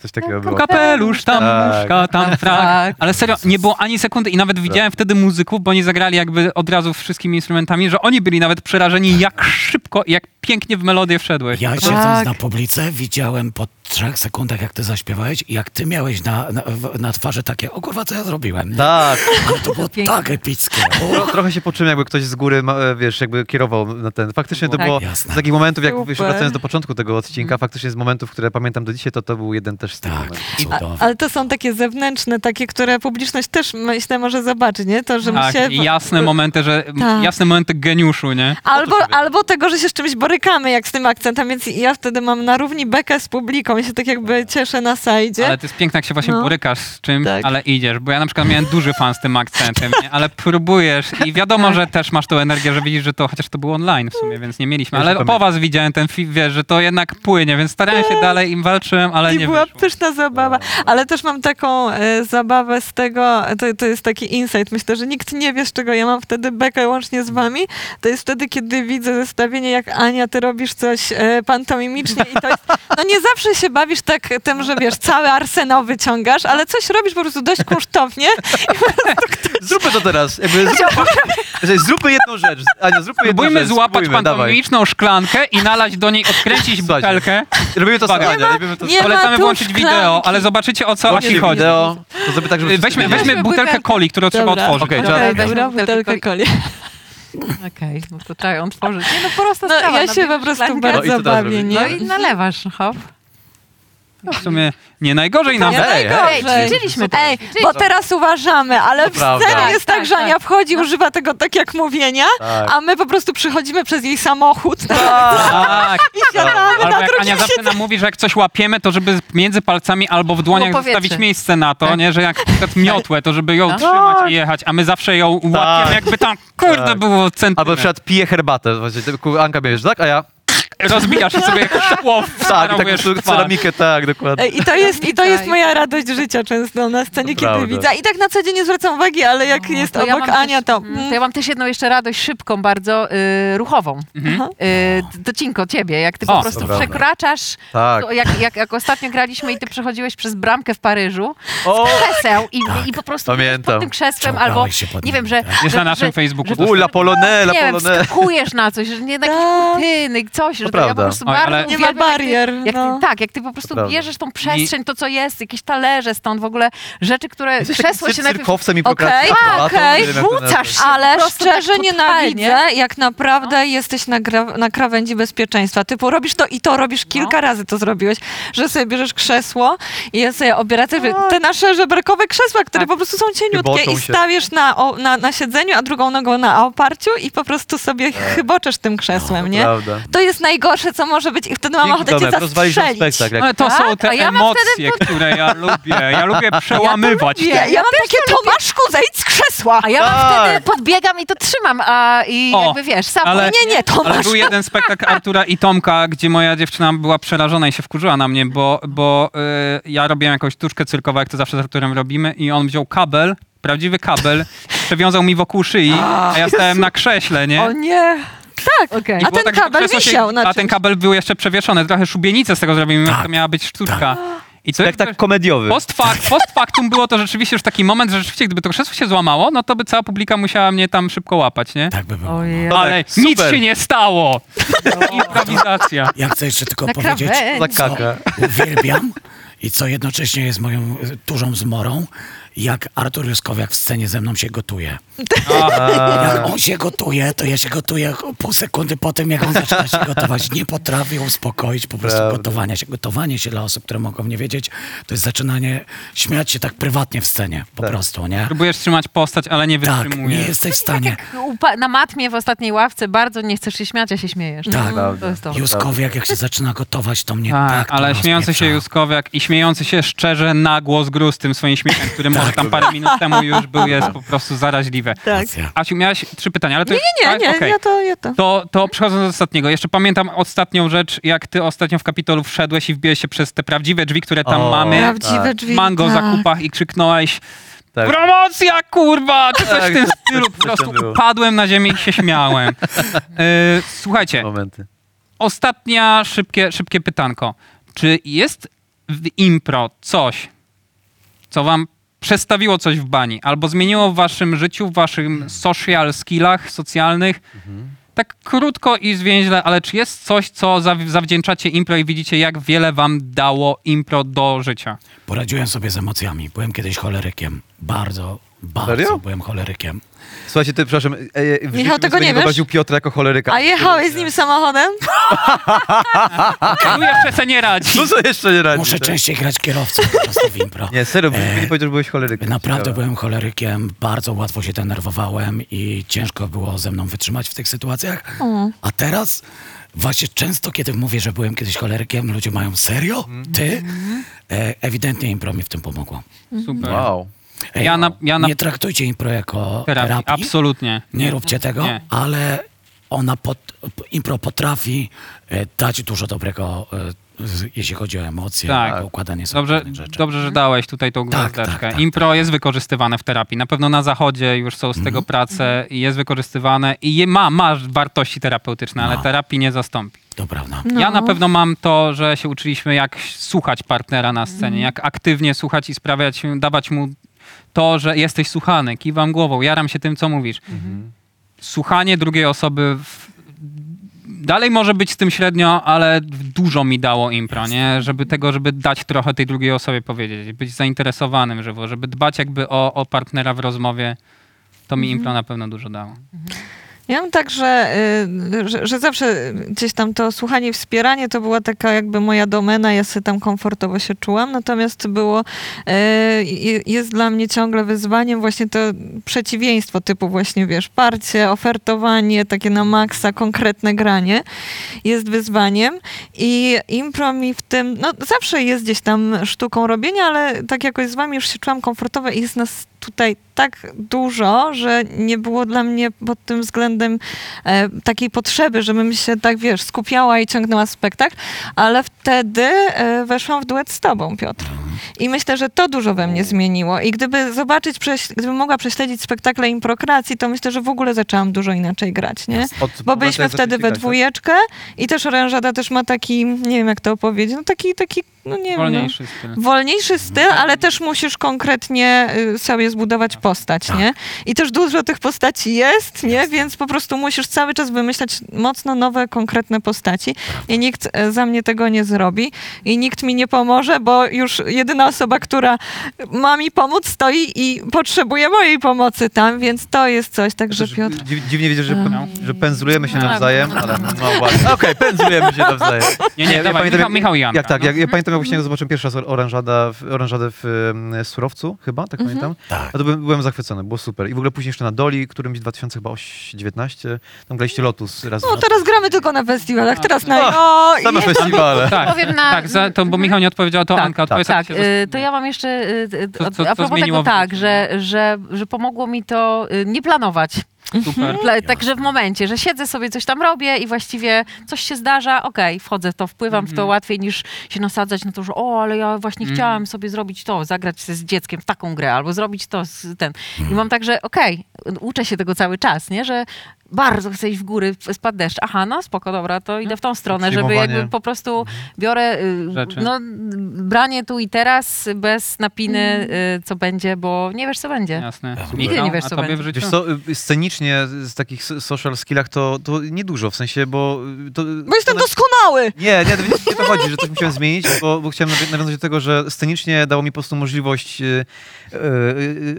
Coś takiego było. kapelusz, tam Tak. muszka, tam frak. Tak. Ale serio, nie było ani sekundy i nawet widziałem wtedy muzyków, bo oni zagrali jakby od razu wszystkimi instrumentami, że oni byli nawet przerażeni, jak szybko, jak pięknie w melodię wszedłeś. Ja siedząc Tak. na publice widziałem po trzech sekundach, jak ty zaśpiewałeś i jak ty miałeś na, na, na twarzy takie, o kurwa, co ja zrobiłem? Tak, Ale to było Pięknie. tak epickie. Tro, trochę się poczułem, jakby ktoś z góry, e, wiesz, jakby kierował na ten. Faktycznie to Tak. było Jasne. z takich momentów, jak Super. wracając do początku tego odcinka, faktycznie z momentów, które pamiętam do dzisiaj, to to był jeden też z tych Tak, momentów. Ale to są takie zewnętrzne, takie, które publiczność też myślę może zobaczyć, nie? To, że my Tak, się... jasne momenty, że Tak. jasne momenty geniuszu, nie? Albo, albo tego, że się z czymś borykamy, jak z tym akcentem, więc ja wtedy mam na równi bekę z publiką i się tak jakby cieszę na sajdzie. Ale to jest piękne, jak się właśnie No. borykasz z czymś, Tak. ale idziesz. Bo ja na przykład miałem duży fan z tym akcentem, nie? ale próbujesz i wiadomo, że też masz tą energię, że widzisz, że to chociaż to było online w sumie, więc nie mieliśmy. Ale po was widziałem ten film, wiesz, że to jednak płynie, więc starałem się dalej im walczyłem, ale I nie była wyszło. pyszna zabawa. Ale też mam taką e, zabawę z tego, to, to jest taki insight, myślę, że nikt nie wie, z czego ja mam wtedy bekę łącznie z wami. To jest wtedy, kiedy widzę zestawienie, jak Ania, ty robisz coś e, pantomimicznie i to jest, no nie zawsze się bawisz tak tym, że wiesz, cały arsenał wyciągasz, ale coś robisz po prostu dość kunsztownie. Zróbmy to teraz. Jakby zróbmy, zróbmy jedną rzecz. Ania, zróbmy jedną Próbujmy rzecz. złapać spróbujmy, dawaj. pantomimiczną szklankę i nalać do niej, odkręcić Słuchajcie. butelkę. Robimy to samo, Nie Ania. robimy to samo. Polecamy włączyć szklanki. wideo, ale zobaczycie o co Włączcie chodzi. wideo. To zrobię tak, żeby wszyscy Weźmy, weźmy butelkę coli, którą trzeba otworzyć. Dobra, Butelkę butelkę coli. Okej, no to trzeba ją otworzyć. Nie no, prosta No, sprawa. ja się nabierzesz po prostu No bardzo teraz bawię, nie? No i nalewasz, hop. W sumie nie najgorzej nam. Nie Hej, hej. najgorzej. ćwiczyliśmy to. Ej, bo teraz uważamy, ale w prawda. scenie jest Tak, tak, że tak, Ania tak. wchodzi, używa tego tak jak mówienia, Tak. a my po prostu przychodzimy przez jej samochód Tak. i siadamy Albo na jak drugim Ania zawsze nam mówi, że jak coś łapiemy, to żeby między palcami albo w dłoniach Było powietrze. zostawić miejsce na to, Tak. nie? Że jak na przykład miotłę, to żeby ją Tak. trzymać i jechać, a my zawsze ją łapiemy, Tak. jakby tam, kurde, Tak. było Albo na centymetr. przykład pije herbatę. Właśnie, ty- Anka bierzesz, tak? A ja Rozbijasz i sobie jak szkło tak, tak ceramikę, tak, dokładnie. I to, jest, I to jest moja radość życia często na scenie, To kiedy prawda. widzę. I tak na co dzień nie zwracam uwagi, ale jak jest To ja obok mam Ania, też, to... mm, to ja mam też jedną jeszcze radość szybką, bardzo y, ruchową. Mhm. Y, docinko ciebie, jak ty O, po prostu prawda. przekraczasz, Tak. to jak, jak, jak ostatnio graliśmy i ty przechodziłeś przez bramkę w Paryżu, O! krzeseł i, Tak. i po prostu Pamiętam. pod tym krzesłem albo, nie wiem, że... tak. Jest że, na naszym że, Facebooku. że- U, la polonę, la nie wiem, polonę. wskakujesz na coś, że nie na jakieś Tak. kurtyny, coś, że to ja po prawda. prostu Oj, bardzo ale- Nie ma uwielbiam, jak ty- barier, Jak no. ty, tak, jak ty po prostu prawda. bierzesz tą przestrzeń, to co jest, jakieś talerze stąd, w ogóle rzeczy, które Jesteś krzesło się najpierw... cyrkowcem i Okej, okej, nie wiem, jak to rzucasz nazwać. się. Ale po prostu szczerze tak totalnie. nienawidzę, jak naprawdę jesteś na, gra- na krawędzi bezpieczeństwa. Typu robisz to i to, robisz kilka razy to zrobiłeś, że sobie bierzesz krzesło i ja sobie obieracasz te nasze żeberkowe krzesła, które Tak. po prostu są cieniutkie Chyboczą i się. stawisz na, o, na, na siedzeniu, a drugą nogą na oparciu i po prostu sobie chyboczesz tym krzesłem, nie? Prawda. To jest najgorsze, co może być i wtedy mam Dzięki, ochotę cię rozwaliśmy zastrzelić. spektakl. jak- Ale to Tak? są te A ja mam emocje, które ja lubię. Ja lubię przełamywać. Ja, ja mam takie, Tomaszku, zejdź z krzesła! A ja mam Tak. wtedy podbiegam i to trzymam, a i O, jakby wiesz, sam ale- Nie, nie, Ale Tomasz. był jeden spektakl Artura i Tomka, gdzie moja dziewczyna była przerażona i się wkurzyła na mnie, bo, bo y, ja robiłem jakąś tuszkę cyrkową, jak to zawsze z Arturem robimy i on wziął kabel, prawdziwy kabel przewiązał mi wokół szyi, a ja stałem na krześle, nie? O nie! Tak. I a było ten że to kabel krzesło wisiał na A ten czymś. kabel był jeszcze przewieszony, trochę szubienicę z tego zrobimy, Tak, to miała być sztuczka. I co Spektakl komediowy. Post, fak, post factum było to rzeczywiście już taki moment, że rzeczywiście gdyby to krzesło się złamało, no to by cała publika musiała mnie tam szybko łapać, nie? Tak by było. Ojej. No. Ale tak, nic super. się nie stało! Improwizacja. Ja chcę jeszcze tylko Na powiedzieć, krawędzi. Za co kakę. uwielbiam i co jednocześnie jest moją e, dużą zmorą, jak Artur Juskowiak w scenie ze mną się gotuje. Jak on się gotuje, to ja się gotuję pół sekundy po tym, jak on zaczyna się gotować. Nie potrafię uspokoić po prostu Prawda. gotowania się. Gotowanie się dla osób, które mogą nie wiedzieć, to jest zaczynanie śmiać się tak prywatnie w scenie, po Tak. prostu, nie? Próbujesz trzymać postać, ale nie Tak, nie wytrzymujesz. jesteś w stanie. No, upa- Na matmie w ostatniej ławce bardzo nie chcesz się śmiać, a się śmiejesz. Tak. To jest to. Juskowiak, jak się zaczyna gotować, to mnie Tak, tak, to ale śmiejący się rozpieprza. Juskowiak i śmiejący się szczerze na głos Gruz tym swoim śmiechem, który Tak. może tam parę minut temu już był, jest po prostu zaraźliwe. Tak. Asiu, miałaś trzy pytania, ale to Nie, nie, tak? nie, Okej. ja to, ja to. To, to przechodząc do ostatniego, jeszcze pamiętam ostatnią rzecz, jak ty ostatnio w Kapitolu wszedłeś i wbiłeś się przez te prawdziwe drzwi, które tam O, mamy, Prawdziwe tak. drzwi. mango tak. zakupach i krzyknąłeś Tak. promocja, kurwa, czy coś Tak, w tym coś- stylu. Po prostu padłem na ziemię i się śmiałem. Yy, słuchajcie, Momenty. ostatnia szybkie, szybkie pytanko. Czy jest w impro coś, co wam przestawiło coś w bani, albo zmieniło w waszym życiu, w waszym social skillach socjalnych? Tak krótko i zwięźle, ale czy jest coś, co zaw- zawdzięczacie impro i widzicie, jak wiele wam dało impro do życia? Poradziłem sobie z emocjami. Byłem kiedyś cholerykiem. Bardzo, bardzo Serio? byłem cholerykiem. Słuchajcie, ty, przepraszam, e, e, w bym tego nie wiesz? wyobraził Piotra jako choleryka. A jechałeś z nim samochodem? Tu jeszcze se nie radzi. No co jeszcze nie radzi? Muszę tak? częściej grać kierowcą po prostu w impro. Nie, serio, E, nie powiedział, że byłeś cholerykiem. Naprawdę Ciekawe. byłem cholerykiem, bardzo łatwo się denerwowałem i ciężko było ze mną wytrzymać w tych sytuacjach. A teraz właśnie często, kiedy mówię, że byłem kiedyś cholerykiem, ludzie mają serio? Ty? E, ewidentnie impro mi w tym pomogło. Super. Wow. Ja na- ja na- Nie traktujcie impro jako Terapii. terapii. Absolutnie. Nie róbcie tego, Nie. ale ona pot, impro potrafi e, dać dużo dobrego, e, jeśli chodzi o emocje, Tak. o układanie sobie Dobrze, rzeczy. dobrze, że dałeś tutaj tą Tak, gwiazdeczkę. tak, tak, Impro jest wykorzystywane w terapii. Na pewno na zachodzie już są z Mhm. tego prace i jest wykorzystywane i je, ma, ma wartości terapeutyczne, ale terapii nie zastąpi. To prawda. No. Ja na pewno mam to, że się uczyliśmy jak słuchać partnera na scenie, Mhm. jak aktywnie słuchać i sprawiać, dawać mu to, że jesteś słuchany, kiwam głową, jaram się tym, co mówisz. Mhm. Słuchanie drugiej osoby w, dalej może być z tym średnio, ale dużo mi dało impro, nie? Żeby tego, żeby dać trochę tej drugiej osobie powiedzieć, być zainteresowanym żywo, żeby dbać jakby o, o partnera w rozmowie, to mi impro na pewno dużo dało. Ja mam tak, że, y, że, że zawsze gdzieś tam to słuchanie i wspieranie to była taka jakby moja domena, ja sobie tam komfortowo się czułam, natomiast było, y, jest dla mnie ciągle wyzwaniem właśnie to przeciwieństwo typu właśnie, wiesz, parcie, ofertowanie, takie na maksa, konkretne granie jest wyzwaniem. I impro mi w tym, no zawsze jest gdzieś tam sztuką robienia, ale tak jakoś z wami już się czułam komfortowo i jest nas tutaj tak dużo, że nie było dla mnie pod tym względem e, takiej potrzeby, żebym się tak, wiesz, skupiała i ciągnęła spektakl, ale wtedy e, weszłam w duet z tobą, Piotr. I myślę, że to dużo we mnie zmieniło. I gdyby zobaczyć, gdybym mogła prześledzić spektakle improkracji, to myślę, że w ogóle zaczęłam dużo inaczej grać, nie? Od Bo byliśmy wtedy we dwójeczkę i też orężada też ma taki, nie wiem jak to opowiedzieć, no taki, taki, no nie wiem. Wolniejszy styl. No, wolniejszy styl, ale też musisz konkretnie y, sobie zbudować postać, Tak. nie? I też dużo tych postaci jest, nie? Więc po prostu musisz cały czas wymyślać mocno nowe, konkretne postaci i nikt e, za mnie tego nie zrobi i nikt mi nie pomoże, bo już jedyna osoba, która ma mi pomóc stoi i potrzebuje mojej pomocy tam, więc to jest coś, także Piotr... dziw- Dziwnie widzę, że, że pędzlujemy się Tak. nawzajem, ale no ładnie. Okej, pędzlujemy się nawzajem. Nie, nie, dawaj, pamiętam, Michał, Michał i Janka, Jak tak, no. jak, ja pamiętam, jak właśnie zobaczyłem pierwszy raz orężada, w- orężadę w Surowcu, chyba, tak pamiętam. Tak. A to byłem, byłem zachwycony, było super. I w ogóle później jeszcze na Doli, którymś 2019, tam graliście Lotus raz No teraz gramy tylko na festiwalach, teraz na... Ach, O, i- Same festiwale. Tak, Powiem na- tak za, to, bo Michał nie odpowiedział, to Tak, Anka odpowiedz. Tak, się y, to ja mam jeszcze, y, y, Co- a- co- a co propos zmieniło tego w tak, życiu? że, że, że pomogło mi to y, nie planować. Super. Dla- Także w momencie, że siedzę sobie, coś tam robię i właściwie coś się zdarza, okej, wchodzę w to, wpływam w to łatwiej niż się nasadzać na to, że o, ale ja właśnie chciałam sobie zrobić to, zagrać z dzieckiem w taką grę, albo zrobić to ten. I mam tak, że okej, uczę się tego cały czas, nie, że bardzo chcę iść w góry, spadł deszcz. Aha, no spoko, dobra, to idę w tą stronę, żeby jakby po prostu biorę y, Rzeczy. no, branie tu i teraz bez napiny, y, co będzie, bo nie wiesz, co będzie. Jasne. Nigdy nie wiesz, co będzie. w życiu? Wiesz co, y, scenicznie z takich social skillach to, to niedużo, w sensie, bo... To, Bo jestem to, doskonały! Nie, nie, to nie, nie to chodzi, że coś musiałem zmienić, bo, bo chciałem nawią- nawiązać do tego, że scenicznie dało mi po prostu możliwość y, y,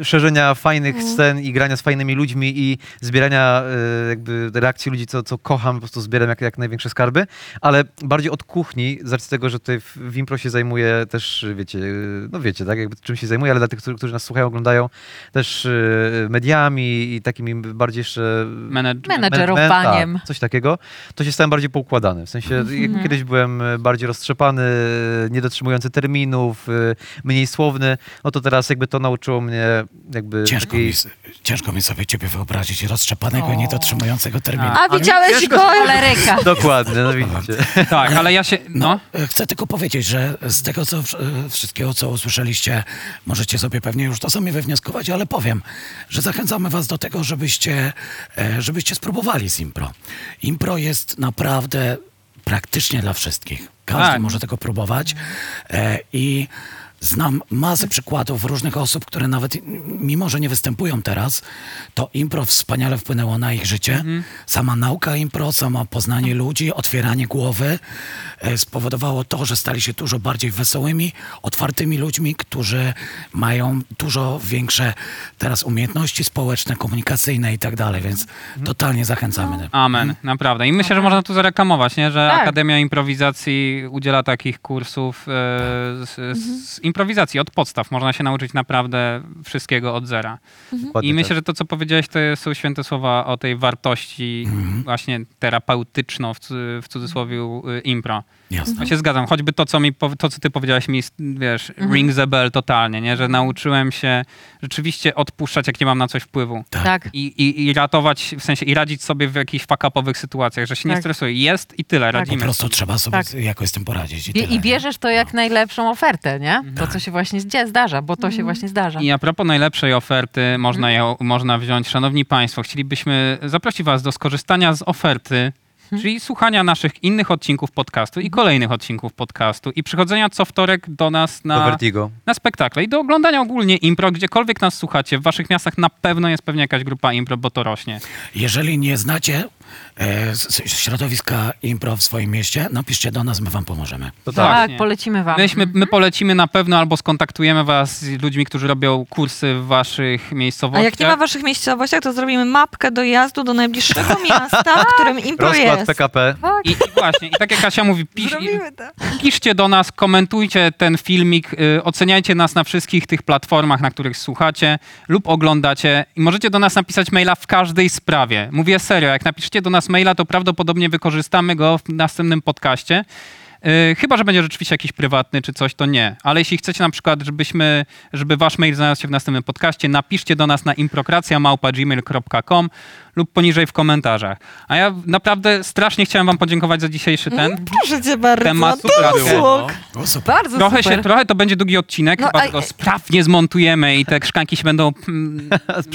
y, szerzenia fajnych scen i grania z fajnymi ludźmi i zbierania y, jakby reakcji ludzi, co, co kocham, po prostu zbieram jak, jak największe skarby, ale bardziej od kuchni, z racji tego, że tutaj w, w Impro się zajmuję też, wiecie, y, no wiecie, tak, jakby czym się zajmuję, ale dla tych, którzy, którzy nas słuchają, oglądają, też y, mediami i takimi bardziej jeszcze. Menedżerowaniem. tak, coś takiego, to się stałem bardziej poukładany. W sensie Mhm. jak kiedyś byłem bardziej roztrzepany, niedotrzymujący terminów, e, mniej słowny, no to teraz jakby to nauczyło mnie jakby Ciężko takiej... ciężko mi sobie ciebie wyobrazić roztrzepanego, niedotrzymującego terminu. A. A widziałeś go? Choleryka. Dokładnie, no widzicie. Tak, ale ja się... No. E, Chcę tylko powiedzieć, że z tego co, e, wszystkiego, co usłyszeliście, możecie sobie pewnie już to sami wywnioskować, ale powiem, że zachęcamy was do tego, żebyście, e, żebyście spróbowali z impro. Impro jest naprawdę praktycznie dla wszystkich. Każdy Tak. może tego próbować e, i znam masę przykładów różnych osób, które nawet mimo, że nie występują teraz, to impro wspaniale wpłynęło na ich życie. Sama nauka impro, samo poznanie ludzi, otwieranie głowy e, spowodowało to, że stali się dużo bardziej wesołymi, otwartymi ludźmi, którzy mają dużo większe teraz umiejętności społeczne, komunikacyjne i tak dalej, więc totalnie zachęcamy. Amen, naprawdę. I myślę, że można tu zareklamować, nie? że Tak. Akademia Improwizacji udziela takich kursów e, z, z improwizacji od podstaw. Można się nauczyć naprawdę wszystkiego od zera. Dokładnie I myślę, tak. że to, co powiedziałeś, to są święte słowa o tej wartości właśnie terapeutyczno w, w cudzysłowie y, impro. Jasne. Ja się zgadzam, choćby to, co mi, to, co ty powiedziałaś mi, wiesz, ring the bell totalnie, nie? Że nauczyłem się rzeczywiście odpuszczać, jak nie mam na coś wpływu. Tak. I, i, I ratować, w sensie, i radzić sobie w jakichś fuck-upowych sytuacjach, że się nie Tak. stresuję. Jest i tyle, Po radzimy. prostu trzeba sobie Tak. jakoś z tym poradzić. I, I, tyle, I nie? bierzesz to jak najlepszą ofertę, nie? To, co się właśnie zdarza, bo to się właśnie zdarza. I a propos najlepszej oferty, można ją można wziąć. Szanowni Państwo, chcielibyśmy zaprosić Was do skorzystania z oferty, czyli słuchania naszych innych odcinków podcastu i kolejnych odcinków podcastu i przychodzenia co wtorek do nas Do na, Vertigo. na spektakle i do oglądania ogólnie impro, gdziekolwiek nas słuchacie. W Waszych miastach na pewno jest pewnie jakaś grupa impro, bo to rośnie. Jeżeli nie znacie środowiska impro w swoim mieście, napiszcie do nas, my wam pomożemy. To Tak. Tak, polecimy wam. Myśmy, my polecimy na pewno albo skontaktujemy Was z ludźmi, którzy robią kursy w Waszych A miejscowościach. jak nie ma w waszych miejscowościach, to zrobimy mapkę dojazdu do najbliższego miasta, w którym impro Rozkład jest. PKP. I, I właśnie, i tak jak Kasia mówi, pisz, piszcie do nas, komentujcie ten filmik, y, oceniajcie nas na wszystkich tych platformach, na których słuchacie lub oglądacie i możecie do nas napisać maila w każdej sprawie. Mówię serio, jak napiszecie do nas maila, to prawdopodobnie wykorzystamy go w następnym podcaście. Y, chyba, że będzie rzeczywiście jakiś prywatny czy coś, to nie. Ale jeśli chcecie na przykład, żebyśmy, żeby wasz mail znalazł się w następnym podcaście, napiszcie do nas na improkracja.gmail.com lub poniżej w komentarzach. A ja naprawdę strasznie chciałem wam podziękować za dzisiejszy ten. Proszę cię bardzo. Temat super usług. O, super. Bardzo Trochę, super. się, trochę to będzie długi odcinek, No, chyba a- go sprawnie zmontujemy i te szklanki się będą mm,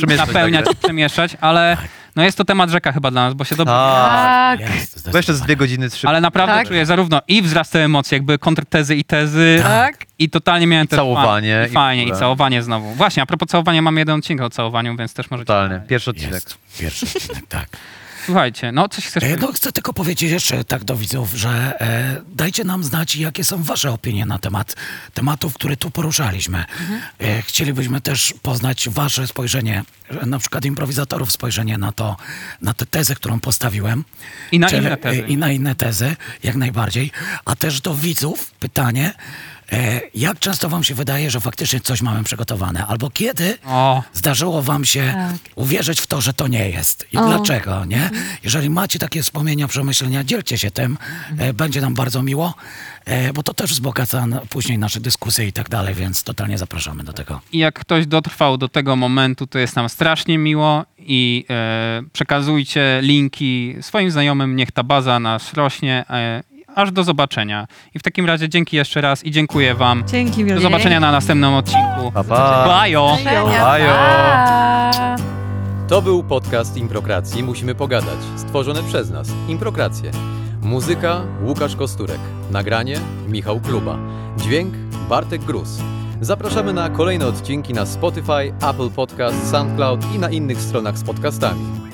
napełniać i przemieszczać, ale no jest to temat rzeka chyba dla nas, bo się dobrze... Tak. Tak. Jest, Bo jeszcze z dwie godziny, trzy. Ale naprawdę Tak. czuję zarówno i wzrast emocji, jakby kontrtezy i tezy, Tak. i totalnie miałem też całowanie, fan- I fajnie, i i, w ogóle. całowanie znowu. Właśnie, a propos całowania, mam jeden odcinek o całowaniu, więc też możecie... Totalnie. Pierwszy odcinek. Jest. Pierwszy odcinek, tak. Słuchajcie, no coś chcesz E, powiedzieć? No, chcę tylko powiedzieć jeszcze tak do widzów, że e, dajcie nam znać, jakie są wasze opinie na temat tematów, które tu poruszaliśmy. E, chcielibyśmy też poznać wasze spojrzenie, e, na przykład improwizatorów spojrzenie na to, na tę tezę, którą postawiłem. I na Czyli- inne tezy. e, I na inne tezy, jak najbardziej. A też do widzów pytanie, jak często wam się wydaje, że faktycznie coś mamy przygotowane? Albo kiedy O, zdarzyło wam się Tak. uwierzyć w to, że to nie jest. I O. dlaczego, nie? Jeżeli macie takie wspomnienia, przemyślenia, dzielcie się tym. E, będzie nam bardzo miło, e, bo to też wzbogaca później nasze dyskusje i tak dalej, więc totalnie zapraszamy do tego. i jak ktoś dotrwał do tego momentu, to jest nam strasznie miło i e, przekazujcie linki swoim znajomym, niech ta baza nas rośnie. Aż do zobaczenia. I w takim razie dzięki jeszcze raz i dziękuję wam. Dzięki Do wielkie. zobaczenia na następnym odcinku. Pa, pa. Bajo! Bajo. Pa! To był podcast Improkracji Musimy Pogadać, stworzony przez nas, Improkrację. Muzyka Łukasz Kosturek, nagranie Michał Kluba, dźwięk Bartek Gruz. Zapraszamy na kolejne odcinki na Spotify, Apple Podcast, SoundCloud i na innych stronach z podcastami.